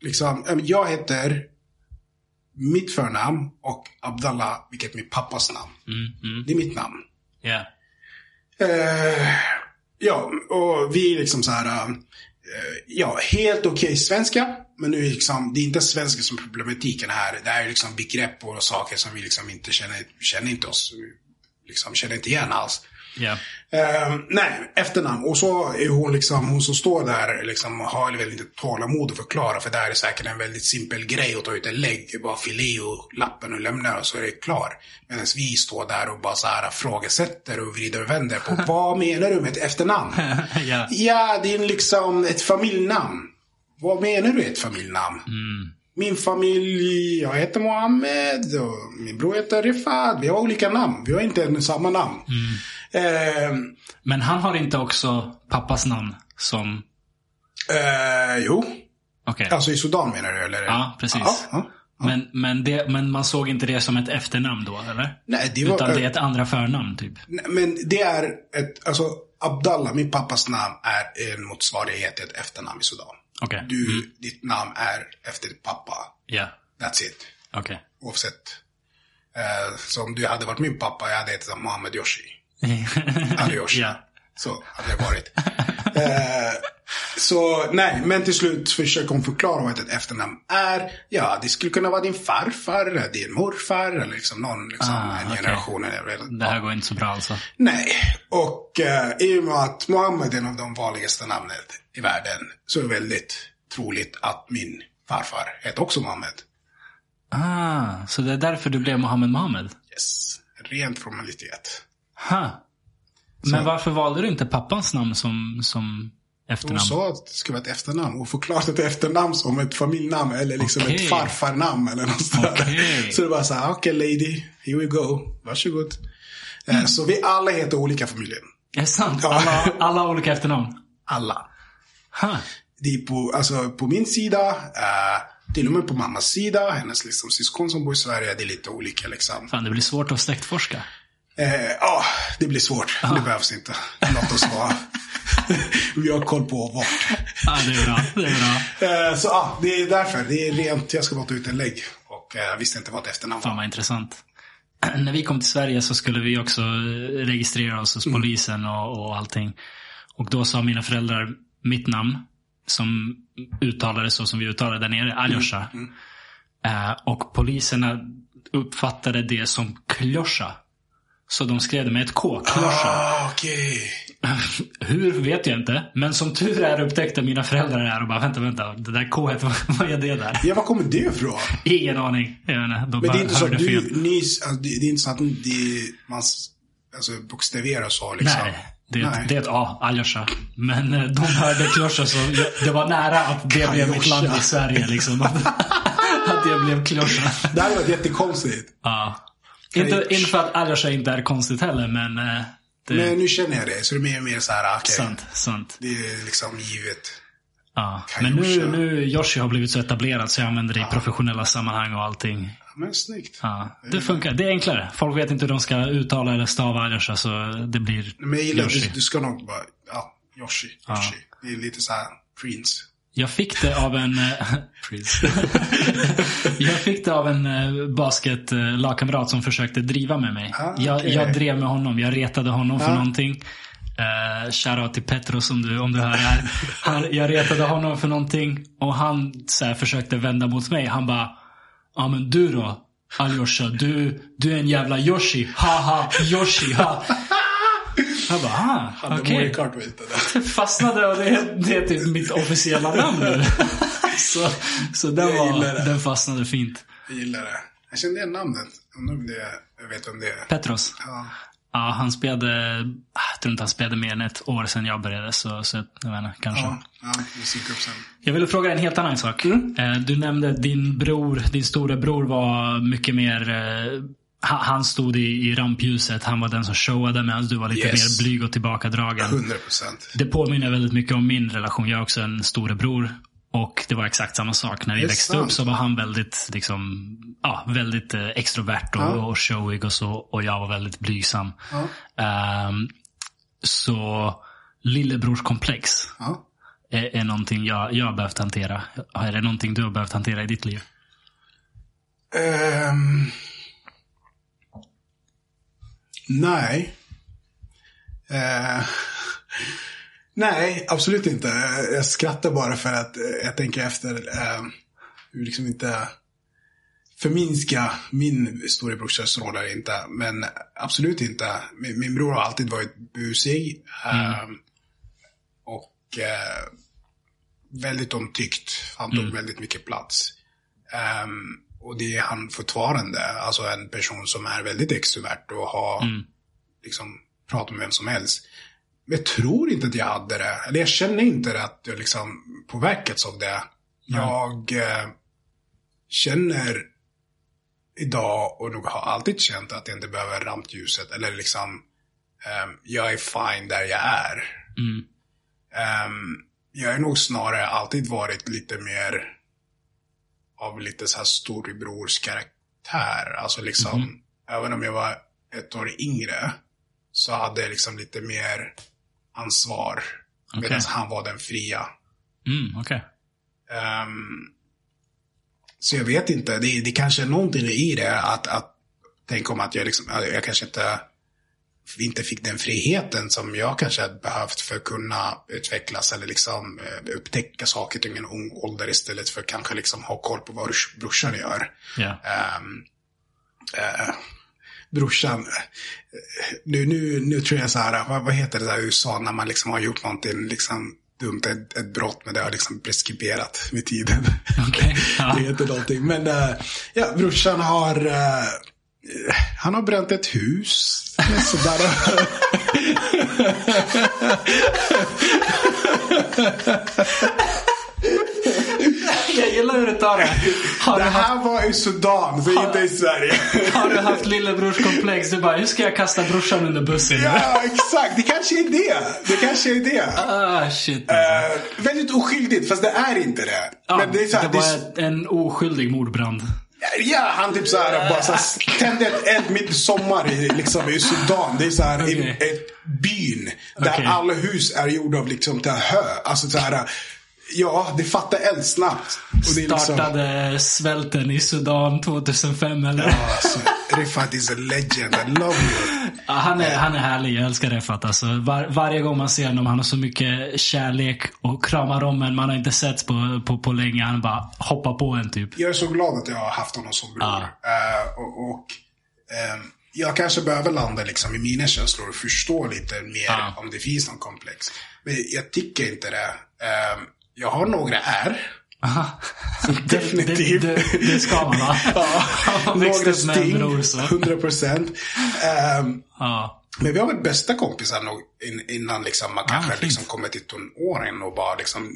liksom, jag heter mitt förnamn och Abdallah, vilket är min pappas namn. Mm, mm. Det är mitt namn. Ja. Eh, ja, och vi är liksom så här, eh, ja, helt okej svenska. Men nu är liksom, det är inte svenska som problematiken här. Det här är liksom begrepp och saker som vi liksom inte känner, känner inte oss, liksom känner inte igen alls. Ja. Eh, nej, efternamn. Och så är hon liksom, hon som står där liksom har väl inte tålamod att förklara. För det här är säkert en väldigt simpel grej att ta ut en lägg. Bara i och lappen och lämna och så är det klar. Medan vi står där och bara så här frågesätter och vrider och vänder på. vad menar du med ett efternamn? ja. ja, det är liksom ett familjenamn. Vad menar du ett familjenamn? Min familj, jag heter Mohammed och min bror heter Rifat. Vi har olika namn. Vi har inte samma namn. Ehm, Men han har inte också pappas namn som... Eh, jo. Okej. Alltså i Sudan menar du eller? Ja, precis. Ja, ja. Men, men, det, men man såg inte det som ett efternamn då, eller? Nej, det var... Utan det är ett andra förnamn, typ. Nej, Men det är ett, alltså Abdallah, min pappas namn, är en motsvarighet till ett efternamn i Sudan. Okej. Du, ditt namn är efter din pappa. Ja. That's it. Okej. Oavsett. Eh, så om du hade varit min pappa, jag hade hetat Mohammed Yoshi. Yoshi. ja. Så hade det varit. eh, så nej, men till slut försöker hon förklara vad ett efternamn är. Ja, det skulle kunna vara din farfar, eller din morfar, eller liksom någon liksom, Ah, en okej. generation. Eller, Det här går inte så bra alltså. Nej, och eh, i och med att Mohammed är en av de vanligaste namnen i världen så är det väldigt troligt att min farfar hette också Mohammed. Ah, så det är därför du blev Mohammed Mohammed? Yes. Rent formalitet. Ha. Men varför valde du inte pappans namn som, som Hon efternamn? sa att det skulle vara ett efternamn och förklarat ett efternamn som ett familjenamn eller liksom Okej. ett farfarnamn eller något. Okej. Så det var så här, okej lady, here we go, varsågod. Mm. Eh, Så vi alla heter olika familjen. Är det sant? Ja. Alla, alla har olika efternamn? Alla. Ha. Det är på, alltså, på min sida, eh, till och med på mammas sida, hennes liksom, syskon som bor i Sverige, det är lite olika liksom. Fan, det blir svårt att släktforska. Eh, Ja, det blir svårt. Det behövs inte. Låt oss vara. vi har koll på vart. Ja, det är bra. Det är bra. Eh, så ja, det är därför. Det är rent, jag ska bara ta ut en lägg. Och eh, visste inte vad ett efternamn Fan var. vad intressant. När vi kom till Sverige så skulle vi också eh, registrera oss hos polisen och, och allting. Och då sa mina föräldrar mitt namn, som uttalades så som vi uttalade där nere, Aljosha. Eh, och poliserna uppfattade det som Klosha. Så de skrev det med ett K, Klosha. Ah, okej. Hur vet jag inte. Men som tur är upptäckte mina föräldrar det här och bara vänta, vänta. Det där K, vad, är det där? Ja, var kommer det ifrån? Ingen aning. Inte. De Men det är inte så att du, ni, alltså, det, är inte så att det, man alltså, bokstaverar så liksom. Nej, det är, ett, det är ett A, Aljosha. Men eh, de hörde Klosha så det var nära att det blev mitt land i Sverige liksom. Att, att det blev Klosha. Det hade varit jättekonstigt. Ja. Inte, inte för att Aljosha inte är konstigt heller, men eh, det Men nu känner jag det, så det är mer och mer så här, okej. sant. sant. Det är liksom givet. Ja. Men nu, nu, Yoshi har blivit så etablerad så jag använder det i professionella sammanhang och allting. Men snyggt. Ja, det funkar. Det är enklare. Folk vet inte hur de ska uttala eller stava Aljosha så det blir Men jag gillar, Yoshi. du, du ska nog bara, ja, Yoshi. Yoshi. Det är lite så här, Prince. Jag fick det av en... eh, jag fick det av en eh, basketlagkamrat som försökte driva med mig. Ah, jag, okej. jag drev med honom. Jag retade honom för Ah. någonting. Uh, Shoutout till Petros om du, om du hör det här. Han, jag retade honom för någonting och han så här, försökte vända mot mig. Han bara, ja men du då? Aljosha, du, du är en jävla Yoshi. Haha, Yoshi, ha. Jag bara, ah, Hade okej Mario vet det fastnade och det, det är typ mitt officiella namn nu. så så den, var, den fastnade fint. Jag gillar det. Jag kände igen namnet. Undrar om det, jag vet om det är. Petros. Ja. Ja, han spelade, jag tror inte han spelade mer än ett år sedan jag började. Så, så jag vet inte, kanske. Ja, ja, upp sen. Jag ville fråga en helt annan sak. Eh, Du nämnde din bror, din stora bror var mycket mer eh, han stod i, i rampljuset, han var den som showade medan du var lite Yes. mer blyg och tillbakadragen. 100 procent. Det påminner väldigt mycket om min relation. Jag har också en storebror. Och det var exakt samma sak. När vi är växte sant. upp så var han väldigt, liksom, ja, väldigt eh, extrovert och, Ja. och showig och så. Och jag var väldigt blygsam. Ja. Ehm, så lillebrorskomplex Ja. är, är någonting jag, jag har behövt hantera. Är det någonting du har behövt hantera i ditt liv? Ehm. Nej. Eh, nej, absolut inte. Jag skrattar bara för att jag tänker efter eh, hur liksom inte förminska min storebrorsas roll är inte. Men absolut inte. Min, min bror har alltid varit busig. Eh, och eh, väldigt omtyckt. Han tog väldigt mycket plats. Ehm, och det är han fortfarande. Alltså en person som är väldigt extrovert och har Mm. liksom pratat med vem som helst. Men jag tror inte att jag hade det. Eller jag känner inte att jag liksom påverkats av det. Jag eh, känner idag och nog har alltid känt att jag inte behöver rampljuset. Eller liksom, ehm, jag är fine där jag är. Mm. Ehm, jag är nog snarare alltid varit lite mer av lite så här storebrors karaktär. Alltså liksom, även om jag var ett år yngre så hade jag liksom lite mer ansvar. Okej. Medan han var den fria. Mm, Okej. Ehm, så jag vet inte, det, det kanske är någonting i det att, att tänka om att jag liksom, jag kanske inte, inte fick den friheten som jag kanske hade behövt för att kunna utvecklas eller liksom eh, upptäcka saker till en ung ålder istället för att kanske liksom ha koll på vad brors- brorsan gör. Ja. Ehm, eh, brorsan, nu, nu, nu tror jag så här, vad, vad heter det där i USA när man liksom har gjort någonting liksom dumt, ett, ett brott, men det har liksom preskriberat med tiden. Ja. Det heter någonting. Men äh, ja, brorsan har, äh, han har bränt ett hus. Sådär. Jag gillar hur du tar det. Har det du, haft, här var i Sudan, så inte i Sverige. har du haft lillebrorskomplex? Du bara, hur ska jag kasta brorsan under bussen? Ja, exakt. Det kanske är det. Det kanske är det. Ah, shit. Uh, väldigt oskyldigt, fast det är inte det. Ja, Men det är så här, det det var ett- en oskyldig mordbrand. Ja, han typ såhär bara så tände ett eld mitt i sommar i, liksom, i Sudan. Det är såhär okay. ett byn. Där Okej. alla hus är gjorda av liksom hö. Alltså såhär, ja det fattar eld snabbt. Och det är liksom, Startade svälten i Sudan 2005 eller? Ja, alltså, Rifat is a legend, I love you. Ja, han, är, han är härlig, jag älskar Refat. Alltså, var, varje gång man ser honom, han har så mycket kärlek och kramar om en. Man har inte sett på, på, på länge. Han bara hoppar på en typ. Jag är så glad att jag har haft honom som bror. Ja. Eh, och och ehm, jag kanske behöver landa liksom i mina känslor och förstå lite mer Ja. om det finns någon komplex. Men jag tycker inte det. Ehm, jag har några är. Aha. Definitivt. Det, det, det ska man ha. Ja, några sting, bror så. 100 procent. Ehm, Ja. men vi har varit bästa kompisar nog in, innan liksom man kanske fint. liksom kommer till tonåren och bara liksom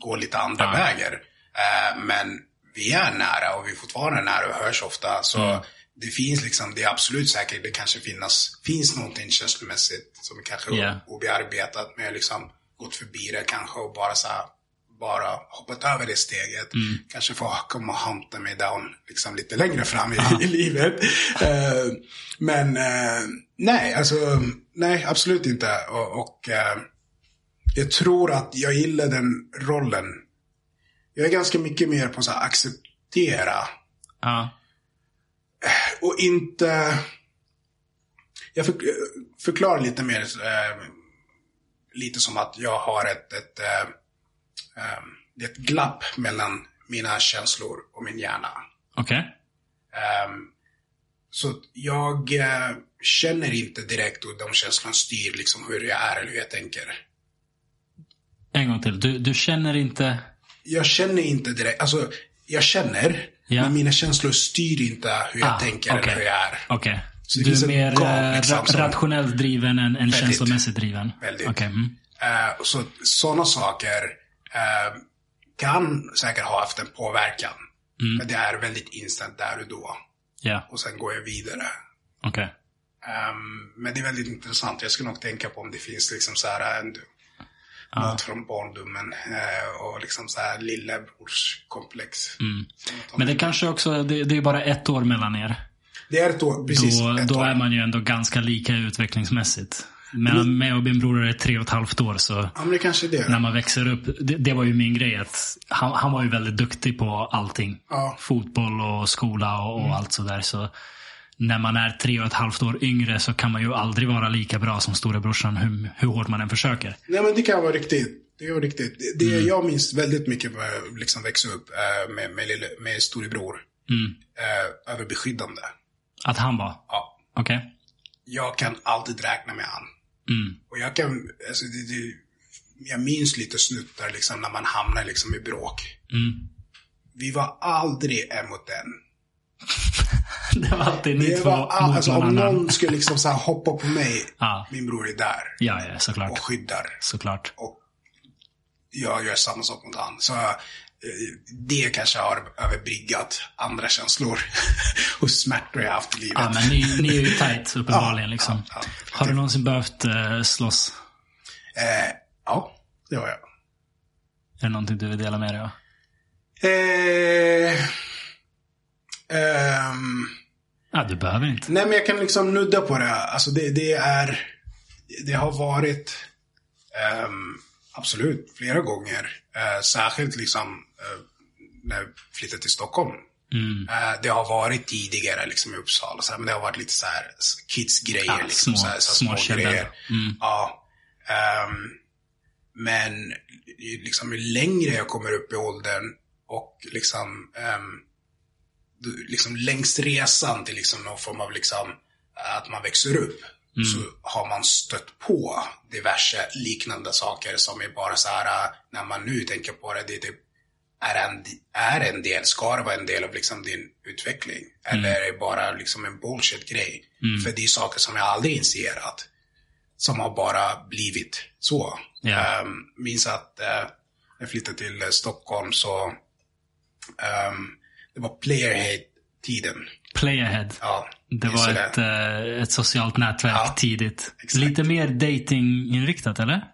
går lite andra Ja. vägar. Eh, men vi är nära och vi är fortfarande nära och hörs ofta. Så Mm. det finns liksom, det är absolut säkert, det kanske finnas, finns någonting känslomässigt som kanske är obearbetat. Men jag har liksom gått förbi det kanske och bara så här, bara hoppat över det steget. Mm. Kanske få komma och hunta mig down liksom lite längre fram i, i livet. Eh, men eh, nej, alltså nej, absolut inte. Och, och eh, jag tror att jag gillar den rollen. Jag är ganska mycket mer på här acceptera och inte... Jag för, förklarar lite mer, lite som att jag har ett, ett, det är ett glapp mellan mina känslor och min hjärna. Okej. Ehm, så jag eh, känner inte direkt hur de känslorna styr liksom hur jag är eller hur jag tänker. En gång till. Du, du känner inte... Jag känner inte direkt, alltså jag känner, Ja. men mina känslor styr inte hur jag Ah, tänker okej. eller hur jag är. Okej. Så det Du är mer gap, eh, liksom, ra- rationellt driven än, än Väldigt. känslomässigt driven? Väldigt. Okej. Mm. Eh, så sådana saker eh, kan säkert ha haft en påverkan. Mm. Men det är väldigt instant där och då. Ja, Och sen går jag vidare. okej. Ehm, men det är väldigt intressant. Jag ska nog tänka på om det finns liksom så här en, något från barndomen eh, och liksom så här lillebrorskomplex. Mm. Men det kanske också, det, det är bara ett år mellan er. Det är ett år, precis. Då, ett då år. är man ju ändå ganska lika utvecklingsmässigt. Mellan mig och min bror är tre och ett halvt år. Så Ja, men när man växer upp, det, det var ju min grej. Att han, han var ju väldigt duktig på allting. Ja. Fotboll och skola och, Mm. och allt sådär. Så när man är tre och ett halvt år yngre så kan man ju aldrig vara lika bra som storebrorsan hur, hur hårt man än försöker. Nej men det kan vara riktigt. Det är riktigt. Det, det Mm. jag minns väldigt mycket var liksom växa upp eh, med, med, lille, med storebror. Mm. Eh, överbeskyddande. Att han var? Ja. Okej. Jag kan alltid räkna med han. Mm. Och jag kan, alltså det, det, jag minns lite snuttar liksom när man hamnar liksom i bråk. Mm. Vi var aldrig en mot en. Det var alltid ni Det två var, mot all, alltså, om varandra. någon skulle liksom så hoppa på mig, Ja. min bror är där Ja, ja, såklart. och skyddar. Såklart. Och jag gör samma sak mot honom. Så det kanske har överbryggat andra känslor och smärtor jag haft i livet. Ja, men ni, ni är ju tight uppenbarligen. Ja, liksom. ja, ja. Har du någonsin behövt eh, slåss? Eh, ja, det har jag. Är det någonting du vill dela med dig av? Eh, ehm, Ja, du behöver inte. nej, men jag kan liksom nudda på det. Alltså det, det är, det har varit, ehm, absolut, flera gånger. Eh, särskilt liksom eh, när jag flyttade till Stockholm. Mm. Eh, det har varit tidigare liksom i Uppsala, så här, men det har varit lite så här kids-grejer. Ja, liksom, små- så här, så här, små käbbel. Mm. Ja. ehm, men liksom ju längre jag kommer upp i åldern och liksom, du- liksom längs resan till liksom någon form av liksom att man växer upp. Så har man stött på diverse liknande saker som är bara så här, när man nu tänker på det, det är typ, är en, är en del, ska det vara en del av liksom din utveckling? Eller är det bara liksom en bullshit-grej? För det är saker som jag aldrig initierat. Som har bara blivit så. Ja. Um, minns att uh, jag flyttade till eh, Stockholm så ehm, det var playerhead-tiden. Playahead. Ja, Det var du ett, eh, ett socialt nätverk Ja, tidigt. exakt. Lite mer datinginriktat eller?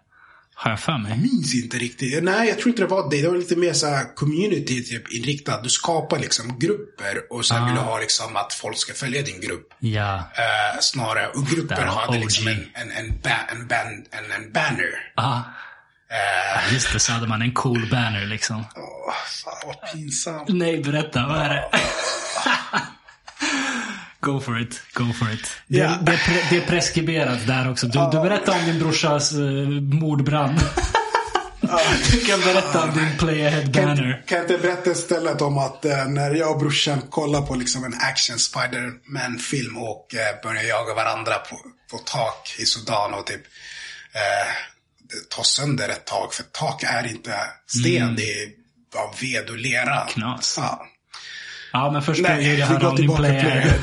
Har jag för mig. minns inte riktigt. Nej, jag tror inte det var det. Det var lite mer så här community typ inriktat. Du skapar liksom grupper och sen Ah. vill du ha liksom att folk ska följa din grupp. Ja. Eh, snarare. Och grupper hade liksom en, en, en, ba, en, band, en, en banner. Ah, Eh, just det, så hade man en cool banner liksom. åh, fan vad pinsamt. Nej, berätta. Vad är det? Go for it. Go for it. Det, Ja. det, det är preskriberat där också. Du, du berättar om din brorsas uh, mordbrand. du kan berätta om din playahead Kan, banner. kan jag inte berätta istället om att eh, när jag och brorsan kollar på liksom en action Spider-Man-film och eh, börjar jaga varandra på, på tak i Sudan och typ tar sönder ett tak. För tak är inte sten, det är av ved och lera. Mm. Knas. Ja. Ja, men först Nej, går om din tillbaka till playahead.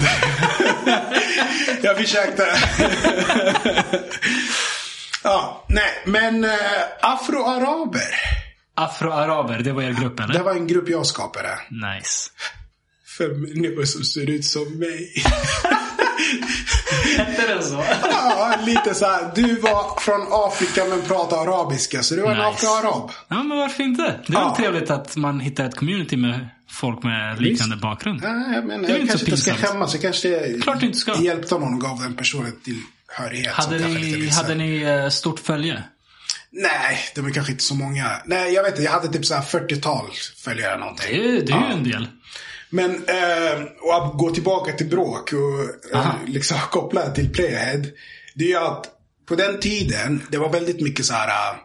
Jag försökte. ja, nej, men eh, afroaraber. Afroaraber, det var er grupp eller? Det var en grupp jag skapade. Nice. För människor som ser ut som mig. Hette den så? Ja, lite så här. Du var från Afrika men pratar arabiska, så du var en Nice. afroarab. Ja, men varför inte? Det är Ja. trevligt att man hittar ett community med folk med liknande bakgrund. Ja, jag menar, Det är jag inte kanske inte ska skämmas. Jag kanske Klart inte ska. hjälpte någon och gav den personen tillhörighet. Hade ni, hade ni eh, stort följe? Nej, de är kanske inte så många. Nej, jag vet inte. Jag hade typ så här 40-tal följare någonting. Det, är- det är Ja. ju en del. Men, eh, och att gå tillbaka till bråk och eh, Aha. liksom koppla det till Playhead. Det är ju att på den tiden, det var väldigt mycket så här.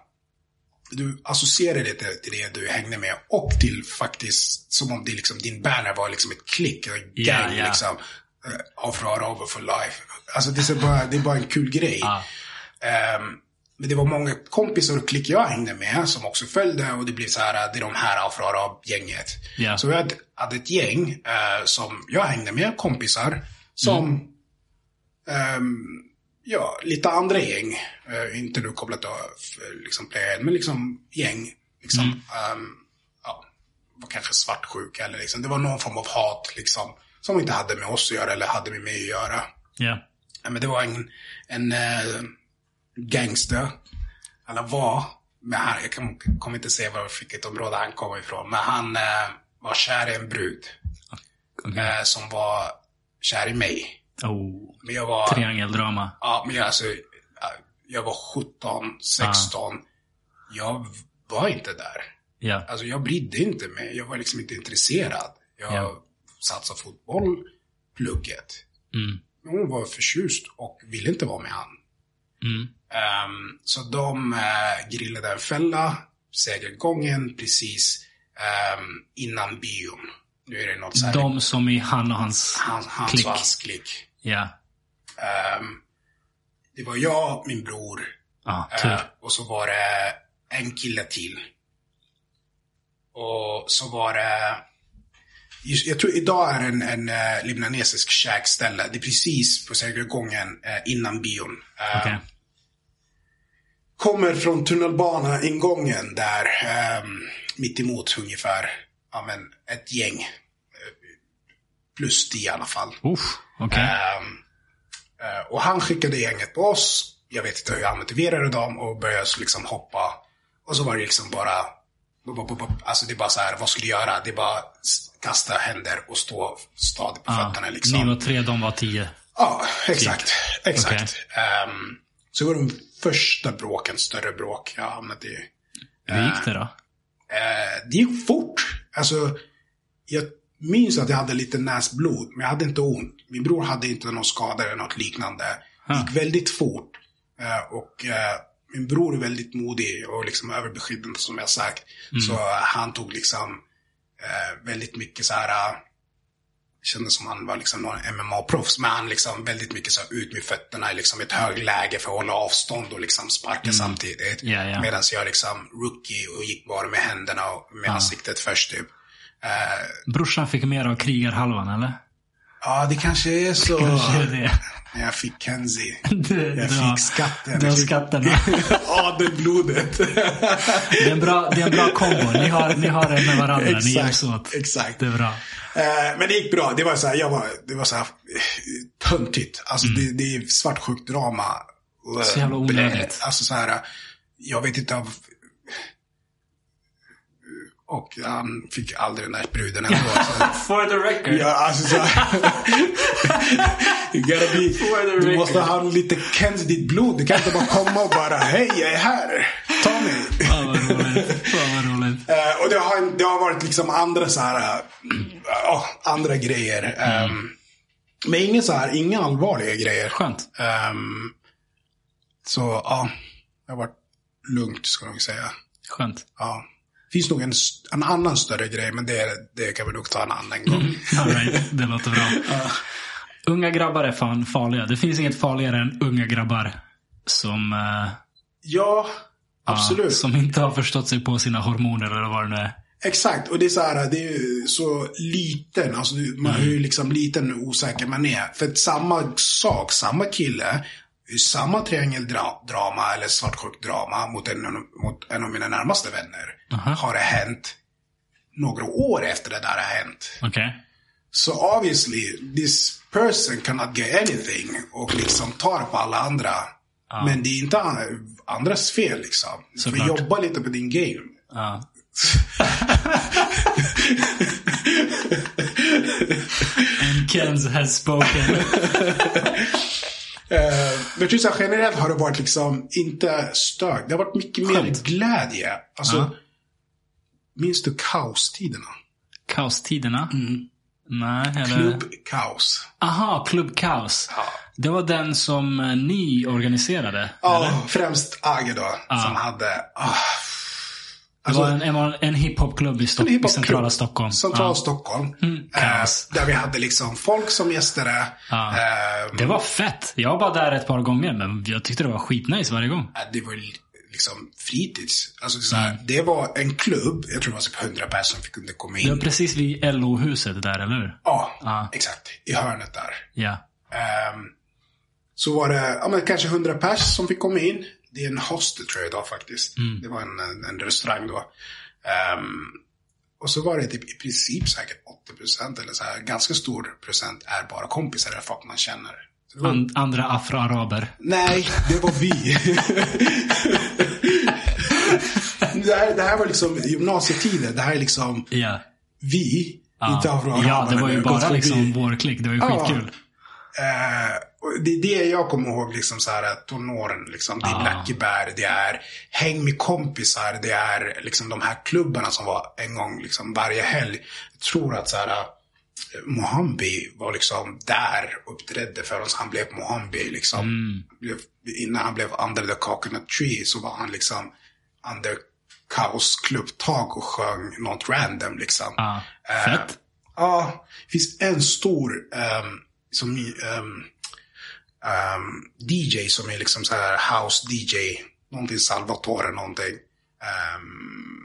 Eh, Du associerade det till, till det du hängde med och till faktiskt som om det liksom, din banner var liksom ett klick, Ja, gang ja. liksom. Uh, Afro-araber for life. Alltså det är, bara, det är bara en kul grej. Ja. Ehm, men det var många kompisar och klick jag hängde med som också följde och det blev så här, det är de här afro-arab-gänget. Ja. Så vi hade, hade ett gäng eh, som jag hängde med, kompisar, som ehm, ja, lite andra gäng. Eh, inte nu kopplat till liksom men liksom gäng. Liksom, ehm, ja, var kanske svartsjuka eller liksom, det var någon form av hat liksom. Som inte hade med oss att göra eller hade med mig att göra. Ja. Ja, men det var en, en eh, gangster. Eller var. Men han, jag kommer inte säga var, vilket område han kom ifrån. Men han eh, var kär i en brud. Eh, som var kär i mig. Oh. Men jag var... Triangeldrama. Ja, men jag, alltså, ja, jag var 17, 16. Jag var inte där. Ja. Alltså jag brydde inte mig. Jag var liksom inte intresserad. Jag Ja. satsade fotboll, plugget. Mm. Hon var förtjust och ville inte vara med han. Mm. Ehm, så de uh, grillade en fälla, segergången, precis ehm, innan bion. Nu är det något så här, De som i han och hans hans, hans klick. och hans klick. Ja. Ehm, det var jag, min bror eh, tur. och så var det en kille till. Och så var det Just, jag tror idag är en, en uh, libanesisk käkställe. Det är precis på segergången uh, innan bion. Uh, Okej. Kommer från tunnelbana-ingången där, um, mitt emot ungefär, ja men ett gäng. eh, Plus det i alla fall. Okej. Ehm, eh, och han skickade gänget på oss. Jag vet inte hur jag motiverade dem och började liksom hoppa. Och så var det liksom bara, alltså det är bara så här, vad skulle jag göra? Det är bara kasta händer och stå stadigt på Ja. fötterna liksom. Ni var tre, de var tio. Ja, exakt. Exakt. Ehm, så var de första bråken, större bråk jag hamnade i. Hur gick det då? Eh, det gick fort. Alltså, jag minns att jag hade lite näsblod, men jag hade inte ont. Min bror hade inte någon skada eller något liknande. Det gick väldigt fort. Eh, och eh, min bror är väldigt modig och liksom överbeskyddande som jag sagt. Så eh, han tog liksom eh, väldigt mycket så här. Kändes som han var liksom någon MMA-proffs. Men han liksom väldigt mycket så ut med fötterna i liksom ett högläge för att hålla avstånd och liksom sparka samtidigt. Ja, ja. Medan jag liksom rookie och gick bara med händerna och med ansiktet först typ. Eh, Brorsan fick mer av krigarhalvan, eller? Ja, det kanske är så. Kanske är det. Jag fick Kenzie. Du, Jag fick skatten. Fick- skatterna. Adelblodet. Det är en bra, det är en bra kombo. Ni har, ni har det med varandra. Ni Exakt, hjälps åt. exakt. Det är bra. Eh, men det gick bra. Det var så här, jag var, det var så här eh, töntigt. Alltså det, det är svartsjukt drama. Mm. Så jävla onödigt. Alltså så här, jag vet inte av... Och han fick aldrig den där bruden ändå. For the record. ja, alltså så you gotta be, du måste record. ha lite Kens i ditt blod. Du kan inte bara komma och bara, hej jag är här. Ta mig. Fan vad roligt. Fan vad roligt. Eh, och det har, det har varit liksom andra så här, ja, andra grejer. Ehm, men inga så här, inga allvarliga grejer. Skönt. Ehm, så ja, det har varit lugnt ska jag säga. Skönt. Ja. Finns nog en, en annan större grej, men det, det kan vi nog ta en annan gång. All right. Det låter bra. Unga grabbar är fan farliga. Det finns inget farligare än unga grabbar. Som, eh, Ja, absolut. som inte har förstått sig på sina hormoner eller vad det nu är. Exakt, och det är så här, det är ju så liten, alltså man hur liksom liten och osäker man är. För att samma sak, samma kille, i samma triangeldrama eller svartsjukt drama mot en, mot en av mina närmaste vänner. Aha. Har det hänt några år efter det där har hänt. Okej. Så obviously, this person cannot get anything och liksom tar på alla andra. Men det är inte an- andras fel liksom. Får Såklart. jobba lite på din game. Ja. And Kens has spoken. Eh, men här, generellt har det varit liksom inte stök. Det har varit mycket mer Skönt. glädje. Alltså, Ja. minns du kaostiderna? Kaostiderna? Nej, eller? Klubb kaos. Aha, Kaos. Ja. Det var den som eh, ni organiserade? Ja, främst Age då, som hade... ah, Det alltså, var en, en, en hiphopklubb i, Stock- i hiphopklubb. centrala Stockholm. Central Ja. Stockholm. kaos. Eh, där vi hade liksom folk som gästade. Ja. Eh, Det var fett. Jag var där ett par gånger, men jag tyckte det var skitnice varje gång. det var li- liksom fritids. Alltså det, här, det var en klubb, jag tror det var typ 100 personer som fick kunde komma Det var in. precis vid LO-huset där, eller hur? Ja, Ja. exakt. I hörnet där. Ja. Ehm, så var det ja, men kanske 100 pers som fick komma in. Det är en hostel tror jag idag faktiskt. Det var en, en, en restaurang då. Ehm, och så var det typ i princip säkert 80% eller så här, ganska stor procent är bara kompisar eller folk man känner. Var, An- andra afroaraber. Nej, det var vi. det, här, det här var liksom gymnasietiden. Det här är liksom Ja. vi. Ja. Inte afro ja, det var ju bara liksom vår klick. Det var ju Ja. skitkul. Eh, det är det jag kommer ihåg, liksom så här, tonåren. Liksom. Det är Ah. Blackebär, det är häng med kompisar, det är liksom de här klubbarna som var en gång liksom, varje helg. Jag tror att så här, eh, Mohambi var liksom där och uppträdde förrän han blev Mohambi. Liksom. Mm. Innan han blev under the coconut tree så var han liksom under kaos klubbtak och sjöng något random. Liksom. Ja. Eh, Fett. Ja, det finns en stor ehm, som, ehm, ehm, DJ som är liksom så här house DJ. Någonting Salvatore någonting. Um,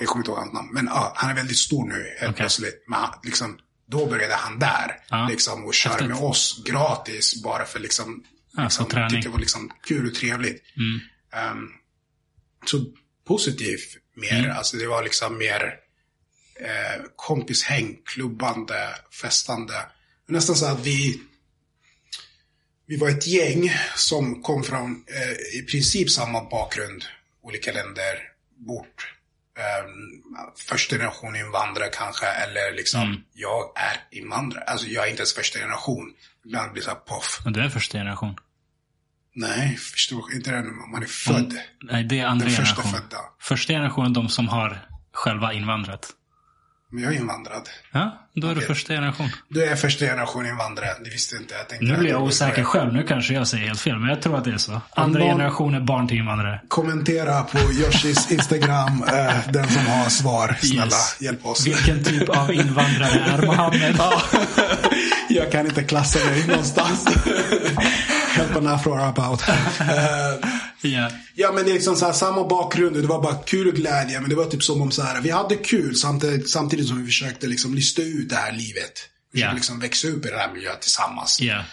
jag kommer inte ihåg hans namn. Men ja, han är väldigt stor nu helt Okej. plötsligt. Men han, liksom, då började han där. Ja. Liksom, och Häftigt. med oss gratis. Bara för liksom, Ja, liksom tyckte det var liksom kul och trevligt. Mm. Ehm, så positivt mer. Mm. Alltså det var liksom mer eh, kompishäng, klubbande, festande. Nästan så att vi vi var ett gäng som kom från eh, i princip samma bakgrund, olika länder, bort. Um, första generation invandrare kanske, eller liksom, Mm. jag är invandrare. Alltså jag är inte ens första generation. Ibland blir det så här poff. Men du är första generation. Nej, förstår inte det man är född. Nej, det är andra Den första födda. Första generation, de som har själva invandrat. Men jag är invandrad. Ja, då är du första generation. Du är första generation invandrare. Det visste inte jag. Tänkte Nu blir jag osäker själv. Nu kanske jag säger helt fel, men jag tror att det är så. Andra någon- generationer barn till invandrare. Kommentera på Yoshis Instagram. Eh, den som har svar. Snälla, Yes. hjälp oss. Vilken typ av invandrare är Mohammed? Ja. jag kan inte klassa mig någonstans. Help an afro about. Eh, Ja. Men det är liksom så här, samma bakgrund. Det var bara kul och glädje. Men det var typ som om så här, vi hade kul samtidigt, samtidigt som vi försökte liksom lista ut det här livet. Vi Ja. liksom växa upp i den här miljön tillsammans. Ja.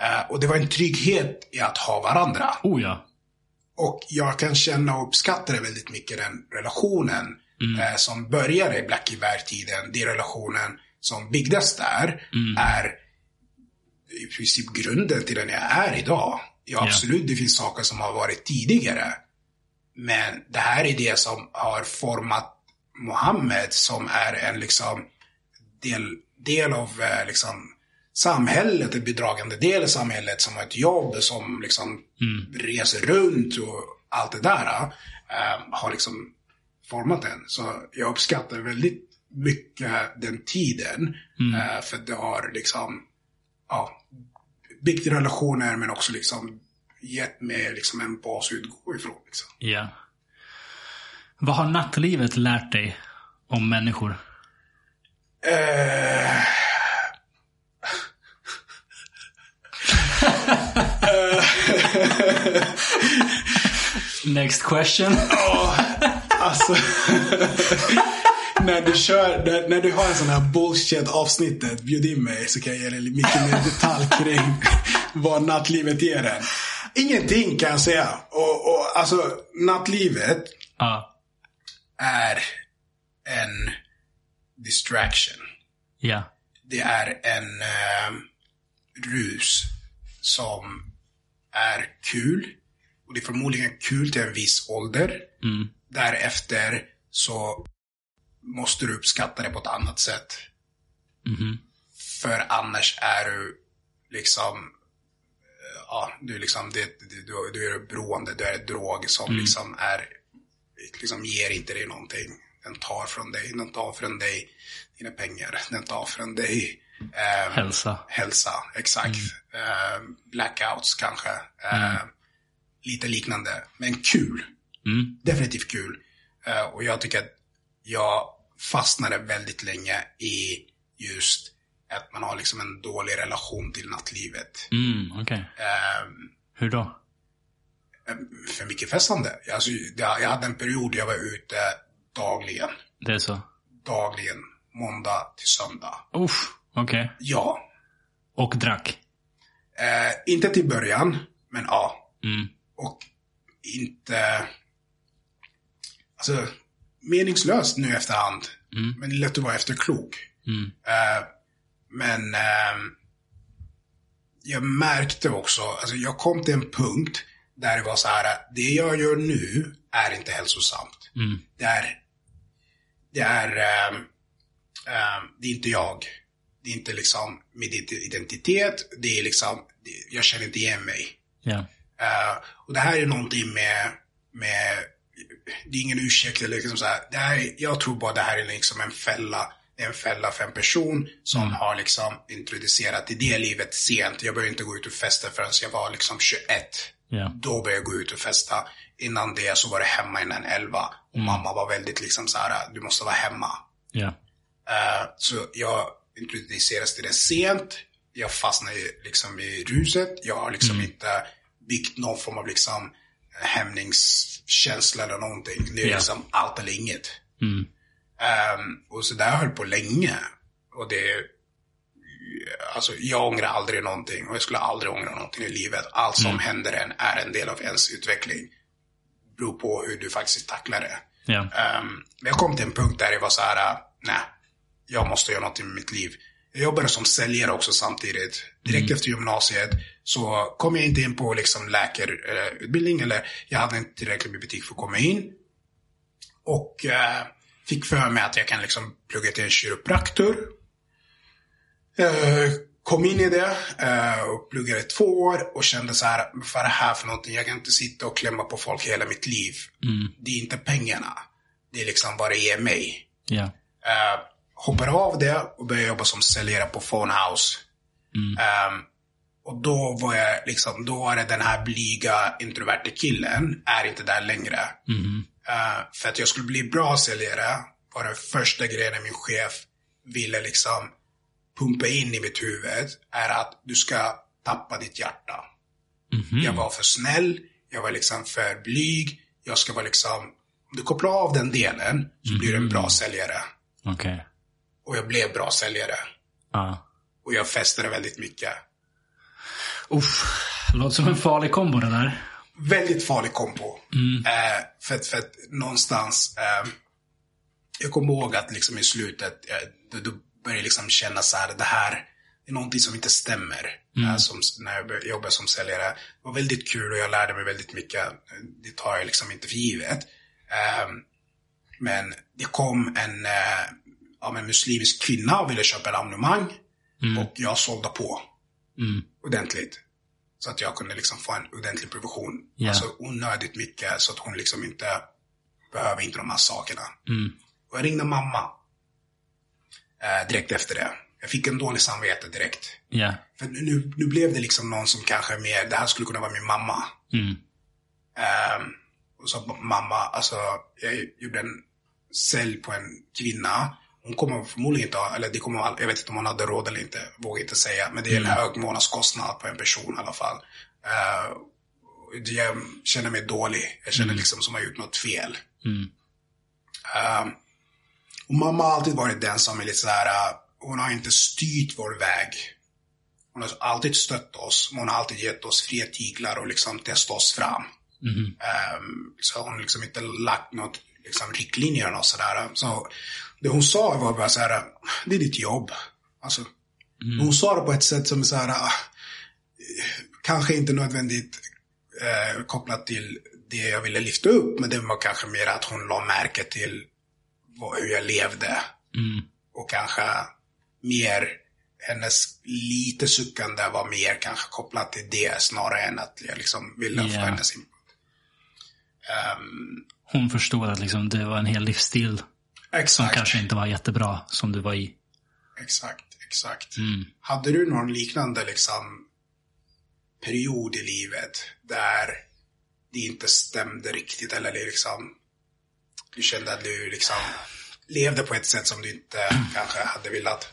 Eh, och det var en trygghet i att ha varandra. Oh ja. Och jag kan känna och uppskatta det väldigt mycket, den relationen eh, som började i Black tiden Den relationen som byggdes där är i princip grunden till den jag är idag. Ja, absolut, det finns saker som har varit tidigare. Men det här är det som har format Mohammed som är en liksom del, del av eh, liksom samhället, en bidragande del i samhället som har ett jobb, som liksom reser runt och allt det där eh, har liksom format den. Så jag uppskattar väldigt mycket den tiden. Eh, för det har liksom, ja, byggt relationer men också liksom gett mig liksom en bas att utgå ifrån. Liksom. Ja. Vad har nattlivet lärt dig om människor? Eh, Next question. Alltså. när du kör, när, när du har en sån här bullshit avsnittet, bjud in mig så kan jag ge dig mycket mer detalj kring vad nattlivet ger en. Ingenting kan jag säga. Och, och alltså, nattlivet Ja. är en distraction. Ja. Det är en eh, rus som är kul. Och det är förmodligen kul till en viss ålder. Därefter så måste du uppskatta det på ett annat sätt. För annars är du liksom, eh, ja, du är liksom, det, du, du är beroende, du är en drog som liksom är, liksom ger inte dig någonting. Den tar från dig, den tar från dig dina pengar, den tar från dig ehm, Hälsa. hälsa, exakt. Eh, blackouts kanske. Eh, Lite liknande. Men kul. Definitivt kul. Eh, och jag tycker att jag fastnade väldigt länge i just att man har liksom en dålig relation till nattlivet. Mm, okej. Eh, Hur då? för mycket festande. Alltså, jag hade en period där jag var ute dagligen. Det är så? Dagligen. Måndag till söndag. Uff, okej. Ja. Och drack? Eh, inte till början, men ja. Mm. Och inte... Alltså, meningslöst nu efterhand. Men det är lätt att vara efterklok. Eh, men ehm, jag märkte också, alltså jag kom till en punkt där det var så här, det jag gör nu är inte hälsosamt. Det är, det är, ehm, ehm, det är inte jag. Det är inte liksom min identitet, det är liksom, det, jag känner inte igen mig. Ja. Eh, och det här är någonting med, med det är ingen ursäkt eller liksom så här, är- jag tror bara det här är liksom en fälla. Det är en fälla för en person som har liksom introducerat i det livet sent. Jag började inte gå ut och festa förrän jag var liksom 21. Ja. Då började jag gå ut och festa. Innan det så var det hemma innan 11. Och mamma var väldigt liksom så här, du måste vara hemma. Ja. Eh, så jag introducerades till det sent. Jag fastnade i- liksom i ruset. Jag har liksom inte byggt någon form av liksom hämningskänsla eller någonting. Det är Ja. liksom allt eller inget. Ehm, och så där höll på länge. Och det... Alltså jag ångrar aldrig någonting och jag skulle aldrig ångra någonting i livet. Allt som händer en är en del av ens utveckling. Beror på hur du faktiskt tacklar det. Ehm, men jag kom till en punkt där det var så här, äh, nej, jag måste göra någonting med mitt liv. Jag jobbade som säljare också samtidigt. Direkt efter gymnasiet så kom jag inte in på liksom läkarutbildning eller jag hade inte tillräckligt med betyg för att komma in. Och eh, fick för mig att jag kan liksom plugga till en kiropraktor. Eh, kom in i det eh, och pluggade två år och kände så här, vad är det här för någonting? Jag kan inte sitta och klämma på folk hela mitt liv. Det är inte pengarna. Det är liksom vad det ger mig. Ja. Hoppade av det och började jobba som säljare på Phonehouse. Um, och då var jag liksom, då var det den här blyga introverte killen, är inte där längre. Uh, för att jag skulle bli bra säljare var den första grejen min chef ville liksom pumpa in i mitt huvud är att du ska tappa ditt hjärta. Jag var för snäll, jag var liksom för blyg, jag ska vara liksom, om du kopplar av den delen så blir du en bra säljare. Okej. Och jag blev bra säljare. Ja. Och jag festade väldigt mycket. Uff, låter som en farlig kombo det där. Väldigt farlig kombo. Eh, för, att- för att någonstans, eh, jag kommer ihåg att liksom i slutet, eh, då, då började jag liksom känna så här, det här är någonting som inte stämmer. Eh, som, när jag började jobba som säljare. Det var väldigt kul och jag lärde mig väldigt mycket. Det tar jag liksom inte för givet. Eh, men det kom en, eh, ja, en muslimsk kvinna och ville köpa en abonnemang. Och jag sålde på Mm. ordentligt. Så att jag kunde liksom få en ordentlig provision. Ja. Alltså onödigt mycket så att hon liksom inte behöver inte de här sakerna. Mm. Och jag ringde mamma. Eh, direkt efter det. Jag fick en dålig samvete direkt. Ja. För nu, nu blev det liksom någon som kanske mer, det här skulle kunna vara min mamma. Mm. Ehm, och så mamma, alltså jag gjorde en sälj på en kvinna. Hon kommer förmodligen inte ha, eller det kommer, jag vet inte om hon hade råd eller inte, vågar inte säga. Men det är en hög månadskostnad på en person i alla fall. Uh, jag känner mig dålig. Jag känner liksom som att jag har gjort något fel. Mm. Ehm, och mamma har alltid varit den som är lite så här, uh, hon har inte styrt vår väg. Hon har alltid stött oss, men hon har alltid gett oss fria tyglar och liksom testat oss fram. Ehm, så hon har liksom inte lagt något liksom, riktlinjer och sådär. Så det hon sa var bara så här, det är ditt jobb. Alltså, Hon sa det på ett sätt som så här, ah, kanske inte nödvändigt eh, kopplat till det jag ville lyfta upp, men det var kanske mer att hon la märke till vad, hur jag levde. Och kanske mer, hennes lite suckande var mer kanske kopplat till det snarare än att jag liksom ville få Ja. hennes input. Ehm, Hon förstod att liksom det var en hel livsstil som exakt, kanske inte var jättebra som du var i. exakt, exakt. Mm. Hade du någon liknande liksom period i livet där det inte stämde riktigt eller liksom du kände att du liksom levde på ett sätt som du inte kanske hade velat?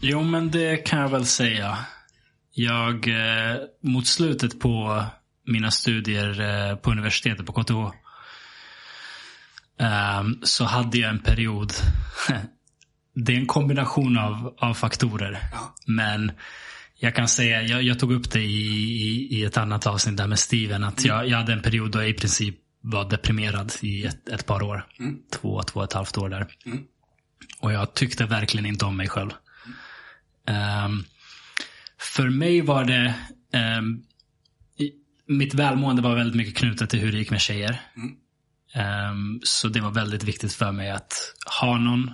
Jo, men det kan jag väl säga. Jag, eh, mot slutet på mina studier eh, på universitetet på KTH, ehm, så hade jag en period. det är en kombination av, av faktorer. Ja. Men jag kan säga, jag, jag tog upp det i, i, i ett annat avsnitt där med Steven, att jag, jag hade en period då jag i princip var deprimerad i ett, ett par år. Två, två och ett halvt år där. Och jag tyckte verkligen inte om mig själv. Ehm, för mig var det, i, mitt välmående var väldigt mycket knutet till hur det gick med tjejer. Ehm, så det var väldigt viktigt för mig att ha någon.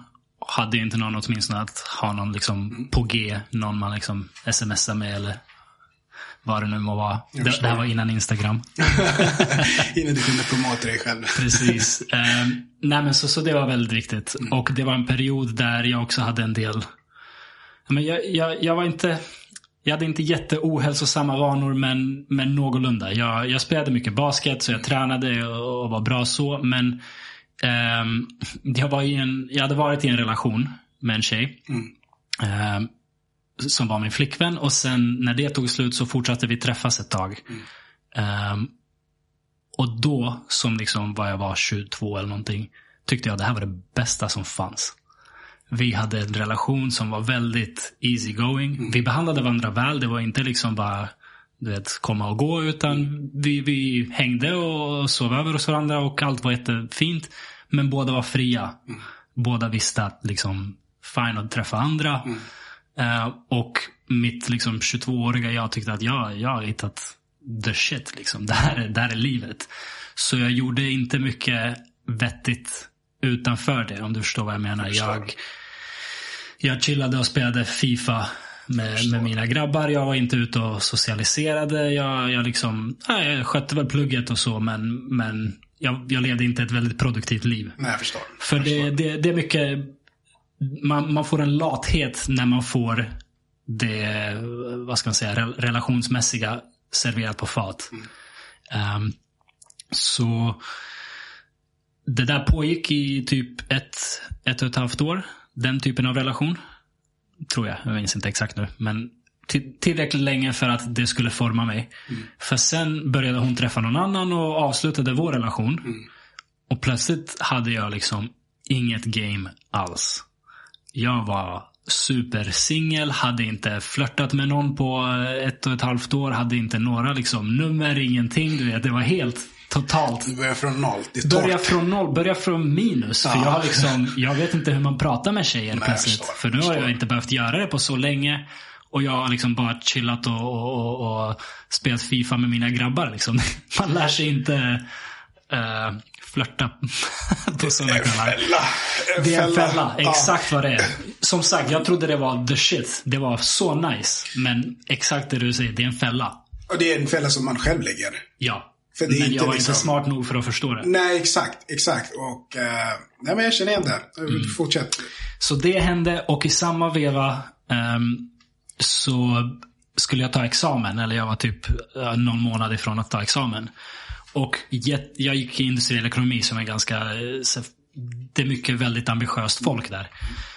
Hade inte någon åtminstone att ha någon liksom på G. Någon man liksom smsar med eller vad det nu må vara. Det, det här var innan Instagram. Innan du kunde promota dig själv. Precis. Ehm, nej men så, så det var väldigt viktigt. Och det var en period där jag också hade en del... Men jag, jag, jag var inte... Jag hade inte jätteohälsosamma vanor men, men någorlunda. Jag, jag spelade mycket basket så jag tränade och, och var bra så. Men ehm, jag, var i en, jag hade varit i en relation med en tjej. ehm, som var min flickvän. Och sen när det tog slut så fortsatte vi träffas ett tag. Ehm, och då, som liksom vad jag var 22 eller någonting, tyckte jag det här var det bästa som fanns. Vi hade en relation som var väldigt easy going. Vi behandlade varandra väl. Det var inte liksom bara du vet, komma och gå. Utan vi, vi hängde och sov över hos varandra och allt var jättefint. Men båda var fria. Båda visste att liksom, fine att träffa andra. Eh, och mitt liksom 22-åriga jag tyckte att jag, jag har hittat the shit. Liksom. Det, här är, det här är livet. Så jag gjorde inte mycket vettigt utanför det. Om du förstår vad jag menar. Jag, jag chillade och spelade FIFA med, med mina grabbar. Jag var inte ute och socialiserade. Jag, jag, liksom, nej, jag skötte väl plugget och så. Men, men jag, jag levde inte ett väldigt produktivt liv. Nej, jag förstår. För det, det, det är mycket man, man får en lathet när man får det, vad ska man säga, rel- relationsmässiga serverat på fat. Ehm, så det där pågick i typ ett, ett och ett halvt år. Den typen av relation. Tror jag. Jag minns inte exakt nu. Men till, tillräckligt länge för att det skulle forma mig. För sen började hon träffa någon annan och avslutade vår relation. Och plötsligt hade jag liksom inget game alls. Jag var supersingel, hade inte flörtat med någon på ett och ett halvt år, hade inte några liksom nummer, ingenting. Du vet, det var helt totalt Du börjar från noll. Det är Börja torrt. från noll, börja från minus. För Ja. jag har liksom, jag vet inte hur man pratar med tjejer jag plötsligt. förstår, för nu har jag inte behövt göra det på så länge. Och jag har liksom bara chillat och, och, och, och spelat FIFA med mina grabbar. Liksom. Man lär sig inte uh, flörta på sådana kvällar. Det är en fälla, exakt vad det är. Som sagt, jag trodde det var the shit. Det var så nice. Men exakt det du säger, det är en fälla. Och det är en fälla som man själv lägger. Ja. För det är men inte jag var liksom- inte smart nog för att förstå det. Nej, exakt. Exakt. Och... eh, nej, men jag känner igen det. Mm. Fortsätt. Så det hände och i samma veva ehm, så skulle jag ta examen. Eller jag var typ eh, någon månad ifrån att ta examen. Och jag gick i industriell ekonomi som är ganska... eh, Det är mycket väldigt ambitiöst folk där.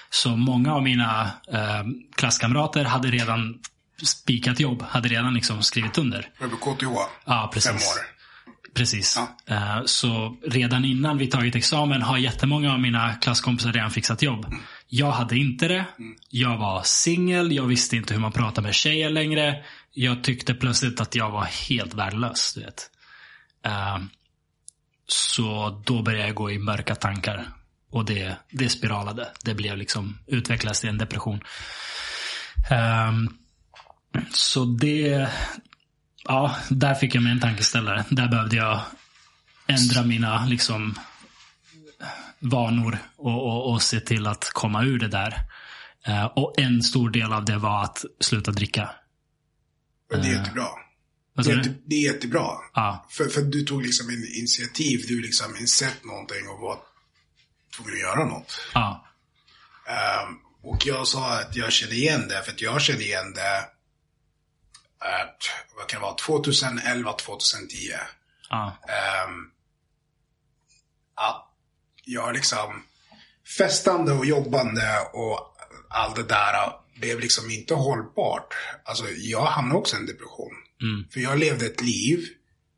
Så många av mina eh, klasskamrater hade redan spikat jobb. Hade redan liksom skrivit under. KTH. Ja, precis. Fem år. Precis. Ja. Eh, Så redan innan vi tagit examen har jättemånga av mina klasskompisar redan fixat jobb. Jag hade inte det. Jag var singel. Jag visste inte hur man pratar med tjejer längre. Jag tyckte plötsligt att jag var helt värdelös. Du vet. Eh, Så då började jag gå i mörka tankar. Och det, det spiralade. Det blev liksom, utvecklades till en depression. Ehm, Så det, ja, där fick jag mig en tankeställare. Där behövde jag ändra mina liksom, vanor och, och, och se till att komma ur det där. Eh, och en stor del av det var att sluta dricka. Det är jättebra. Vad Det är, jätte, det är jättebra. Ja, För, för du tog liksom en initiativ. Du liksom insett någonting och var tvungen att göra något. ja, Ehm, och jag sa att jag kände igen det, för att jag kände igen det vad kan det vara, 2011, 2010. ja, Ehm, att jag liksom festande och jobbande och allt det där blev liksom inte hållbart. Alltså jag hamnade också i en depression. Mm. För jag levde ett liv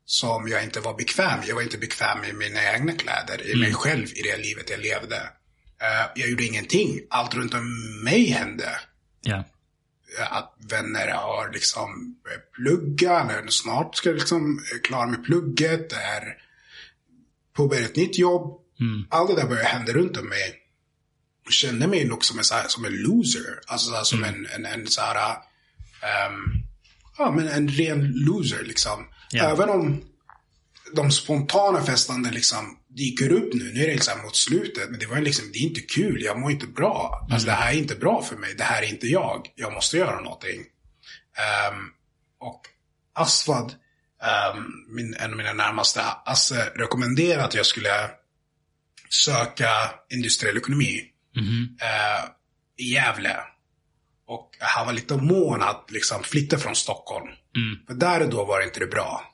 som jag inte var bekväm. Jag var inte bekväm i mina egna kläder, i mig själv, i det livet jag levde. Eh, jag gjorde ingenting. Allt runt om mig hände. Eh, Att vänner har liksom pluggat, eller snart ska jag liksom klara med plugget, är påbörja ett nytt jobb. Mm. Allt det där började hända runt om mig. Jag kände mig nog som en, här, som en loser. Alltså så här, som en, en, en så här, ehm, ja men en ren loser liksom. Ja. Även om de spontana festande liksom dyker upp nu. Nu är det liksom mot slutet. Men det var liksom, det är inte kul. Jag mår inte bra. Alltså det här är inte bra för mig. Det här är inte jag. Jag måste göra någonting. Ehm, och Asvad, ehm, min, en av mina närmaste, Asse rekommenderade att jag skulle söka industriell ekonomi Mhm. eh, i Gävle. Och han var lite mån att liksom flytta från Stockholm. Mm. För där och då var det inte det bra.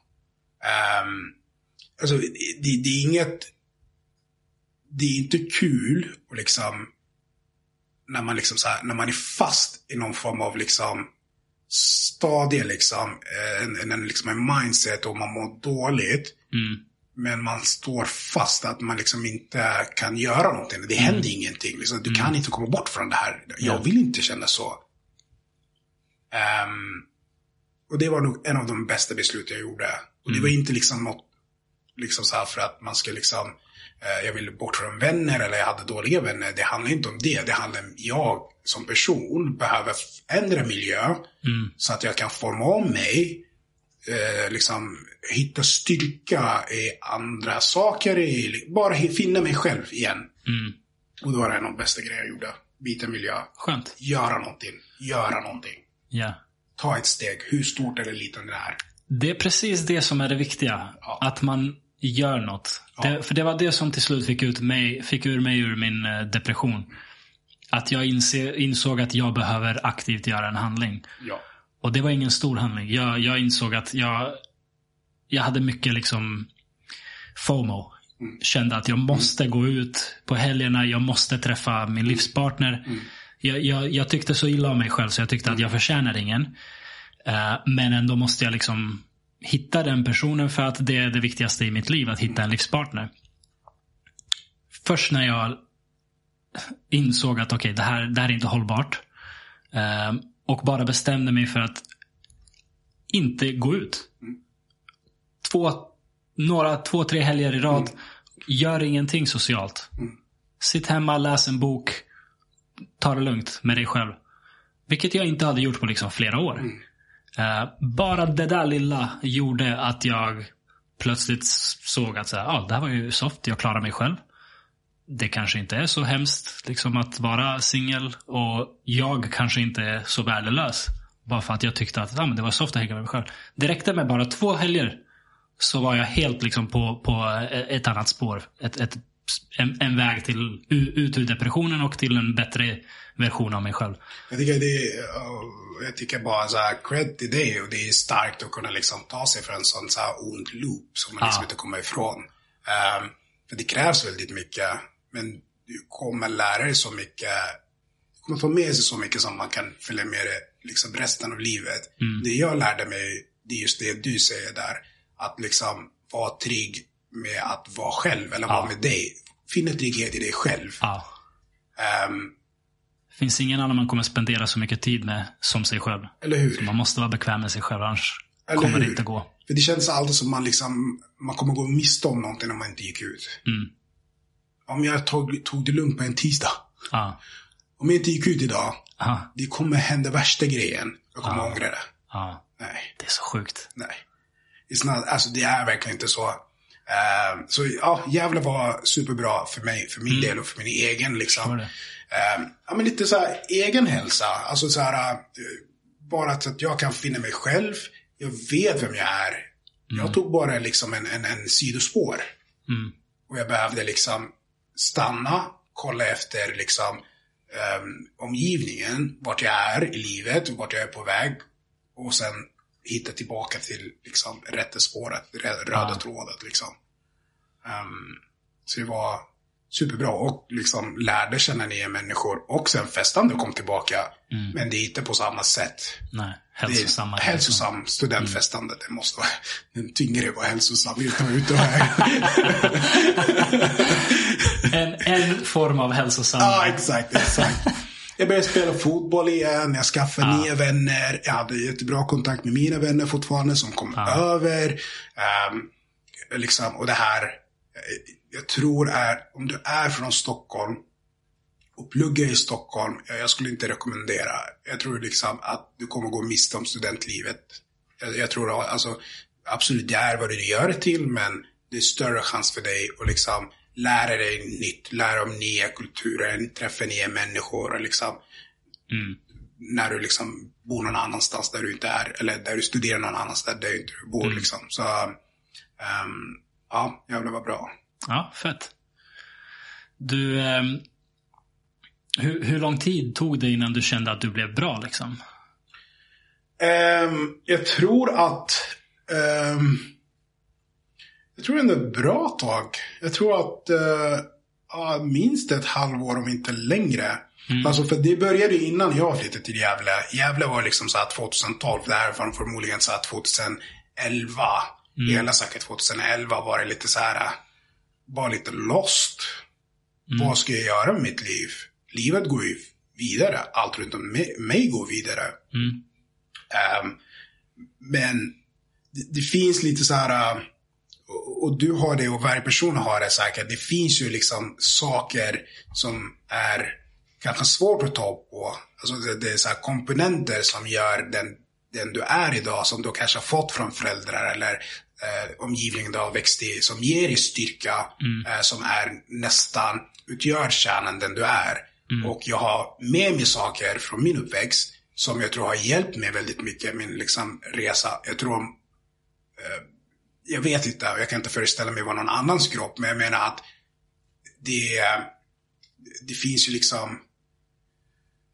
Um, alltså, det, det är inget... Det är inte kul och liksom... När man liksom så här, när man är fast i någon form av liksom stadie liksom, eh, en, en, liksom en mindset och man mår dåligt. Mm. Men man står fast att man liksom inte kan göra någonting. Det händer ingenting. Liksom, du kan inte komma bort från det här. Jag Ja. vill inte känna så. Ehm, och det var nog en av de bästa beslut jag gjorde. Och det var inte liksom något, liksom så här för att man ska liksom, jag ville bort från vänner eller jag hade dåliga vänner. Det handlar inte om det. Det handlar om jag som person behöver ändra miljö. Mm. Så att jag kan forma om mig. Eh, liksom hitta styrka i andra saker. I, bara finna mig själv igen. Mm. Och det var en av de bästa grejerna jag gjorde. Byta miljö. Skönt. Göra någonting. Göra någonting. Ja. Ta ett steg. Hur stort eller litet det är. Det är precis det som är det viktiga. Ja. Att man gör något. Det, för det var det som till slut fick, ut mig, fick ur mig ur min eh, depression. att jag inse, insåg att jag behöver aktivt göra en handling. Ja. Och det var ingen stor handling. Jag, jag insåg att jag, jag hade mycket liksom FOMO. Kände att jag måste gå ut på helgerna. Jag måste träffa min livspartner. Jag, jag, jag tyckte så illa om mig själv så jag tyckte att jag förtjänar ingen. Eh, men ändå måste jag liksom hitta den personen för att det är det viktigaste i mitt liv. Att hitta en livspartner. Först när jag insåg att okej, okay, det, här, det här är inte hållbart. Ehm, och bara bestämde mig för att inte gå ut. Två, några, två, tre helger i rad. Gör ingenting socialt. Sitt hemma, läs en bok. Ta det lugnt med dig själv. Vilket jag inte hade gjort på liksom flera år. Mm. Eh, bara det där lilla gjorde att jag plötsligt såg att så här, ah, det här var ju soft, jag klarar mig själv. Det kanske inte är så hemskt liksom, att vara singel och jag kanske inte är så värdelös. Bara för att jag tyckte att ah, men det var soft att hänga med mig själv. Det räckte med bara två helger så var jag helt liksom på, på eh, ett annat spår. Ett, ett, en, en väg till ut ur depressionen och till en bättre version av mig själv. Jag tycker, det är, jag tycker bara så här, cred till det och det är starkt att kunna liksom ta sig för en sån så här ond loop som man liksom inte kommer ifrån. Um, för det krävs väldigt mycket, men du kommer lära dig så mycket. Du kommer få med sig så mycket som man kan följa med dig liksom resten av livet. Mm. Det jag lärde mig, det är just det du säger där. Att liksom vara trygg med att vara själv eller vara med dig. Finna trygghet i dig själv. Ja. Um, finns ingen annan man kommer spendera så mycket tid med som sig själv. Eller hur? Så man måste vara bekväm med sig själv, annars Eller kommer det hur? inte gå. För det känns alltid som man liksom, man kommer gå miste om någonting om man inte gick ut. Mm. Om jag tog, tog det lugnt på en tisdag. Ja. Om jag inte gick ut idag, Aha. det kommer hända värsta grejen. Jag kommer ångra det. Ja. Nej, Det är så sjukt. nej. Not, alltså det är verkligen inte så. Eh, så ja, Gävle var superbra för mig, för min del och för min egen liksom. Eh, ja, men lite så här egen hälsa. Alltså så här, eh, bara så att jag kan finna mig själv. Jag vet vem jag är. Jag tog bara liksom en, en, en sidospår. Mm. Och jag behövde liksom stanna, kolla efter liksom um, omgivningen, vart jag är i livet, vart jag är på väg. Och sen hitta tillbaka till liksom rätta spåret, röda Ja. trådet liksom. Ehm, så det var superbra och liksom lärde känna nya människor. Och sen festande kom tillbaka. Men det är inte på samma sätt. Nej, Det hälsosamma. är hälsosam studentfestande. Det måste vara, den tyngre vara hälsosam utan ute och En, en form av hälsosam. Ja, exakt, exakt. Jag började spela fotboll igen, jag skaffade nya vänner. Jag hade jättebra kontakt med mina vänner fortfarande som kom över. Ehm, liksom, och det här, eh, jag tror är, om du är från Stockholm och pluggar i Stockholm, jag skulle inte rekommendera. Jag tror liksom att du kommer gå miste om studentlivet. Jag, jag tror alltså, absolut det är vad du gör det till, men det är större chans för dig att liksom lära dig nytt, lära om nya kulturer, träffa nya människor och liksom Mm. när du liksom bor någon annanstans där du inte är, eller där du studerar någon annanstans där du inte bor liksom. Så, ehm, ja, jävlar vad bra. Ja, fett. Du, ehm, hur, hur lång tid tog det innan du kände att du blev bra liksom? Ehm, jag tror att... ehm, jag tror ändå ett bra tag. Jag tror att ja, minst ett halvår om inte längre. Alltså för det började innan jag flyttade till Gävle. Gävle var liksom så här 2012. Det här var förmodligen så här 2011. Hela säkert 2011 var det lite så här. Bara lite lost. Vad ska jag göra med mitt liv? Livet går ju vidare. Allt runt om mig, mig går vidare. Mm. Ehm, men det, det finns lite så här, äh, och, du har det och varje person har det säkert. Det finns ju liksom saker som är kanske svårt att ta på. Alltså det, det är så komponenter som gör den, den du är idag, som du kanske har fått från föräldrar eller eh, omgivningen du har växt i, som ger dig styrka, eh, som är nästan, utgör kärnan den du är. Och jag har med mig saker från min uppväxt som jag tror har hjälpt mig väldigt mycket i min liksom, resa. Jag tror, eh, jag vet inte, jag kan inte föreställa mig vad någon annans kropp, men jag menar att det, det finns ju liksom,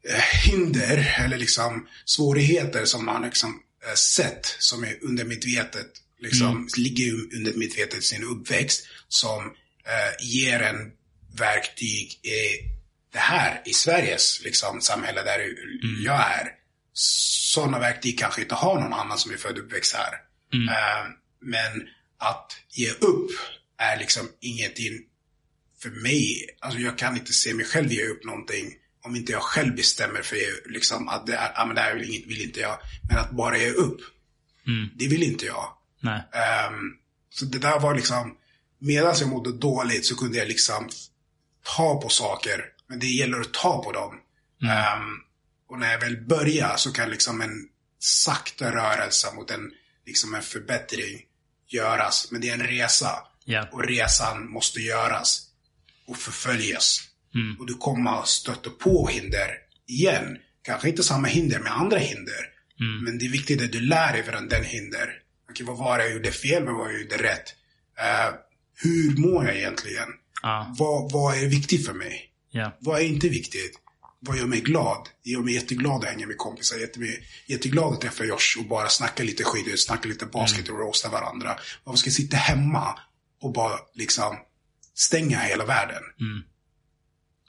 eh, hinder eller liksom svårigheter som man liksom eh, sett som är undermedvetet, liksom ligger ju undermedvetet i sin uppväxt som eh, ger en verktyg i det här, i Sveriges liksom, samhälle där jag är. Sådana verktyg kanske inte har någon annan som är född och uppväxt här. Eh, men att ge upp är liksom ingenting för mig. Alltså jag kan inte se mig själv ge upp någonting om inte jag själv bestämmer för liksom, att det, är, ah, men det här vill, vill inte jag. Men att bara ge upp, det vill inte jag. Ehm, så det där var liksom, medan jag mådde dåligt så kunde jag liksom ta på saker. Men det gäller att ta på dem. Ehm, och när jag väl börjar så kan liksom en sakta rörelse mot en, liksom en förbättring göras. Men det är en resa. Ja. Och resan måste göras. Och förföljas. Och du kommer att stöta på hinder igen. Kanske inte samma hinder med andra hinder. Men det är viktigt att du lär dig från den hinder. Okej, vad var det jag gjorde fel? Vad var det jag gjorde rätt? Eh, hur mår jag egentligen? Ja. Vad, vad är viktigt för mig? Ja. Vad är inte viktigt? Vad gör mig glad? Det gör mig jätteglad att hänga med kompisar. Jätte, jätteglad att träffa Josh och bara snacka lite skit, snacka lite basket och roasta varandra. Varför ska jag sitta hemma och bara liksom stänga hela världen?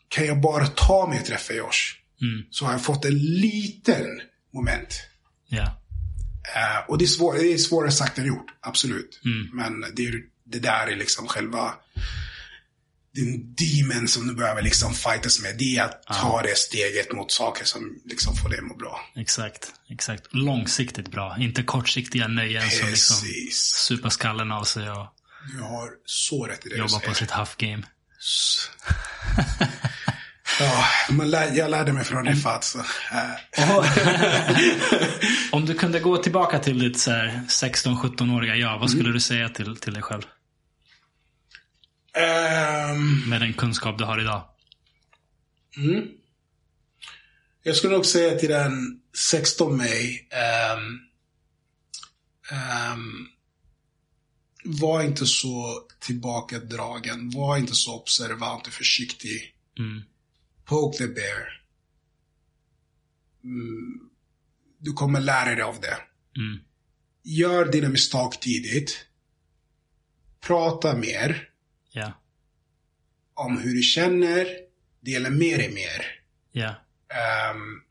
Kan jag bara ta mig och träffa Josh? Så har jag fått en liten moment. Ja. Eh, och det är, svår, det är svårare sagt än gjort, absolut. Men det, är, det där är liksom själva den demon som du behöver liksom fightas med. Det är att ta det steget mot saker som liksom får dig att må bra. Exakt. Exakt. Långsiktigt bra. Inte kortsiktiga nöjen som liksom Precis. super skallen av sig och Du har så rätt i det jobbar på sitt half game. Ja, man lär, jag lärde mig från Rifat. Så, eh, Om du kunde gå tillbaka till ditt så här 16-17-åriga jag, vad skulle du säga till, till dig själv? Ehm, Med den kunskap du har idag. Jag skulle nog säga till den 16 mig. ehm, ehm, var inte så tillbakadragen. Var inte så observant och försiktig. Poke the bear. Mm, du kommer lära dig av det. Gör dina misstag tidigt. Prata mer Ja. om hur du känner. Dela med dig mer. Ja. ehm,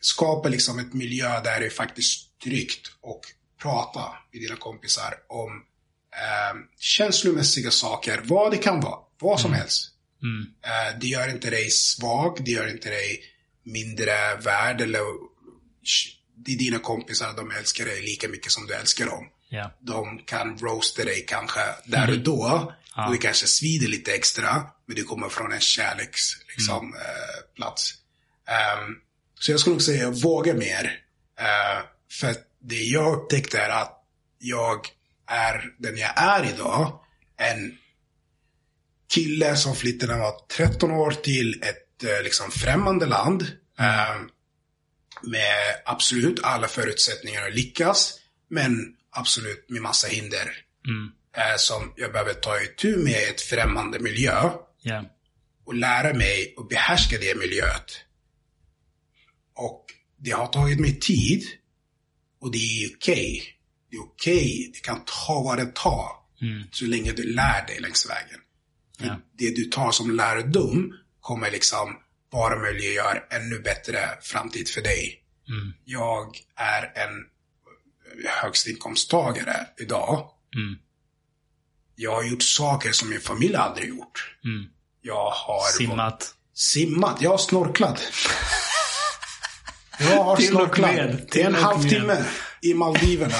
skapa liksom ett miljö där det är faktiskt tryggt och prata med dina kompisar om ehm, känslomässiga saker, vad det kan vara, vad som helst. Eh, det gör inte dig svag, det gör inte dig mindre värd eller det är dina kompisar, de älskar dig lika mycket som du älskar dem. Ja. De kan roasta dig kanske där och då. Och det kanske svider lite extra. Men det kommer från en kärleks liksom, eh, plats. Ehm, så jag skulle nog säga våga mer. Eh, för det jag upptäckte är att jag är den jag är idag. En kille som flyttade när han var 13 år till ett eh, liksom främmande land. Ehm, med absolut alla förutsättningar att lyckas. Men absolut med massa hinder. Eh, som jag behöver ta itu med ett främmande miljö. Ja. Och lära mig att behärska det miljöet. Och det har tagit mig tid. Och det är okej. Det är okej. Det kan ta vad det tar. Så länge du lär dig längs vägen. Ja. Det du tar som lärdom kommer liksom bara möjliggöra ännu bättre framtid för dig. Jag är en högstinkomsttagare idag. Jag har gjort saker som min familj aldrig gjort. Jag har Simmat. simmat. Jag har snorklat. Jag har Till snorklat. är Till en halvtimme i Maldiverna.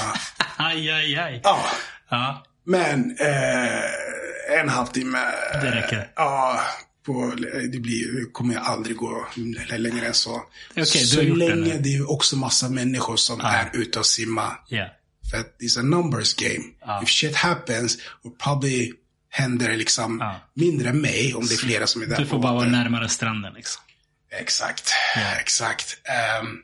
Aj, aj, aj. Ja, Ja. men eh, en halvtimme. Det räcker. Ja, på, det blir, kommer jag aldrig gå längre än så. du så länge det är också massa människor som är ute och simmar. Ja. För it's a numbers game. If shit happens, och probably händer liksom Ja. mindre än mig om det är flera som är där Du får bara vara närmare stranden liksom. Exakt, exakt. Ehm,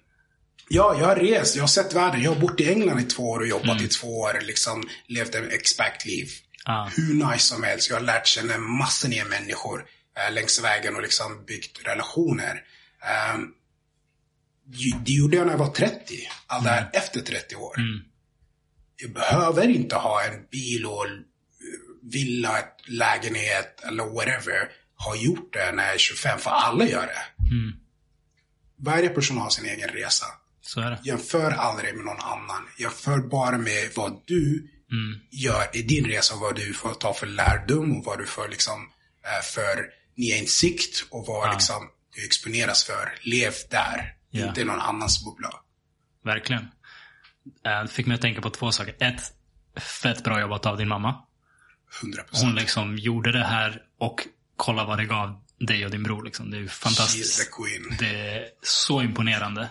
ja, jag har rest, jag har sett världen. Jag har bott i England i två år och jobbat i två år. Liksom levt en expat-liv. Ja. Hur nice som helst. Jag har lärt känna massor nya människor eh, längs vägen och liksom byggt relationer. Ehm, det gjorde jag när jag var 30. Allt det här efter 30 år. Jag behöver inte ha en bil och villa, lägenhet eller whatever. Har gjort det när jag är 25, för alla gör det. Varje person har sin egen resa. Så är det. Jämför aldrig med någon annan. Jämför bara med vad du gör i din resa och vad du får ta för lärdom och vad du får liksom eh, för nya insikt och vad liksom du exponeras för. Lev där, Ja. inte i någon annans bubbla. Verkligen. Eh, fick mig att tänka på två saker. Ett, fett bra jobbat av din mamma. 100 Hon procent. liksom gjorde det här och kolla vad det gav dig och din bror. Liksom. Det är fantastiskt. the queen. Det är så imponerande.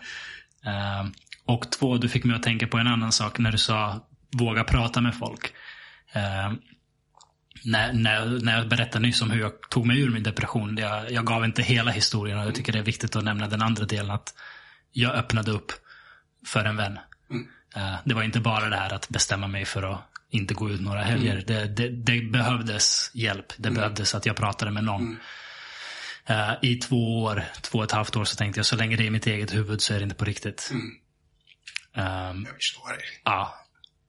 Eh, och två, du fick mig att tänka på en annan sak när du sa våga prata med folk. Eh, när, när, när jag berättade nyss om hur jag tog mig ur min depression. Jag, jag gav inte hela historien och jag tycker det är viktigt att nämna den andra delen. Att jag öppnade upp för en vän. Eh, det var inte bara det här att bestämma mig för att inte gå ut några helger. Det, det, det behövdes hjälp. Det behövdes att jag pratade med någon. Eh, I två år, två och ett halvt år så tänkte jag så länge det är i mitt eget huvud så är det inte på riktigt. Ehm, Jag förstår dig. Ja.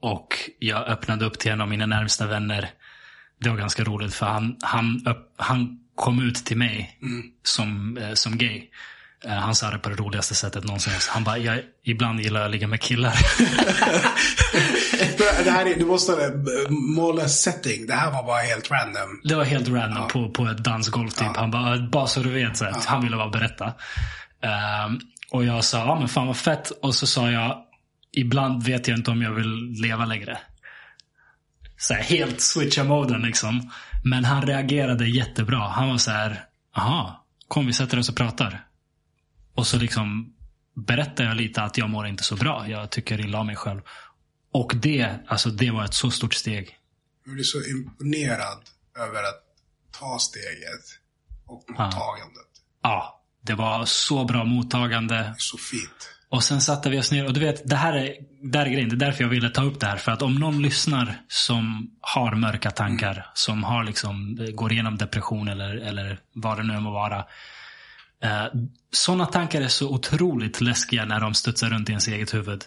Och jag öppnade upp till en av mina närmsta vänner. Det var ganska roligt för han, han, han kom ut till mig som, eh, som gay. Eh, han sa det på det roligaste sättet någonsin. Han bara, jag, ibland gillar jag att ligga med killar. det här är, du måste eh, måla setting. Det här var bara helt random. Det var helt random på, på ett dansgolv typ. Han bara, bara så du vet. Så att Han ville bara berätta. Ehm, och jag sa, ja men fan vad fett. Och så sa jag, ibland vet jag inte om jag vill leva längre. Så här, helt switcha moden liksom. Men han reagerade jättebra. Han var så här, aha, kom vi sätter oss och pratar. Och så liksom berättade jag lite att jag mår inte så bra. Jag tycker illa om mig själv. Och det, alltså det var ett så stort steg. Jag blir så imponerad över att ta steget och mottagandet. Ja, det var så bra mottagande. Så fint. Och sen satte vi oss ner och du vet, det här är, det här är grejen. Det är därför jag ville ta upp det här. För att om någon lyssnar som har mörka tankar, som har liksom, går igenom depression eller, eller vad det nu må vara. Eh, Sådana tankar är så otroligt läskiga när de studsar runt i ens eget huvud.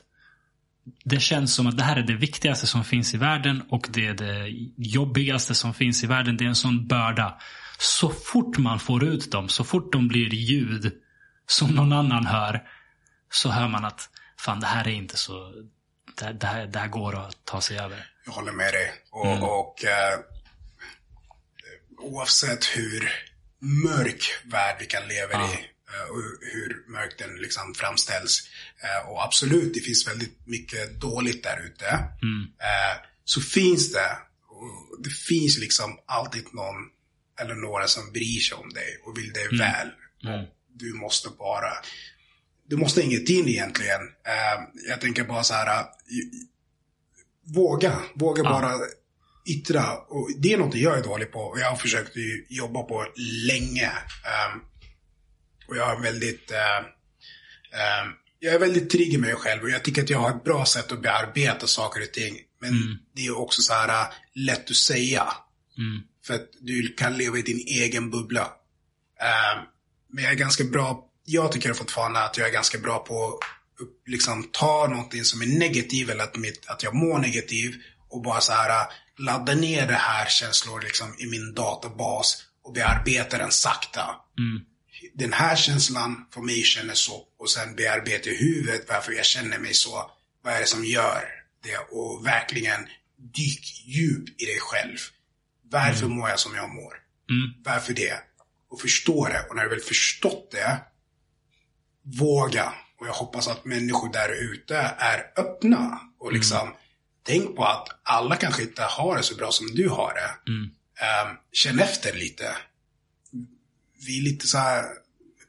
Det känns som att det här är det viktigaste som finns i världen och det är det jobbigaste som finns i världen. Det är en sån börda. Så fort man får ut dem, så fort de blir ljud som någon annan hör, så hör man att fan det här är inte så, det, det, här, det här går att ta sig över. Jag håller med dig. Och, och eh, oavsett hur mörk värld vi kan leva i eh, och hur mörk den liksom framställs. Eh, och absolut, det finns väldigt mycket dåligt där ute. Eh, så finns det, det finns liksom alltid någon eller några som bryr sig om dig och vill dig väl. Och du måste bara, du måste ingenting egentligen. Jag tänker bara så här, våga, våga bara yttra. Och det är något jag är dålig på och jag har försökt jobba på länge. Ehm, och jag är väldigt, eh, ehm, jag är väldigt trygg i mig själv och jag tycker att jag har ett bra sätt att bearbeta saker och ting. Men det är också så här lätt att säga. För att du kan leva i din egen bubbla. Ehm, men jag är ganska bra, jag tycker fortfarande att jag är ganska bra på att liksom ta någonting som är negativt eller att, mitt, att jag mår negativ och bara så här ladda ner det här känslor liksom i min databas och bearbeta den sakta. Den här känslan får mig känna så och sen bearbeta i huvudet varför jag känner mig så. Vad är det som gör det? Och verkligen dyk djup i dig själv. Varför mår jag som jag mår? Varför det? Och förstå det. Och när du väl förstått det, våga. Och jag hoppas att människor där ute är öppna. Och liksom, tänk på att alla kanske inte har det så bra som du har det. Ehm, känn efter lite. Vi är lite så här,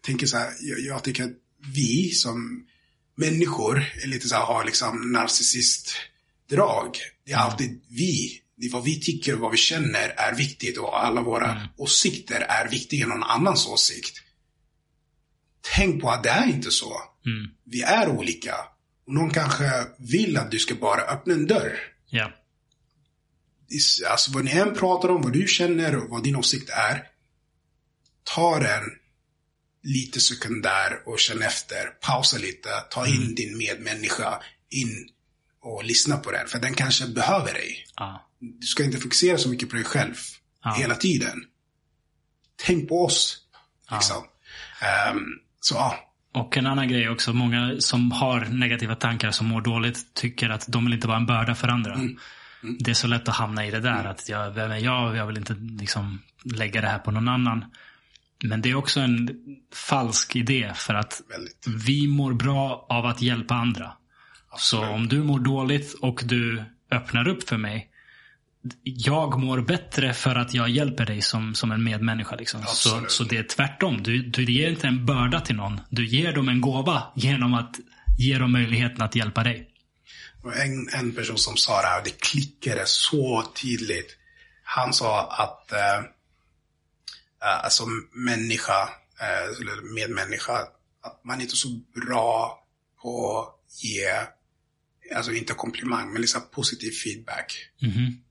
tänker så här, jag, jag tycker att vi som människor är lite så här, har liksom narcissistdrag. Det är alltid vi. Det är vad vi tycker och vad vi känner är viktigt och alla våra åsikter är viktigare än någon annans åsikt. Tänk på att det är inte så. Vi är olika. Och någon kanske vill att du ska bara öppna en dörr. Ja. Alltså vad ni än pratar om, vad du känner och vad din åsikt är. Ta den lite sekundär och känna efter. Pausa lite, ta in Mm. din medmänniska in och lyssna på den. För den kanske behöver dig. Ja. Du ska inte fokusera så mycket på dig själv Ja. hela tiden. Tänk på oss. Liksom. Ehm, så ja, Och en annan grej också. Många som har negativa tankar, som mår dåligt, tycker att de vill inte vara en börda för andra. Det är så lätt att hamna i det där. Att jag, vem är jag? Jag vill inte liksom lägga det här på någon annan. Men det är också en falsk idé för att väldigt. vi mår bra av att hjälpa andra. Så om du mår dåligt och du öppnar upp för mig. Jag mår bättre för att jag hjälper dig som, som en medmänniska. Liksom. Så, så det är tvärtom. Du, du ger inte en börda till någon. Du ger dem en gåva genom att ge dem möjligheten att hjälpa dig. En, en person som sa det här, det klickade så tydligt. Han sa att eh, eh, alltså människa, eh, eller medmänniska, att man är inte så bra på att ge, alltså inte komplimang, men liksom positiv feedback. Mhm.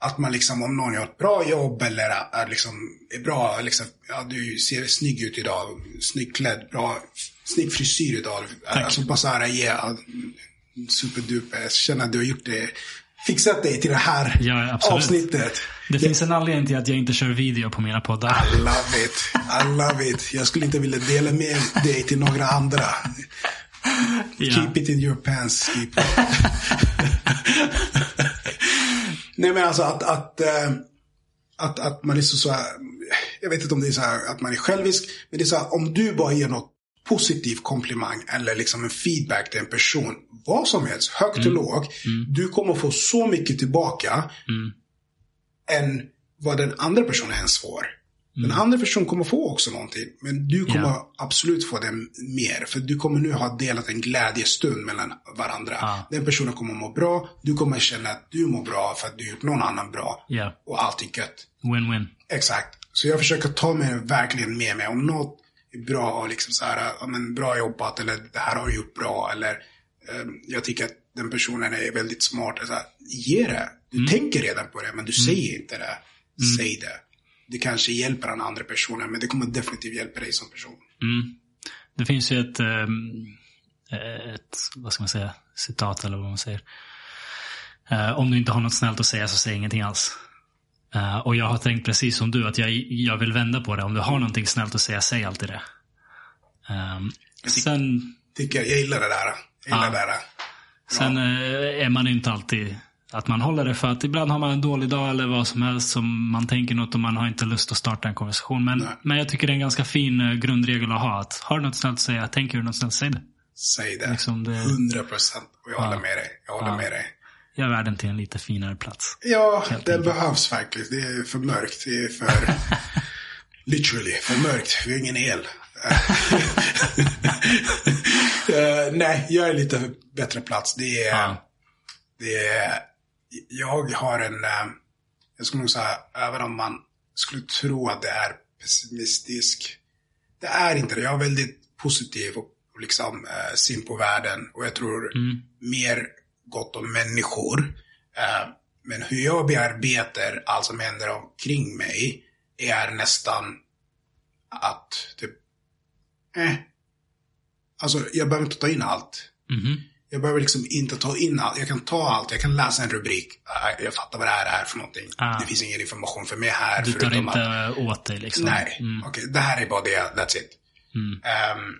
Att man liksom, om någon gör ett bra jobb eller är, liksom, är bra, liksom, ja du ser snygg ut idag, snygg klädd, bra, snygg frisyr idag. Alltså bara så här, ge, ja, superduper, jag känner att du har gjort det, fixat dig till det här Ja, avsnittet. Det finns en anledning till att jag inte kör video på mina poddar. I love it, I love it. Jag skulle inte vilja dela med dig till några andra. Keep it in your pants. Keep Nej men alltså att, att, eh, att, att man är så, så här, jag vet inte om det är så här att man är självisk, men det är så här, om du bara ger något positiv komplimang eller liksom en feedback till en person, vad som helst, högt och lågt, du kommer få så mycket tillbaka än vad den andra personen ens får. Den andra personen kommer få också någonting, men du kommer Ja. absolut få det mer. För du kommer nu ha delat en glädjestund mellan varandra. Ja. Den personen kommer må bra, du kommer känna att du mår bra för att du gjort någon annan bra. Ja. Och allt är gött. Win-win. Exakt. Så jag försöker ta mig verkligen med mig. Om något är bra och liksom så här, ja, men bra jobbat eller det här har du gjort bra eller eh, jag tycker att den personen är väldigt smart. Så här, ge det. Du tänker redan på det men du säger inte det. Säg det. Det kanske hjälper den andra personen men det kommer definitivt hjälpa dig som person. Mm. Det finns ju ett, ehm, ett, vad ska man säga, citat eller vad man säger. Eh, om du inte har något snällt att säga så säg ingenting alls. Eh, och jag har tänkt precis som du, att jag, jag vill vända på det. Om du har någonting snällt att säga, säg alltid det. Um, sen Tycker, jag gillar det där. Jag gillar Ja. det där. sen eh, är man inte alltid att man håller det för att ibland har man en dålig dag eller vad som helst som man tänker något och man har inte lust att starta en konversation. Men, Nej. men jag tycker det är en ganska fin eh, grundregel att ha. Att har du något snällt att säga, tänker du något snällt, säg det. Säg det. Liksom det- 100 procent. Och jag håller med dig. Jag håller Ja. med dig. Gör världen till en lite finare plats. Ja, Helt det enkelt. behövs faktiskt. Det är för mörkt. Det är för... literally, för mörkt. Vi har ingen el. Eh, nej, jag är lite bättre plats. Det är... Ja. Det är... Jag har en... eh, jag skulle nog säga, även om man skulle tro att det är pessimistisk. Det är inte det. Jag är väldigt positiv och liksom eh, syn på världen. Och jag tror Mm. mer gott om människor. Eh, men hur jag bearbetar allt som händer omkring mig är nästan att typ, eh. Alltså jag behöver inte ta in allt. Mhm. Jag behöver liksom inte ta in allt. Jag kan ta allt. Jag kan läsa en rubrik. Jag fattar vad det här är för någonting. Ah. Det finns ingen information för mig här. Du tar inte att, åt dig liksom. nej, Mm. okej, det här är bara det. That's it. Mm. Ehm,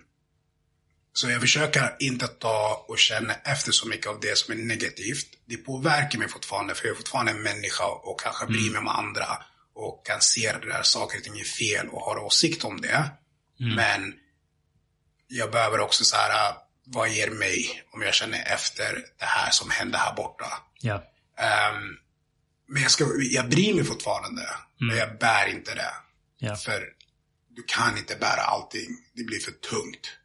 så jag försöker inte ta och känna efter så mycket av det som är negativt. Det påverkar mig fortfarande, för jag är fortfarande en människa och kanske bryr mig om andra. Och kan se det där saker och ting är fel och har åsikt om det. Men jag behöver också så här, vad ger mig om jag känner efter det här som hände här borta. Ja. Ehm, men jag, ska, jag bryr mig fortfarande, men jag bär inte det. ja. För du kan inte bära allting. Det blir för tungt.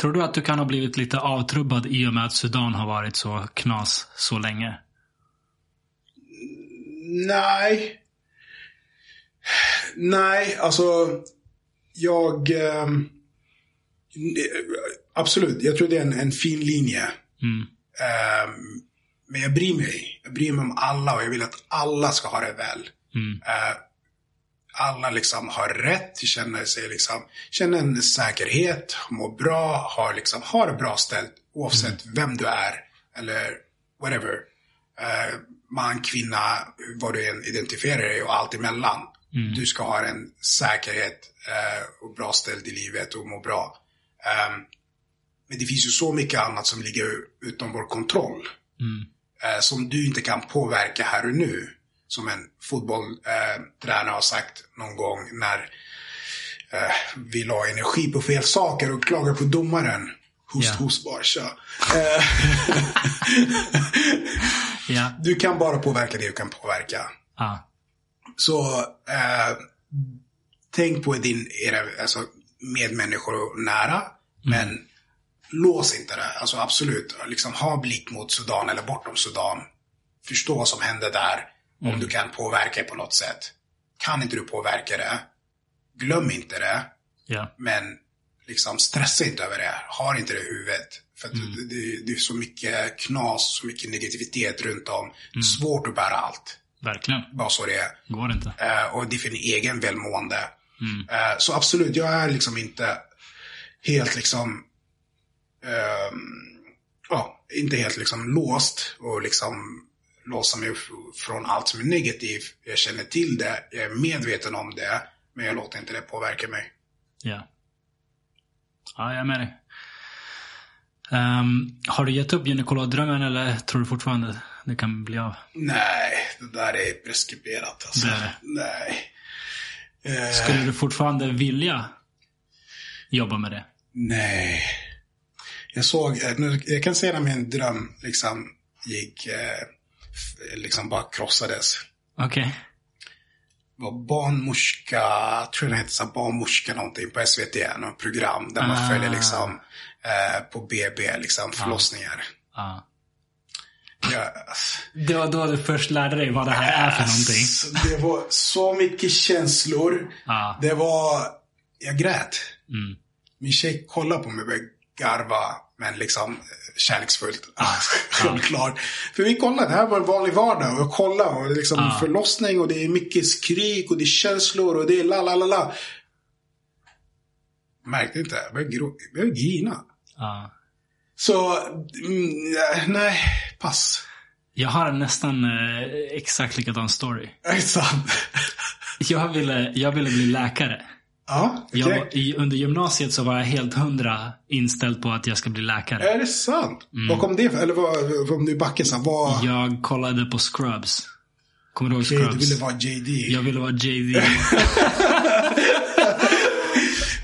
Tror du att du kan ha blivit lite avtrubbad i och med att Sudan har varit så knas så länge? Nej. Nej, alltså. Jag... ehm, absolut, jag tror det är en, en fin linje. Mm. Ehm, men jag bryr mig. Jag bryr mig om alla och jag vill att alla ska ha det väl. Mm. Eh, alla liksom har rätt, känner sig liksom, känner en säkerhet, mår bra, har liksom, har det bra ställt oavsett vem du är eller whatever. Uh, man, kvinna, vad du än identifierar dig och allt emellan. Du ska ha en säkerhet uh, och bra ställt i livet och må bra. Um, men det finns ju så mycket annat som ligger utom vår kontroll. Eh, som du inte kan påverka här och nu. Som en fotbollstränare eh, har sagt någon gång när eh, vi la energi på fel saker och klagade på domaren. Host, Ja. host, Barca. Eh, Ja. du kan bara påverka det du kan påverka. Ja. Så eh, tänk på din era, alltså, medmänniskor och nära. Men lås inte det. Alltså absolut, liksom ha blick mot Sudan eller bortom Sudan. Förstå vad som händer där. Om du kan påverka det på något sätt. Kan inte du påverka det, glöm inte det. Ja. Men liksom stressa inte över det. Har inte det i huvudet. För att det, det, det är så mycket knas, så mycket negativitet runt om. Är svårt att bära allt. Verkligen. Bara så det är. Går inte. Eh, och det är för din egen välmående. Eh, så absolut, jag är liksom inte helt liksom, ehm, ja, inte helt liksom låst och liksom låsa mig från allt som är negativt. Jag känner till det, jag är medveten om det, men jag låter inte det påverka mig. Ja. Ja, jag är med dig. Ehm, har du gett upp gynekologdrömmen eller tror du fortfarande det kan bli av? Nej, det där är preskriberat alltså. Det är det. Nej. Eh, Skulle du fortfarande vilja jobba med det? Nej. Jag såg, eh, jag kan se när min dröm liksom gick, eh, liksom bara krossades. Okej. Det var barnmorska, jag tror det hette så barnmorska någonting på SVT, något program där man Ah. följer liksom eh, på BB, liksom förlossningar. Ja. Jag, Det var då du först lärde dig vad det här är för någonting. det var så mycket känslor. Ja. Det var, jag grät. Mm. Min tjej kollade på mig och garva, men liksom eh, kärleksfullt. Självklart. För vi kollade, det här var en vanlig vardag. Och jag kollade och det är liksom Ja. förlossning och det är mycket skrik och det är känslor och det är la la la la. Märkte inte, jag började, jag började grina. Ja. Så, mm, nej, pass. Jag har nästan eh, exakt likadan story. Sant? Jag ville, jag ville bli läkare. Ja, okej. Jag, i, under gymnasiet så var jag helt hundra inställd på att jag ska bli läkare. Är det sant? Vad kom det? Eller vad, om du backar här, vad? Jag kollade på Scrubs. Kommer du ihåg Scrubs? du ville vara JD. Jag ville vara JD.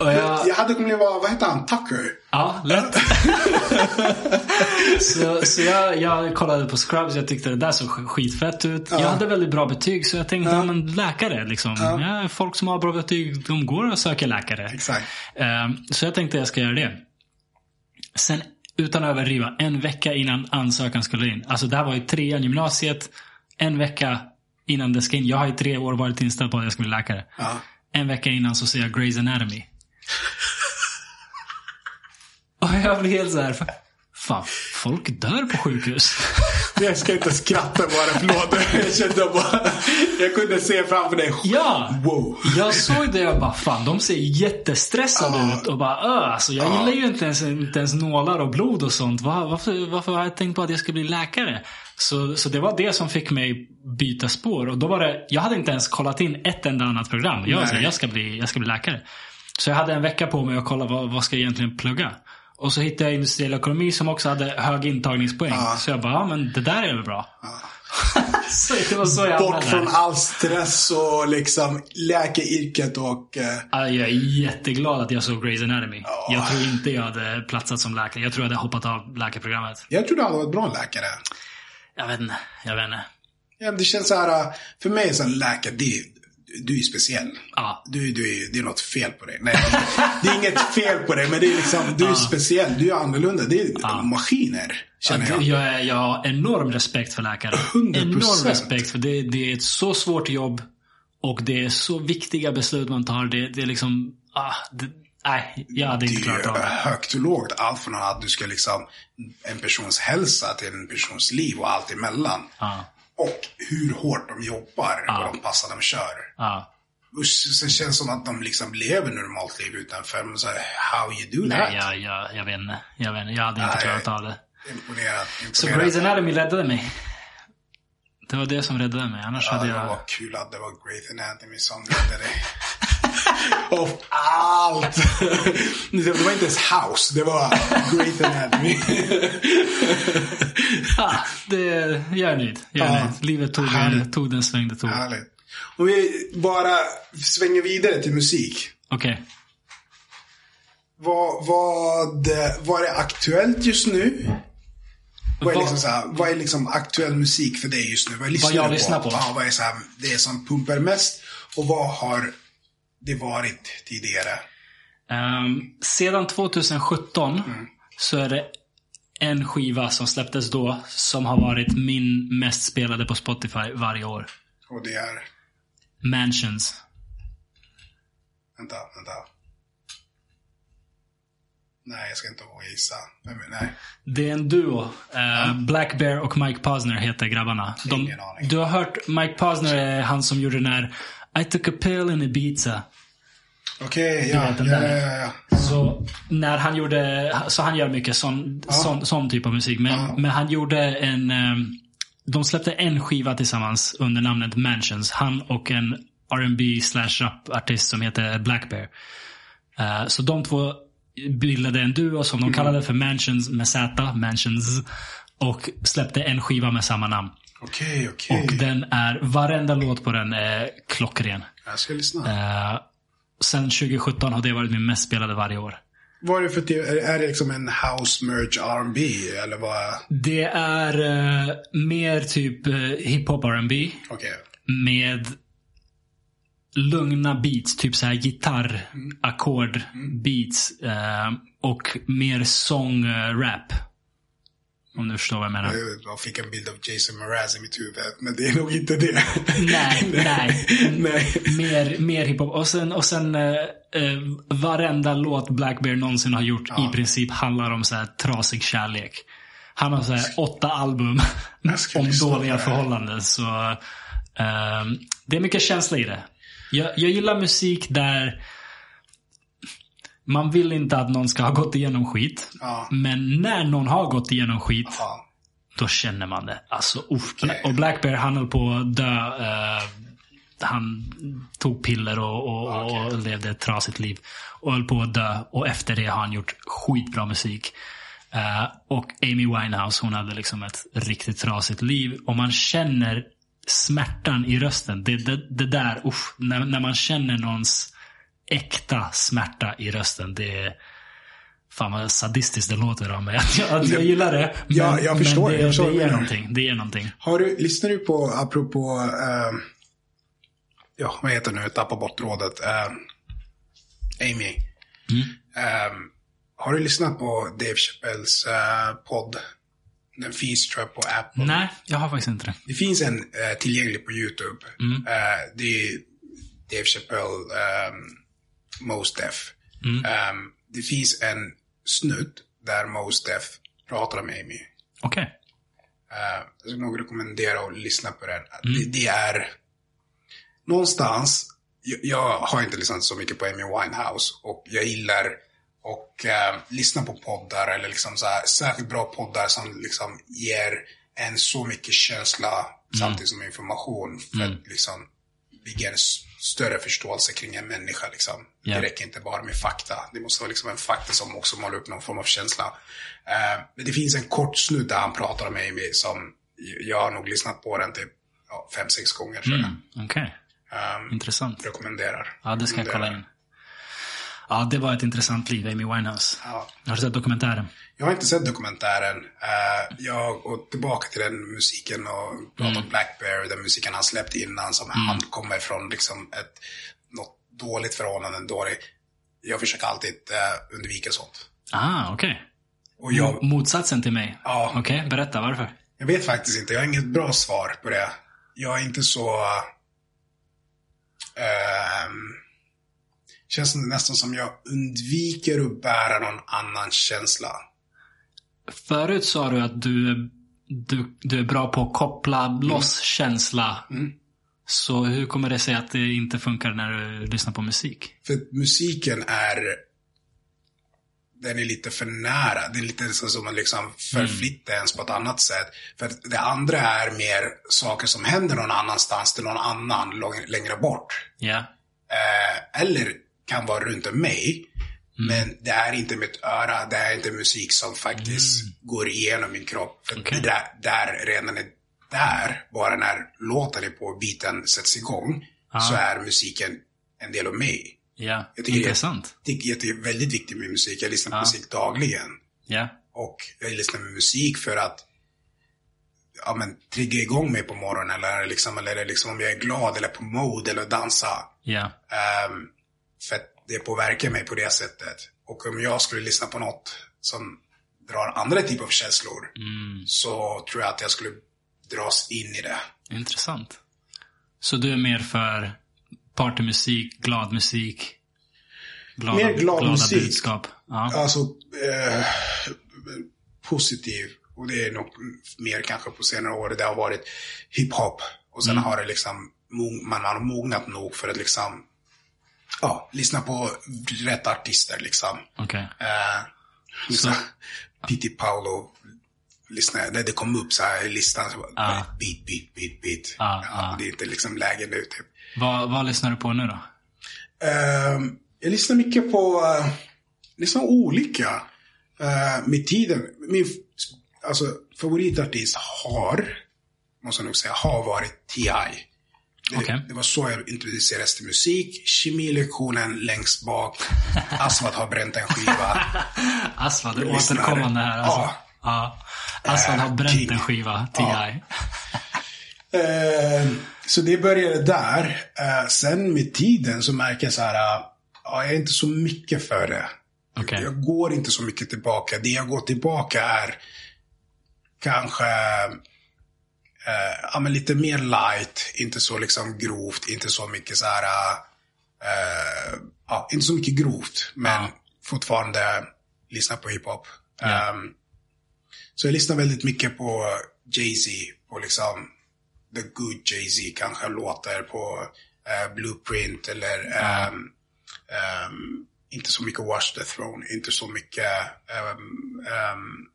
Och jag, Jag hade kunnat vara, vad heter han, Tucker? ja, lätt. så så jag, jag kollade på Scrubs, jag tyckte det där såg sk- skitfett ut. Jag hade väldigt bra betyg så jag tänkte, ja. men läkare liksom. Ja. folk som har bra betyg, de går och söker läkare. Exakt. Ehm, Så jag tänkte jag ska göra det. Sen, utan att överdriva, en vecka innan ansökan skulle in. Alltså det här var ju trean gymnasiet. En vecka innan det ska in. Jag har i tre år varit inställd på att jag ska bli läkare. Ja. En vecka innan så ser jag Grey's Anatomy. Och jag blir helt så här. Fan, folk dör på sjukhus. Jag ska inte skratta bara, förlåt. Jag kände bara, jag kunde se framför dig. Ja! Wow. Jag såg det och bara, fan de ser jättestressade Ja. ut. Och bara, öh, alltså jag gillar ju inte ens, inte ens nålar och blod och sånt. Va- Varför, varför har jag tänkt på att jag ska bli läkare? Så, så det var det som fick mig byta spår. Och då var det, jag hade inte ens kollat in ett enda annat program. Jag, var så, här, Nej. jag, ska bli, jag ska bli läkare. Så jag hade en vecka på mig att kolla vad, vad ska jag egentligen plugga. Och så hittade jag industriell ekonomi som också hade hög intagningspoäng. Ja. Så jag bara, ja men det där är väl bra. så det var så jag Bort från all stress och liksom läkaryrket och... eh, Ja, Jag är jätteglad att jag såg Grey's Anatomy. Jag tror inte jag hade platsat som läkare. Jag tror jag hade hoppat av läkarprogrammet. Jag tror du hade varit bra läkare. Jag vet inte. Jag vet inte. Ja, det känns så här, eh, för mig är så läkare, det, du är speciell. Ja. Du, du är, det är något fel på dig. Nej, det är inget fel på dig, men det är liksom, du är speciell. Du är annorlunda. Det är maskiner, känner jag. Jag, är, jag har enorm respekt för läkare. 100%. Enorm respekt. För det, det är ett så svårt jobb. Och det är så viktiga beslut man tar. Det, det är liksom... Ah, det, nej, jag hade Det inte klarat av är det. högt och lågt. Allt från att du ska liksom, en persons hälsa till en persons liv och allt emellan. Ja, Och hur hårt de jobbar Ja. och de passar de kör. ja. Usch, sen känns det som att de liksom lever normalt liv utanför. Men så här, how you do that? Nej, jag, jag, jag vet inte. Jag vet inte. Jag hade inte Nej. klarat av det. Imponerad. Så. Grey's Anatomy räddade mig. Det var det som räddade mig. Annars Ja, hade det jag... var kul att det var Grey's Anatomy som räddade dig. Av allt! Det var inte ens House, det var Grey's Anatomy. Ah, det, är är Ja. Livet tog, Härligt. tog den sväng det tog. Härligt. Om vi bara svänger vidare till musik. Okej. Vad, vad, vad är aktuellt just nu? Vad är, Vad- liksom så här, vad är liksom aktuell musik för dig just nu? Vad, lyssnar jag du lyssnar på? Ja, vad är så här, det som pumpar mest? Och vad har det varit tidigare? Ehm, sedan 2017 Mm. så är det en skiva som släpptes då som har varit min mest spelade på Spotify varje år. Och det är... Mansions. Vänta, vänta. Nej, jag ska inte gissa. Är- Nej. Det är en duo. Eh, Black Bear och Mike Posner heter grabbarna. De, Ingen aning. du har hört, Mike Posner är han som gjorde den här I took a pill in Ibiza. Okej, ja, den ja, där. ja, ja. Så när han gjorde, så han gör mycket sån, sån, sån typ av musik. Men, men han gjorde en, ehm, de släppte en skiva tillsammans under namnet Mansions. Han och en R&B slash rap-artist som heter Black Bear. Eh, så de två bildade en duo som de kallade för Mansions med Z, Mansions. Och släppte en skiva med samma namn. Okej, okej. Och den är, varenda låt på den är klockren. Jag ska lyssna. Uh, sen 2017 har det varit min mest spelade varje år. Vad är det för typ, är, är det liksom en house merge R&B eller vad? Det är eh, mer typ uh, hiphop R&B Okej. med lugna beats, typ så här gitarr, ackord, beats eh, och mer sång, eh, rap. Om du förstår vad jag menar. Jag fick en bild av Jason Mraz i mitt huvud, men det är nog inte det. Nej, nej. nej. Mer, mer hiphop. Och sen, och sen eh, eh, varenda låt Black Bear någonsin har gjort i princip handlar om så här trasig kärlek. Han har så här åtta album om dåliga förhållanden. Så eh, det är mycket känsla i det. Jag, jag gillar musik där man vill inte att någon ska ha gått igenom skit. Ja. Men när någon har gått igenom skit, Ja. då känner man det. Alltså, uff. Okej. Och Black Bear, han höll på att dö. eh, han tog piller och, och, och, och levde ett trasigt liv. Och höll på att dö. Och efter det har han gjort skitbra musik. Eh, och Amy Winehouse, hon hade liksom ett riktigt trasigt liv. Och man känner smärtan i rösten. Det, det, det där, uff. När, när man känner någons äkta smärta i rösten. Det är... Fan vad sadistiskt det låter av mig. Att jag, att jag gillar det. Men, Ja, jag förstår men det. det. Jag förstår det ger någonting. Det ger någonting. Har du, lyssnar du på, apropå, eh, ja, vad heter det nu, jag tappar bort rådet. Eh, Amy. Mm. Eh, har du lyssnat på Dave Chappelles eh, podd? Den finns tror jag på Apple. Nej, jag har faktiskt inte det. Det finns en eh, tillgänglig på YouTube. Mm. Eh, det är Dave Chappelle, Mos Def. Mm. Ehm, det finns en snutt där Mos Def pratar om Amy. Okej. Uh, jag skulle nog rekommendera att lyssna på den. Mm. Det, det är någonstans, jag, jag har inte lyssnat så mycket på Amy Winehouse och jag gillar och eh, lyssna på poddar eller liksom så här, särskilt bra poddar som liksom ger en så mycket känsla samtidigt som information för att liksom bygga en större förståelse kring en människa liksom. Ja. Det räcker inte bara med fakta. Det måste vara liksom en fakta som också målar upp någon form av känsla. Eh, men det finns en kort snutt där han pratar om Amy som jag har nog lyssnat på den typ ja, fem, sex gånger. Mm. Okej. Ehm, Intressant. rekommenderar. Ja, det ska jag kolla in. Ja, det var ett intressant liv, Amy Winehouse. Ja. Har du sett dokumentären? Jag har inte sett dokumentären. Uh, jag går tillbaka till den musiken och pratar om Black Bear, den musiken han släppte innan som han kommer från liksom ett, något dåligt förhållande, en dålig. Jag försöker alltid uh, undvika sånt. Ah, okej. Och jag, Motsatsen till mig? Ja. Okej, berätta varför. jag vet faktiskt inte, jag har inget bra svar på det. Jag är inte så... ehm, känns nästan som jag undviker att bära någon annan känsla. Förut sa du att du, är- du, du är bra på att koppla loss känsla Så hur kommer det sig att det inte funkar när du lyssnar på musik? För att musiken är den är lite för nära. Det är lite så som man liksom förflyttar ens på ett annat sätt. För att det andra är mer saker som händer någon annanstans till någon annan längre bort. Ja. Eh, eller kan vara runt om mig. Men det är inte mitt öra, det är inte musik som faktiskt går igenom min kropp. För Okej. det där, där redan är där, bara när låten är på och beaten sätts igång, så är musiken en del av mig. Ja. Jag tycker Intressant. Det är, det är väldigt viktigt med musik. Jag lyssnar på Ja. musik dagligen. Ja. Och jag lyssnar med musik för att ja, men, trigga igång mig på morgonen. Eller, liksom, eller liksom om jag är glad eller på mode eller dansa. Ja. Ehm, för att det påverkar mig på det sättet. Och om jag skulle lyssna på något som drar andra typer av känslor. Så tror jag att jag skulle dras in i det. Intressant. Så du är mer för partymusik, glad musik? Glada, Mer glad glada musik. budskap? Ja. Alltså eh, positiv. Och det är nog mer kanske på senare år. Det har varit hiphop. Och sen har det liksom, man har mognat nog för att liksom, ja, lyssna på rätt artister liksom. Okej. Eh, så. Pity Paolo, lyssna, det, det kom upp så här i listan. Så bara, Ah. Beat, beat, beat, beat. Ah, ja, ah. Det är inte liksom läge nu typ. Vad, vad lyssnar du på nu då? Ehm, jag lyssnar mycket på, uh, lyssnar olika. Uh, med tiden, min alltså, favoritartist har, måste jag nog säga, har varit T.I. Det, Okej. det var så jag introducerades till musik. Kemilektionen längst bak. Asfalt har bränt en skiva. Asfad, det är återkommande här alltså. Ja. Ja. Asfad har Eh, bränt King. en skiva, TI. Ja. Eh, så det började där. Eh, sen med tiden så märker jag så här, ja, jag är inte så mycket för det. Okej. Jag går inte så mycket tillbaka. Det jag går tillbaka är kanske eh, ja, men lite mer light, inte så liksom grovt, inte så mycket så här, eh, ja, inte så mycket grovt, men Ja. fortfarande lyssna på hiphop. Ja. Ehm, så jag lyssnar väldigt mycket på Jay-Z, på liksom The Good Jay-Z kanske låter på eh, Blueprint eller ehm, ehm, inte så mycket Watch the Throne, inte så mycket um,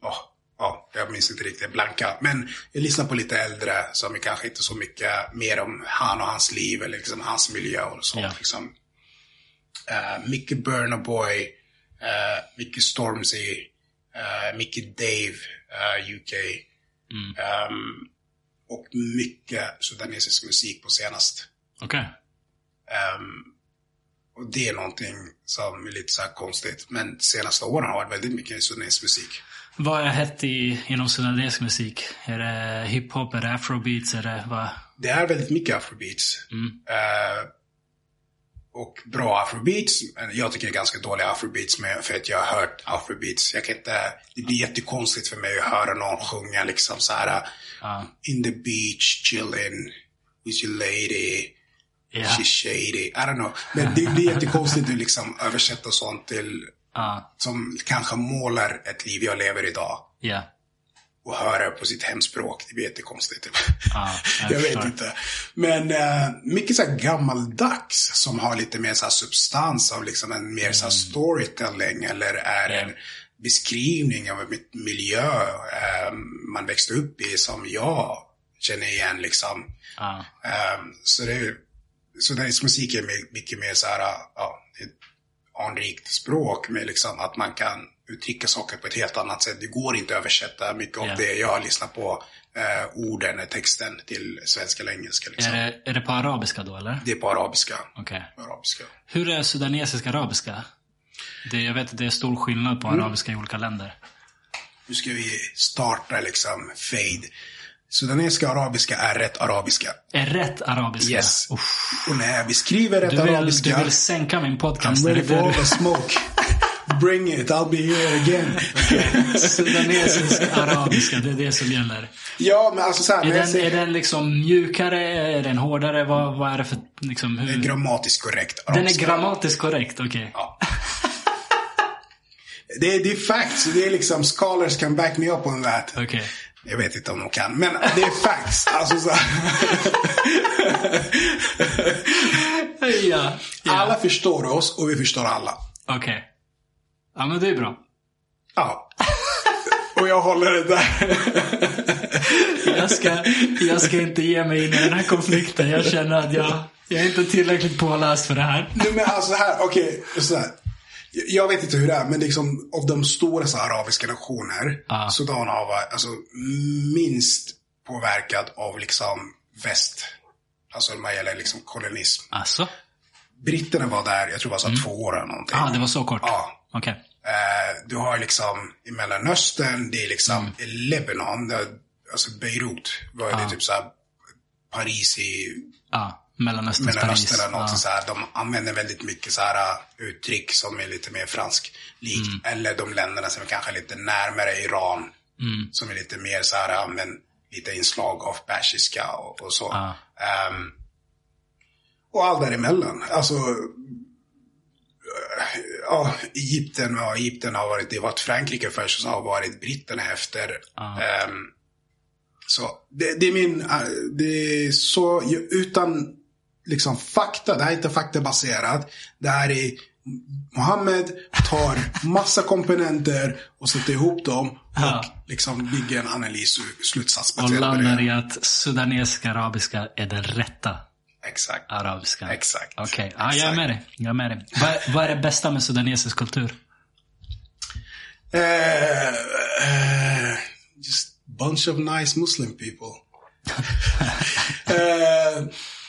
ja, ja, jag minns inte riktigt, blanka. Men jag lyssnar på lite äldre som kanske inte så mycket mer om han och hans liv eller liksom hans miljö och sånt. Ja. Liksom. Uh, mycket Burna Boy, uh, mycket Stormzy, uh, mycket Dave, uh, UK. Um, och mycket sudanesisk musik på senast. Okej. Ehm, och det är någonting som är lite så konstigt. Men senaste åren har det varit väldigt mycket sudanesisk musik. Vad är hett i, inom sudanesisk musik? Är det hiphop? Är det afrobeats? Är det vad? Det är väldigt mycket afrobeats. Eh, och bra afrobeats. Jag tycker det är ganska dåliga afrobeats med, för att jag har hört afrobeats. Jag kan inte, det blir jättekonstigt för mig att höra någon sjunga liksom så här. Ja. In the beach, chilling, with your lady. Ja. She's shady. I don't know. Men det blir jättekonstigt att liksom översätta sånt till, Ja. som kanske målar ett liv jag lever idag. Ja. Och höra på sitt hemspråk. Det blir jättekonstigt. Ja, jag vet förstår. inte. Men uh, mycket så här gammaldags som har lite mer så substans av liksom en mer så här storytelling eller är Mm. Ja. en beskrivning av en miljö eh, man växte upp i som jag känner igen liksom. Um, så det är, så musik är my- mycket mer så här, ja, anrikt språk med liksom att man kan uttrycka saker på ett helt annat sätt. Det går inte att översätta mycket av Ja. det jag har lyssnat på, eh, orden, texten till svenska eller engelska. Liksom. Är, Det... det, är det på arabiska då eller? är på arabiska. Okej. arabiska. Hur är sudanesisk arabiska? Det, jag vet att det är stor skillnad på Mm. arabiska i olika länder. Nu ska vi starta liksom fade. Sudanesiska arabiska är rätt arabiska. Är rätt arabiska? Yes. Uff. Och när jag beskriver rätt Du vill, arabiska. du vill sänka min podcast? I'm är ready for all the smoke. Bring it, I'll be here again. Sudanesisk arabiska, det är det som gäller. Ja, men alltså så här, Är den, säger- är den liksom mjukare? Är den hårdare? Vad, vad är det för... Liksom, Det är hur? grammatiskt korrekt. Den är arabiska. grammatiskt korrekt, okej. Ja. det, är, det är facts. Det är liksom, scholars can back me up on that. Okej. Jag vet inte om de kan, men det är facts. alltså, så ja. ja. Alla förstår oss och vi förstår alla. Okej. Okay. Ja, men det är bra. Ja. Och jag håller det där. jag, ska, jag ska inte ge mig in i den här konflikten. Jag känner att jag, jag är inte tillräckligt påläst för det här. Nej, men alltså här, okej. Okay, jag vet inte hur det är, men liksom av de stora så arabiska nationer, ah. Sudan har varit alltså, minst påverkad av liksom väst. Alltså vad gäller liksom kolonism. Alltså? Britterna var där, jag tror det var så mm. två år eller någonting. Ja, ah, det var så kort? Ja. Okej. Okay. Eh, du har liksom i Mellanöstern, det är liksom mm. Lebanon, det, alltså Beirut, var ah. det typ såhär Paris i... Ja. Mellanöstern, Mellanöstern Paris. Något ja. så här, de använder väldigt mycket så här, uh, uttryck som är lite mer fransk likt. Mm. Eller de länderna som är kanske lite närmare Iran. Mm. Som är lite mer så här, uh, men lite inslag av persiska och, och så. Ja. Um, och allt däremellan. Alltså, uh, ja, Egypten, ja, Egypten har varit, det har varit Frankrike först och så har varit britterna efter. Um, så det, det, är min, det är så, utan liksom fakta. Det här är inte faktabaserat. Det här är Mohammed tar massa komponenter och sätter ihop dem och ja. liksom bygger en analys och slutsats Och landar i att sudanesiska arabiska är den rätta Exakt. arabiska. Exakt. Okej, okay. ja, jag är med dig. Jag är med dig. Vad, vad är det bästa med sudanesisk kultur? Uh, uh, just bunch of nice Muslim people. uh,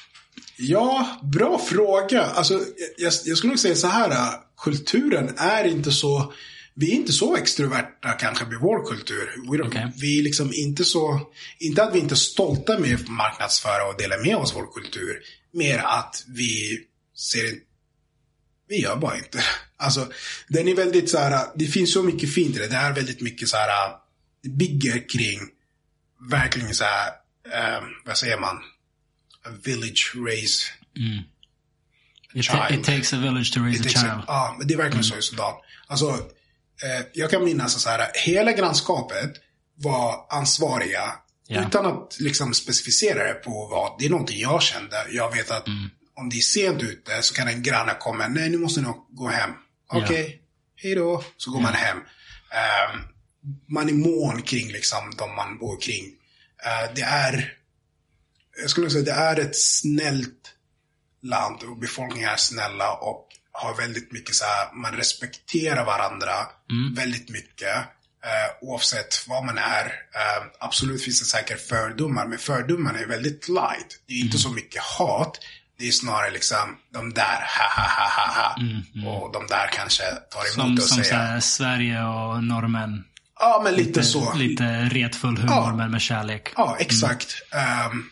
Ja, bra fråga. Alltså, jag, jag skulle nog säga så här. Kulturen är inte så... Vi är inte så extroverta kanske med vår kultur. Vi, okay. vi är liksom inte så... Inte att vi inte är stolta med att marknadsföra och dela med oss vår kultur. Mer att vi ser Vi gör bara inte. Alltså, den är väldigt så här, det finns så mycket fint i det. Det är väldigt mycket så här, det bygger kring, verkligen så här, eh, vad säger man? A village raise mm. it, child. It takes a village to raise it a child. ja, men det är verkligen mm. så i Sudan. Alltså, eh, jag kan minnas så här, hela grannskapet var ansvariga yeah. utan att liksom specificera det på vad, det är någonting jag kände. Jag vet att mm. om det är sent ute så kan en granne komma, nej nu måste ni gå hem. Okej, okay, yeah. hej då. Så går yeah. man hem. Um, man är mån kring liksom de man bor kring. Uh, det är jag skulle säga det är ett snällt land och befolkningen är snälla och har väldigt mycket så här, man respekterar varandra mm. väldigt mycket. Eh, oavsett vad man är. Eh, absolut finns det säkert fördomar, men fördomarna är väldigt light. Det är mm. inte så mycket hat. Det är snarare liksom de där, ha ha ha ha ha. Mm, mm. Och de där kanske tar emot som, och som säger. Som Sverige och norrmän. Ja, men lite, lite så. Lite retfull humor, ja. men med kärlek. Ja, exakt. Um,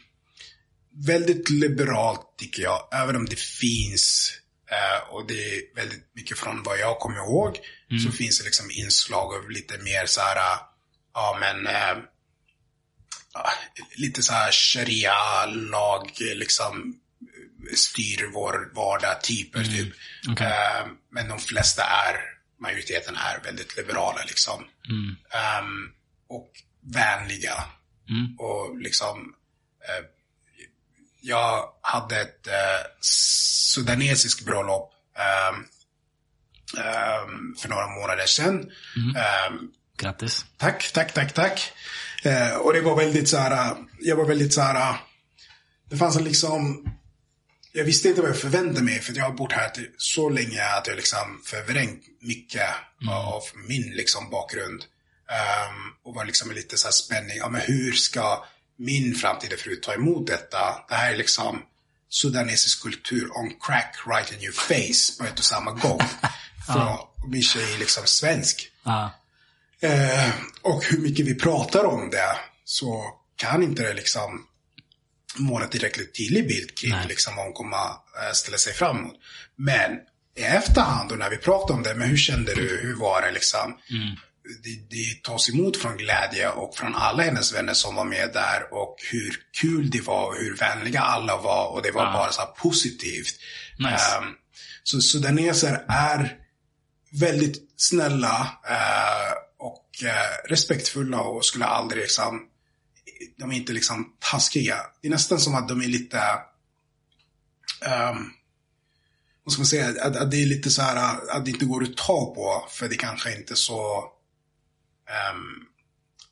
väldigt liberalt tycker jag. Även om det finns, eh, och det är väldigt mycket från vad jag kommer ihåg, mm. så finns det liksom inslag av lite mer så här, ja men, eh, lite så här sharia-lag, liksom styr vår vardag typer mm. typ. Okay. Eh, men de flesta är, majoriteten är väldigt liberala liksom. Mm. Um, och vänliga. Mm. Och liksom jag hade ett eh, sudanesiskt bröllop eh, eh, för några månader sedan. Mm. Grattis. Tack, tack, tack, tack. Eh, och det var väldigt så här, jag var väldigt så här, det fanns en liksom, jag visste inte vad jag förväntade mig för jag har bott här så länge att jag liksom förvrängt mycket mm. av min liksom bakgrund. Um, och var liksom lite så här spänning, ja men hur ska min framtida fru ta emot detta. Det här är liksom sudanesisk kultur on crack right in your face på ett och samma gång. För min tjej är liksom svensk. Eh, och hur mycket vi pratar om det så kan inte det liksom måla tillräckligt tydlig bild kring liksom vad hon kommer äh, ställa sig framåt. Men i efterhand och när vi pratar om det, men hur kände du, hur var det liksom? Mm det, det tas emot från glädje och från alla hennes vänner som var med där och hur kul det var och hur vänliga alla var och det var ja. bara så positivt. Nice. Um, så sudaneser är väldigt snälla uh, och eh, respektfulla och skulle aldrig liksom, de är inte liksom taskiga. Det är nästan som att de är lite, um, vad ska man säga, att, att, det är lite så här att det inte går att ta på för det kanske inte så um,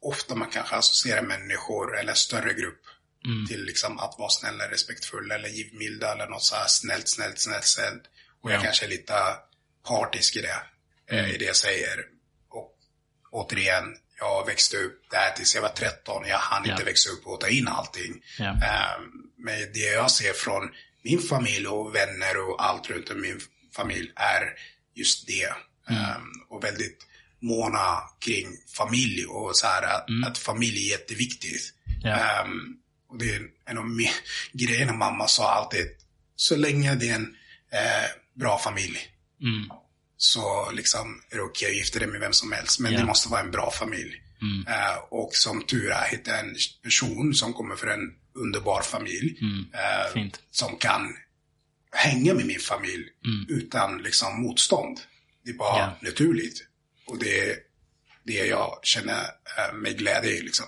ofta man kanske associerar människor eller större grupp mm. till liksom att vara snäll eller respektfull eller givmilda eller något så här snällt, snällt, snällt, snällt. Och jag kanske är lite partisk i det, eh, mm. i det jag säger. Och återigen, jag växte upp där tills jag var 13. Jag hann yeah. inte växa upp och ta in allting. Yeah. Um, men det jag ser från min familj och vänner och allt runt om min familj är just det. Mm. Um, och väldigt måna kring familj och så här mm. att familj är jätteviktigt. Yeah. Um, och det är en av grejerna mamma sa alltid. Så länge det är en eh, bra familj. Mm. Så liksom är det okej okay att gifta dig med vem som helst. Men yeah. det måste vara en bra familj. Mm. Uh, och som tur är hittade en person som kommer från en underbar familj. Uh, som kan hänga med min familj mm. utan liksom motstånd. Det är bara yeah. naturligt. Och det är det jag känner uh, med glädje i liksom.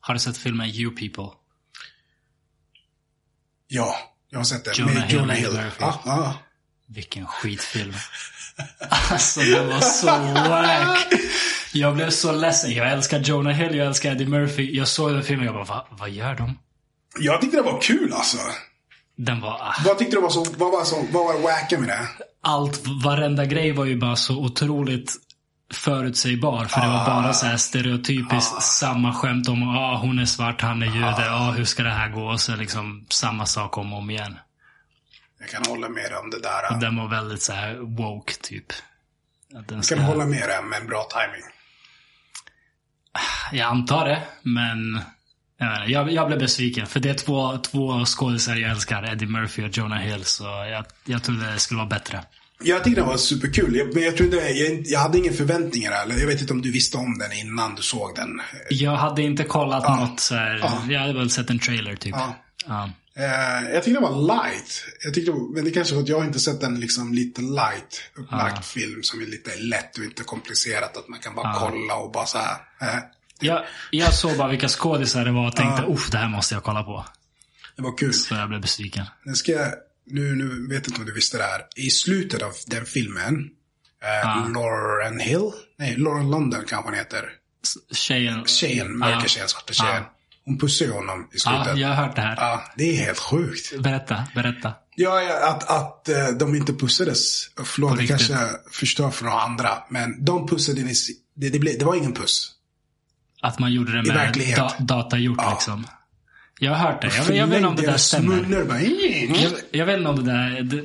Har du sett filmen You People? Ja, jag har sett den. Jonah med Jonah Hill. Hill. Ah, ah. Vilken skitfilm. Alltså den var så wack. Jag blev så ledsen. Jag älskar Jonah Hill, jag älskar Eddie Murphy. Jag såg den filmen och jag bara, Va, vad gör de? Jag tyckte det var kul alltså. Den var... Ah. Vad tyckte du var så, vad var, så, vad var wacka med det? Allt, varenda grej var ju bara så otroligt förutsägbar. För det var bara så här stereotypiskt ah. samma skämt om ah, hon är svart, han är jude, ah. ah, hur ska det här gå? Och så liksom samma sak om och om igen. Jag kan hålla med om det där. Och den var väldigt så här woke typ. jag kan hålla med dig, men bra timing. Jag antar det, men jag, jag blev besviken. För det är två, två skådisar jag älskar. Eddie Murphy och Jonah Hill. Så jag, jag trodde det skulle vara bättre. Jag tyckte den var superkul. Men jag, trodde, jag, jag hade inga förväntningar. Eller jag vet inte om du visste om den innan du såg den. Jag hade inte kollat ja. något så här, ja. Jag hade väl sett en trailer typ. Ja. ja. Uh, jag tyckte det var light. Jag tyckte, men det kanske var att jag inte sett en liksom lite light upplagd film som är lite lätt och inte komplicerat. Att man kan bara kolla och bara så här. Uh. Jag, jag såg bara vilka skådisar det var och tänkte uh. det här måste jag kolla på. Det var kul. Så jag blev besviken. Nu ska nu, nu vet inte om du visste det här. I slutet av den filmen, uh, Lauren Hill, nej Lauren London kanske han heter. Tjejen. Tjejen, mörka tjejen, svarta tjejen. Hon pussar ju honom i slutet. Ja, jag har hört det här. Ja, det är helt sjukt. Berätta, berätta. Ja, ja att, att uh, de inte pussades. Förlåt, det kanske förstör för några andra. Men de pussade, det, det, blev, det var ingen puss. Att man gjorde det med da, datagjort ja. liksom. Jag har hört det. Jag, jag vet inte om det där stämmer. Bara, jag, jag vet inte om det där... Det,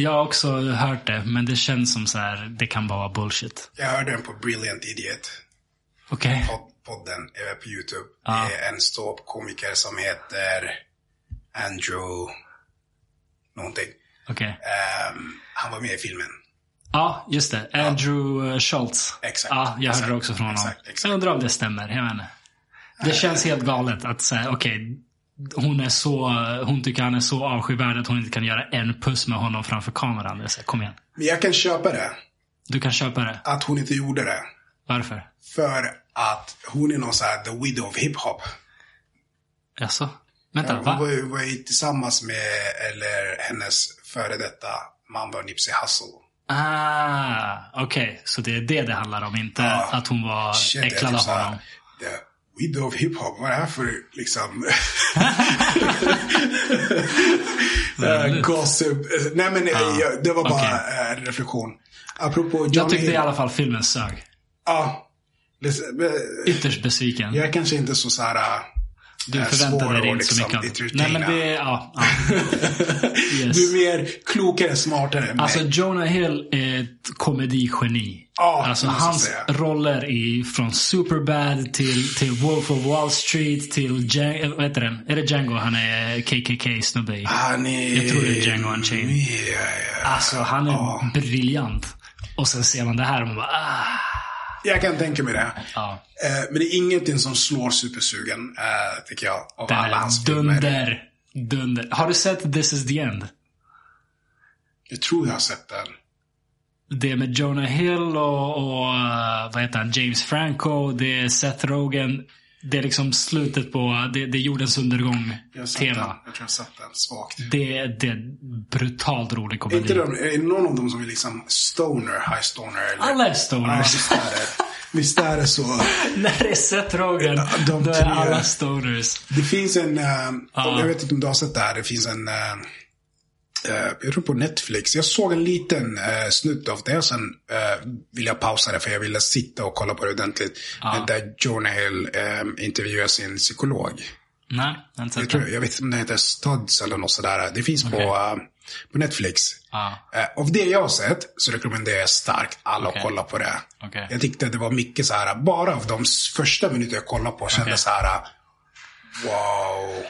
jag har också hört det, men det känns som så här, det kan bara vara bullshit. Jag hörde den på Brilliant Idiot. Okej. Okay podden på YouTube. Ah. Det är en ståuppkomiker som heter Andrew någonting. Okay. Um, han var med i filmen. Ja, just det. Andrew ja. Schultz. Exakt. Ja, jag hörde det också från honom. Exakt, exakt. Jag undrar om det stämmer. Jag menar. Det känns helt galet att säga, okej, okay, hon är så, hon tycker han är så avskyvärd att hon inte kan göra en puss med honom framför kameran. Det kom igen. Men jag kan köpa det. Du kan köpa det? Att hon inte gjorde det. Varför? För att hon är någon sån här the widow of hiphop. Jaså? Vänta, hon va? Hon var, var ju tillsammans med, eller hennes före detta man var Nipsey Hussle. Ah, okej. Okay. Så det är det det handlar om, inte ja, att hon var shit, äcklad av honom. The widow of hiphop, vad är det här för liksom... Gossip. Nej men ah, det var bara okay. en reflektion. Apropå Johnny Jag tyckte Hill. i alla fall filmen sög. Ja. Ytterst besviken. Jag är kanske inte så, så här, du förväntade dig inte så mycket liksom av Nej men det, ja. ja. yes. Du är mer klokare, smartare. Alltså Jonah Hill är ett komedigeni. Oh, alltså hans roller i, från Superbad till, till Wolf of Wall Street till Django, vad heter den? Är det Django han är KKK-snubbe i? Han är... Jag tror det är Django Unchained. Yeah, yeah. Alltså han är oh. briljant. Och sen ser man det här och man bara ah. Jag kan tänka mig det. Ja. Eh, men det är ingenting som slår supersugen, eh, tycker jag. Av Den alla hans dunder. Dunder. Har du sett This is the end? Jag tror jag har sett den. Det med Jonah Hill och, och uh, vad heter han? James Franco. Det är Seth Rogen. Det är liksom slutet på, det, det är jordens undergång Jag sett den. tema. Jag tror jag har sett den svagt. Det, det är brutalt rolig komedi. inte de, är någon av dem som är liksom stoner, high stoner? Eller? Alla är Ja, stoners. det. Visst är det så. När det är Seth Rogen, de då är alla stoners. Det finns en, eh, Ja. jag vet inte om du har sett det här, det finns en, eh, eh, jag tror på Netflix. Jag såg en liten eh, snutt av det, sen eh, ville jag pausa det för jag ville sitta och kolla på det ordentligt. Ja. Där Jonah Hill eh, intervjuar sin psykolog. Nej, inte Jag, tror, den. jag vet inte om det heter Studs eller något sådär. Det finns på, Okej. eh, på Netflix. Ja, Eh, av det jag har sett så rekommenderar jag starkt alla Okej. att kolla på det. okej. Jag tyckte det var mycket så här, bara av de första minuter jag kollade på kände Okej. så här, wow.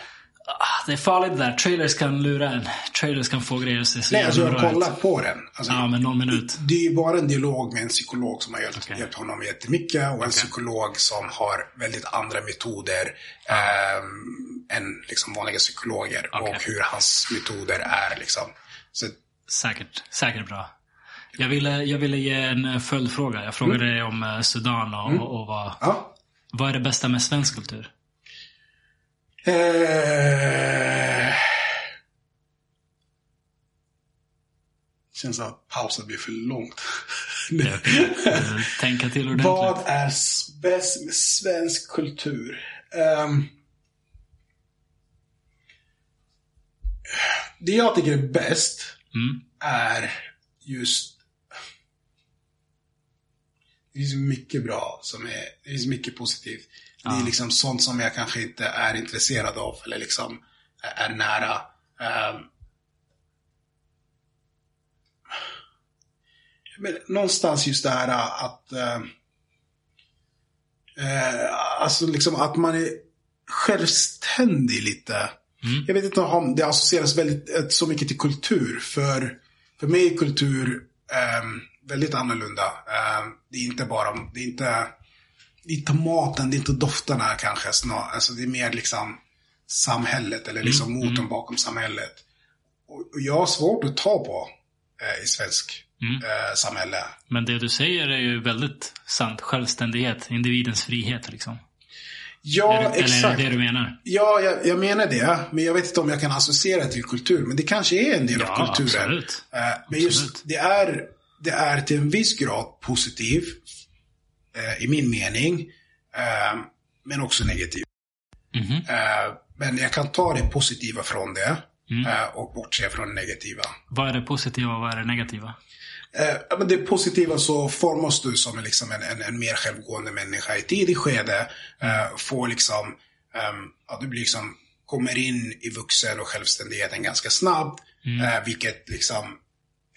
Ah, Det är farligt det där. Trailers kan lura en. Trailers kan få grejer att se så Nej, alltså jag har kollat på den. Alltså, Ja, men någon minut. Det är ju bara en dialog med en psykolog som har hjälpt, Okej. hjälpt honom jättemycket. Och en psykolog som har väldigt andra metoder ehm, än liksom vanliga psykologer. Okej. Och hur hans metoder är liksom. Så, Säkert, säkert bra. Jag ville, jag ville ge en eh, följdfråga. Jag frågade Mm. dig om eh, Sudan och, och vad, ja. vad är det bästa med svensk kultur? Eh... Känns att pausen blir för långt. Tänka till ordentligt. Vad är bäst med svensk kultur? Ehm, det jag tycker är bäst Mm. är just... Det finns mycket bra som är... Det finns mycket positivt. Det är liksom sånt som jag kanske inte är intresserad av eller liksom är nära. Ehm, men någonstans just det här att... eh, eh, alltså liksom att man är självständig lite. Jag vet inte om det associeras väldigt, eh, så mycket till kultur. För, för mig är kultur ehm, väldigt annorlunda. Ehm, det är inte bara, det är inte, det är inte maten, det är inte dofterna kanske. Snar, alltså det är mer liksom samhället eller liksom motorn bakom samhället. Och, och jag har svårt att ta på eh, i svensk eh, samhälle. Men det du säger är ju väldigt sant. Självständighet, individens frihet liksom. Ja, är det, eller är exakt. det det du menar? Ja, jag, jag menar det. Men jag vet inte om jag kan associera till kultur. Men det kanske är en del Ja, av kulturen. absolut. Eh, men just Absolut. det är, det är till en viss grad positiv. Eh, I min mening. eh, men också negativ. Mhm. Eh, men jag kan ta det positiva från det. Mm. eh, och bortse från det negativa. Vad är det positiva och vad är det negativa? Eh, men det positiva så formas du som en, liksom en, en, en mer självgående människa i tidig skede. Får liksom, ehm, ja, du blir liksom, kommer in i vuxen och självständigheten ganska snabbt. Eh, vilket liksom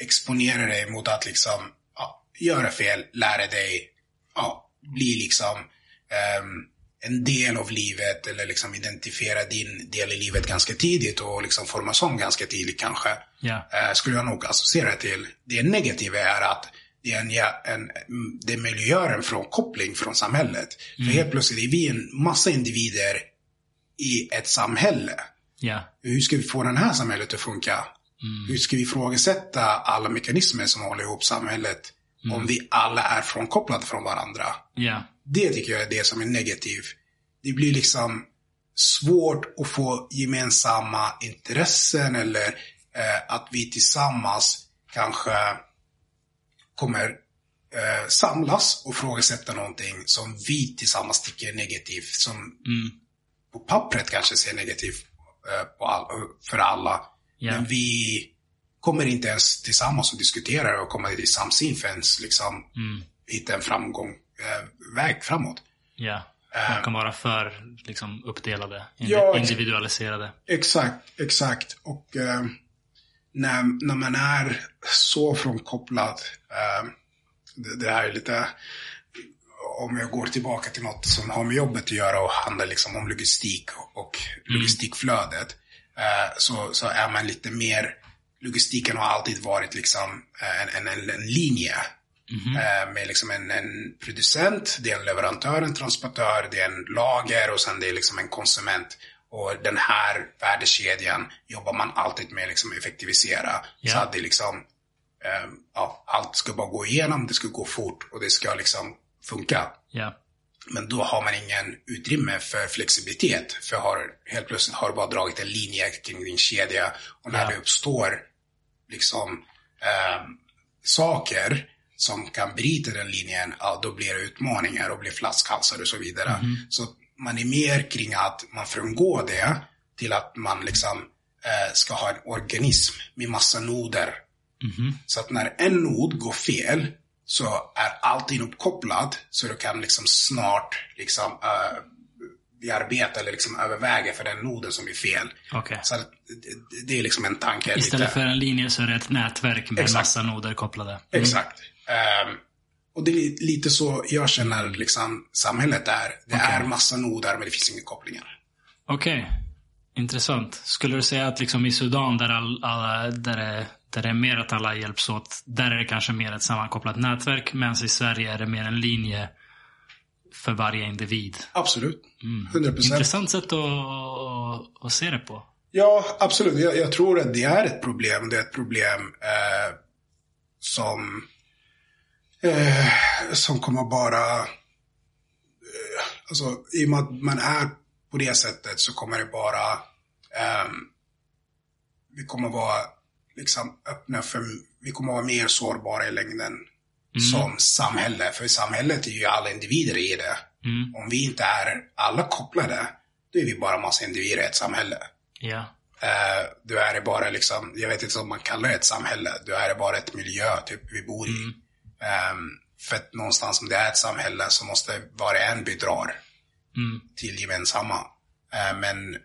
exponerar dig mot att liksom, ja, göra fel, lära dig, ja, bli liksom ehm, en del av livet eller liksom identifiera din del i livet ganska tidigt och liksom formas om ganska tidigt kanske Ja. eh, skulle jag nog associera till. Det negativa är att det, är en, en, mm, det möjliggör en frånkoppling från samhället. För helt plötsligt är vi en massa individer i ett samhälle. Ja. Hur ska vi få det här samhället att funka? Hur ska vi ifrågasätta alla mekanismer som håller ihop samhället om vi alla är frånkopplade från varandra? Ja. Det tycker jag är det som är negativt. Det blir liksom svårt att få gemensamma intressen eller eh, att vi tillsammans kanske kommer eh, samlas och frågasätta någonting som vi tillsammans tycker är negativt. Som på pappret kanske ser negativt eh, all, för alla. Ja. Men vi kommer inte ens tillsammans och diskutera det och komma till samsyn för ens liksom hitta en framgång, eh, väg framåt. Ja. Man kan vara för liksom, uppdelade, indi- Ja, individualiserade. Exakt, exakt. Och eh, när, när man är så frånkopplad, eh, det, det här är lite, om jag går tillbaka till något som har med jobbet att göra och handlar liksom om logistik och logistikflödet, eh, så, så är man lite mer, logistiken har alltid varit liksom eh, en, en, en, linje. Eh, Med liksom en, en producent, det är en leverantör, en transportör, det är en lager och sen det är liksom en konsument. Och den här värdekedjan jobbar man alltid med liksom effektivisera. Ja. Så att det liksom eh, ja, allt ska bara gå igenom, det ska gå fort och det ska liksom funka. Ja. Men då har man ingen utrymme för flexibilitet. För har, helt plötsligt har du bara dragit en linje kring din kedja. Och när Ja. det uppstår liksom eh, saker som kan bryta den linjen, ja, då blir det utmaningar och blir flaskhalsar och så vidare. Så man är mer kring att man frångår det till att man liksom eh, ska ha en organism med massa noder. Så att när en nod går fel så är allting uppkopplat så du kan liksom snart liksom uh, bearbeta eller liksom överväga för den noden som är fel. Okej. Så det, är liksom en tanke. Istället lite. för en linje så är det ett nätverk med Exakt. massa noder kopplade. Exakt. Ehm, och det är lite så jag känner liksom samhället är. Det Okej. är massa noder men det finns inga kopplingar. Okej. Intressant. Skulle du säga att liksom i Sudan där, all, alla, där, det, där det är mer att alla hjälps åt, där är det kanske mer ett sammankopplat nätverk, medan i Sverige är det mer en linje för varje individ. Absolut. Mm. 100 procent. Intressant sätt att, att, se det på. Ja, absolut. Jag, jag tror att det är ett problem. Det är ett problem eh, som, eh, som kommer bara... Eh, alltså, i och med att man är på det sättet så kommer det bara... ehm, vi kommer vara liksom öppna för... Vi kommer vara mer sårbara i längden som samhälle. För samhället är ju alla individer i det. Mm. Om vi inte är alla kopplade, då är vi bara massa individer i ett samhälle. Ja. Eh, då är det bara liksom, jag vet inte om man kallar det ett samhälle, då är det bara ett miljö typ vi bor i. Ehm, för att någonstans om det är ett samhälle så måste var och en bidrar Mm. till gemensamma. Eh, men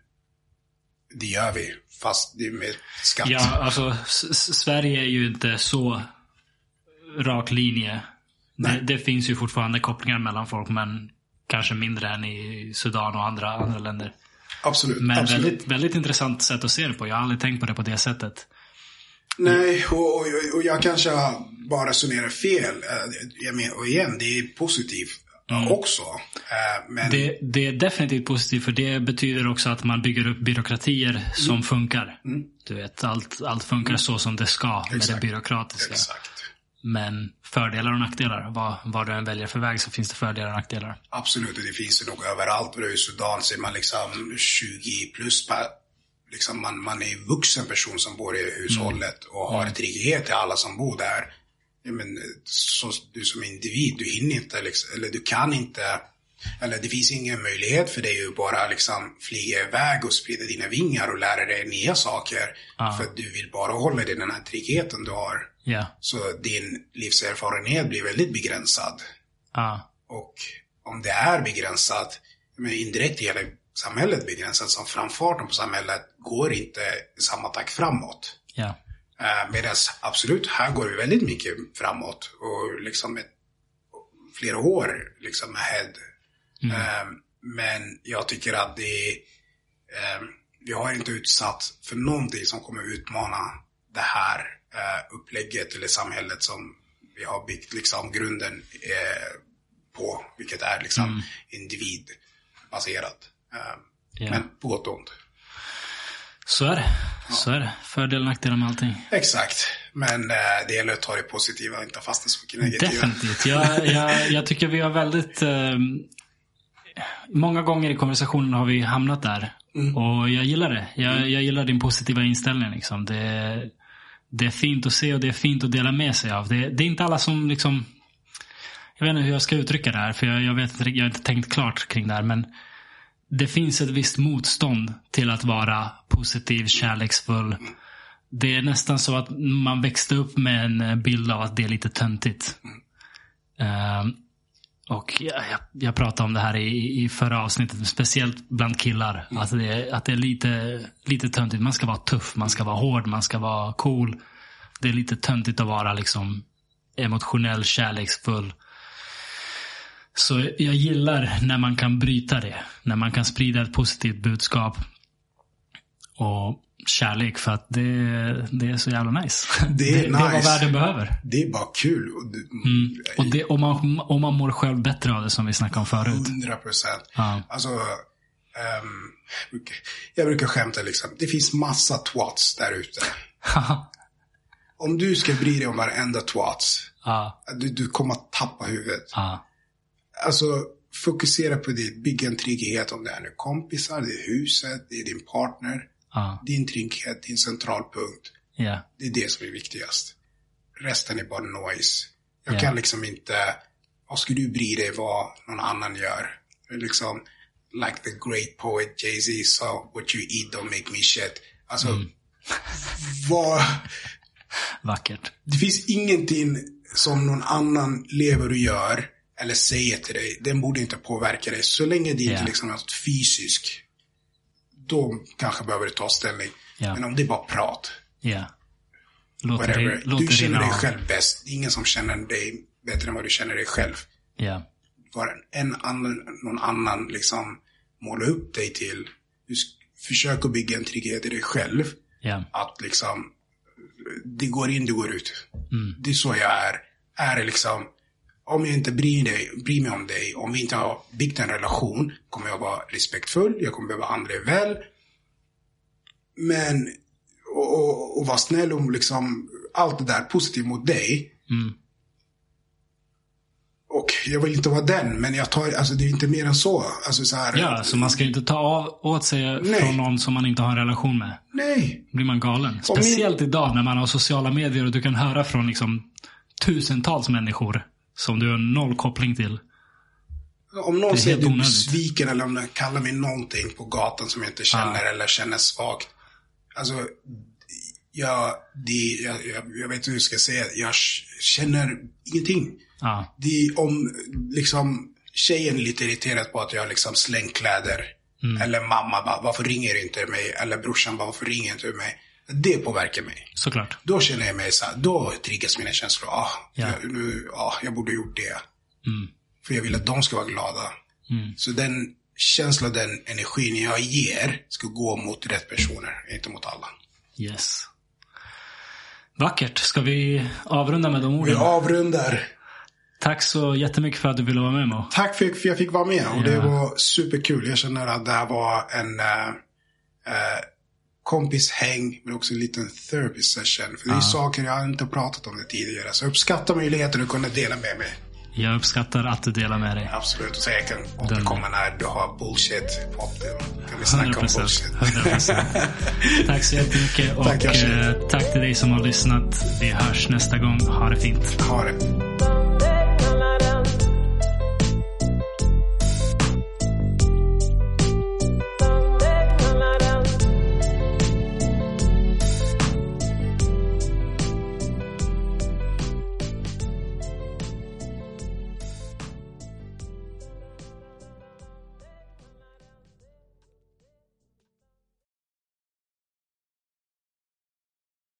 det gör vi, fast det är med skatt. Ja, alltså Sverige är ju inte så rak linje. Det, det finns ju fortfarande kopplingar mellan folk, men kanske mindre än i Sudan och andra, andra länder. Absolut. Men absolut. väldigt, väldigt intressant sätt att se det på. Jag har aldrig tänkt på det på det sättet. Nej, och, och, och jag kanske bara resonerar fel. Eh, Jag men, och igen, det är positivt också. Eh, men Mm. Det, det är definitivt positivt för det betyder också att man bygger upp byråkratier som funkar. Du vet, allt, allt funkar så som det ska med det Exakt. byråkratiska. exakt. Men fördelar och nackdelar. Vad, vad du än väljer för väg så finns det fördelar och nackdelar. Absolut, och det finns ju nog överallt. Och I Sudan så är man liksom 20 plus. Per, liksom man, man är en vuxen person som bor i hushållet och har trygghet till alla som bor där. Ja, men, så, du som individ, du hinner inte, liksom, eller du kan inte, eller det finns ingen möjlighet för dig att bara liksom flyga iväg och sprida dina vingar och lära dig nya saker. För att du vill bara hålla dig den här tryggheten du har. Ja. Så din livserfarenhet blir väldigt begränsad. Ja. Och om det är begränsat, men indirekt hela samhället begränsat, som framfarten på samhället går inte i samma takt framåt. Uh, Medan absolut, här går vi väldigt mycket framåt och liksom ett, flera år liksom ahead. Eh, men jag tycker att det eh, vi har inte utsatt för någonting som kommer utmana det här eh, upplägget eller samhället som vi har byggt liksom grunden eh, på, vilket är liksom individbaserat. Eh, Ja. Men på gott och ont. Så är det. Så är det. Fördelar och nackdelar med allting. Exakt. Men eh, det gäller att ta det positiva och inte fastna så mycket negativa. Definitivt. Jag, jag, jag tycker vi har väldigt... Eh, många gånger i konversationen har vi hamnat där. Och jag gillar det. Jag, jag gillar din positiva inställning. Liksom. Det, det är fint att se och det är fint att dela med sig av. Det, det är inte alla som liksom... Jag vet inte hur jag ska uttrycka det här. För jag, jag, vet inte, jag har inte tänkt klart kring det här. Men det finns ett visst motstånd till att vara positiv, kärleksfull. Det är nästan så att man växte upp med en bild av att det är lite töntigt. Ehm, och jag, jag, pratade om det här i, i förra avsnittet, speciellt bland killar. Att, det, är- att det är lite, lite töntigt. Man ska vara tuff, man ska vara hård, man ska vara cool. Det är lite töntigt att vara liksom emotionell, kärleksfull. Så jag gillar när man kan bryta det. När man kan sprida ett positivt budskap. Och kärlek för att det, det är så jävla nice. Det är det, det är vad nice. världen behöver. Det är bara kul. Och det, Och, det, och, man, och man mår själv bättre av det som vi snackade om förut. 100 procent. Ja. Alltså, ehm, jag brukar skämta liksom. Det finns massa twats där ute. Om du ska bry dig om varenda twats, Ja. du, du kommer att tappa huvudet. Ja. Alltså, fokusera på det. Bygga en trygghet om det är nu kompisar, det är huset, det är din partner. Ja. Din trygghet, din centralpunkt. Ja. Det är det som är viktigast. Resten är bara noise. Jag Ja. kan liksom inte, vad ska du bry dig vad någon annan gör? Liksom, like the great poet Jay-Z sa, what you eat don't make me shit. Alltså, Mm. vad, Vackert. det finns ingenting som någon annan lever och gör eller säger till dig. Den borde inte påverka dig. Så länge det inte Ja. liksom är något fysiskt. Då kanske behöver du ta ställning. Ja. Men om det är bara prat. Ja. Låt det, Whatever. rin- låt Du det känner dig själv bäst. Det ingen som känner dig bättre än vad du känner dig själv. Ja. Vad en annan, någon annan liksom måla upp dig till. Du försök att bygga en trygghet i dig själv. Ja. Att liksom, det går in, det går ut. Mm. Det är så jag är. Är det liksom, om jag inte bryr, dig, bryr mig om dig, om vi inte har byggt en relation, kommer jag vara respektfull, jag kommer behandla dig väl. Men, och, och, och vara snäll och liksom, allt det där positivt mot dig. Mm. Och jag vill inte vara den, men jag tar, alltså det är inte mer än så. Alltså så här, Ja, så man ska inte ta av, åt sig Nej. från någon som man inte har en relation med. Nej. Då blir man galen. min- Speciellt idag när man har sociala medier och du kan höra från liksom tusentals människor som du har noll koppling till. Om någon säger att du är besviken eller om den kallar mig någonting på gatan som jag inte känner eller känner svagt. Alltså, jag, det, jag, jag, jag vet inte hur jag ska säga. Jag känner ingenting. Ja. Det om liksom tjejen är lite irriterad på att jag liksom slängt kläder. Eller mamma bara, varför ringer du inte mig? Eller brorsan bara, varför ringer inte du mig? Det påverkar mig. Såklart. Då känner jag mig så här, då triggas mina känslor. Ah, Ja. jag, nu, ah, jag borde ha gjort det. Mm. För jag vill att de ska vara glada. Mm. Så den känslan, den energin jag ger ska gå mot rätt personer, inte mot alla. Yes. Vackert. Ska vi avrunda med de Vi orden? avrundar. Tack så jättemycket för att du ville vara med Mo. Tack för att jag fick vara med och det Ja. var superkul. Jag känner att det här var en uh, kompishäng men också en liten therapy session. För det är saker jag inte pratat om det tidigare. Så jag uppskattar möjligheten att kunna dela med mig. Jag uppskattar att du delar med dig. Absolut. Och så jag kan återkomma när du har bullshit på Kan vi snacka 100 om procent. bullshit? Tack så jättemycket. Och Tack, eh, tack till dig som har lyssnat. Vi hörs nästa gång. Ha det fint. Ha det.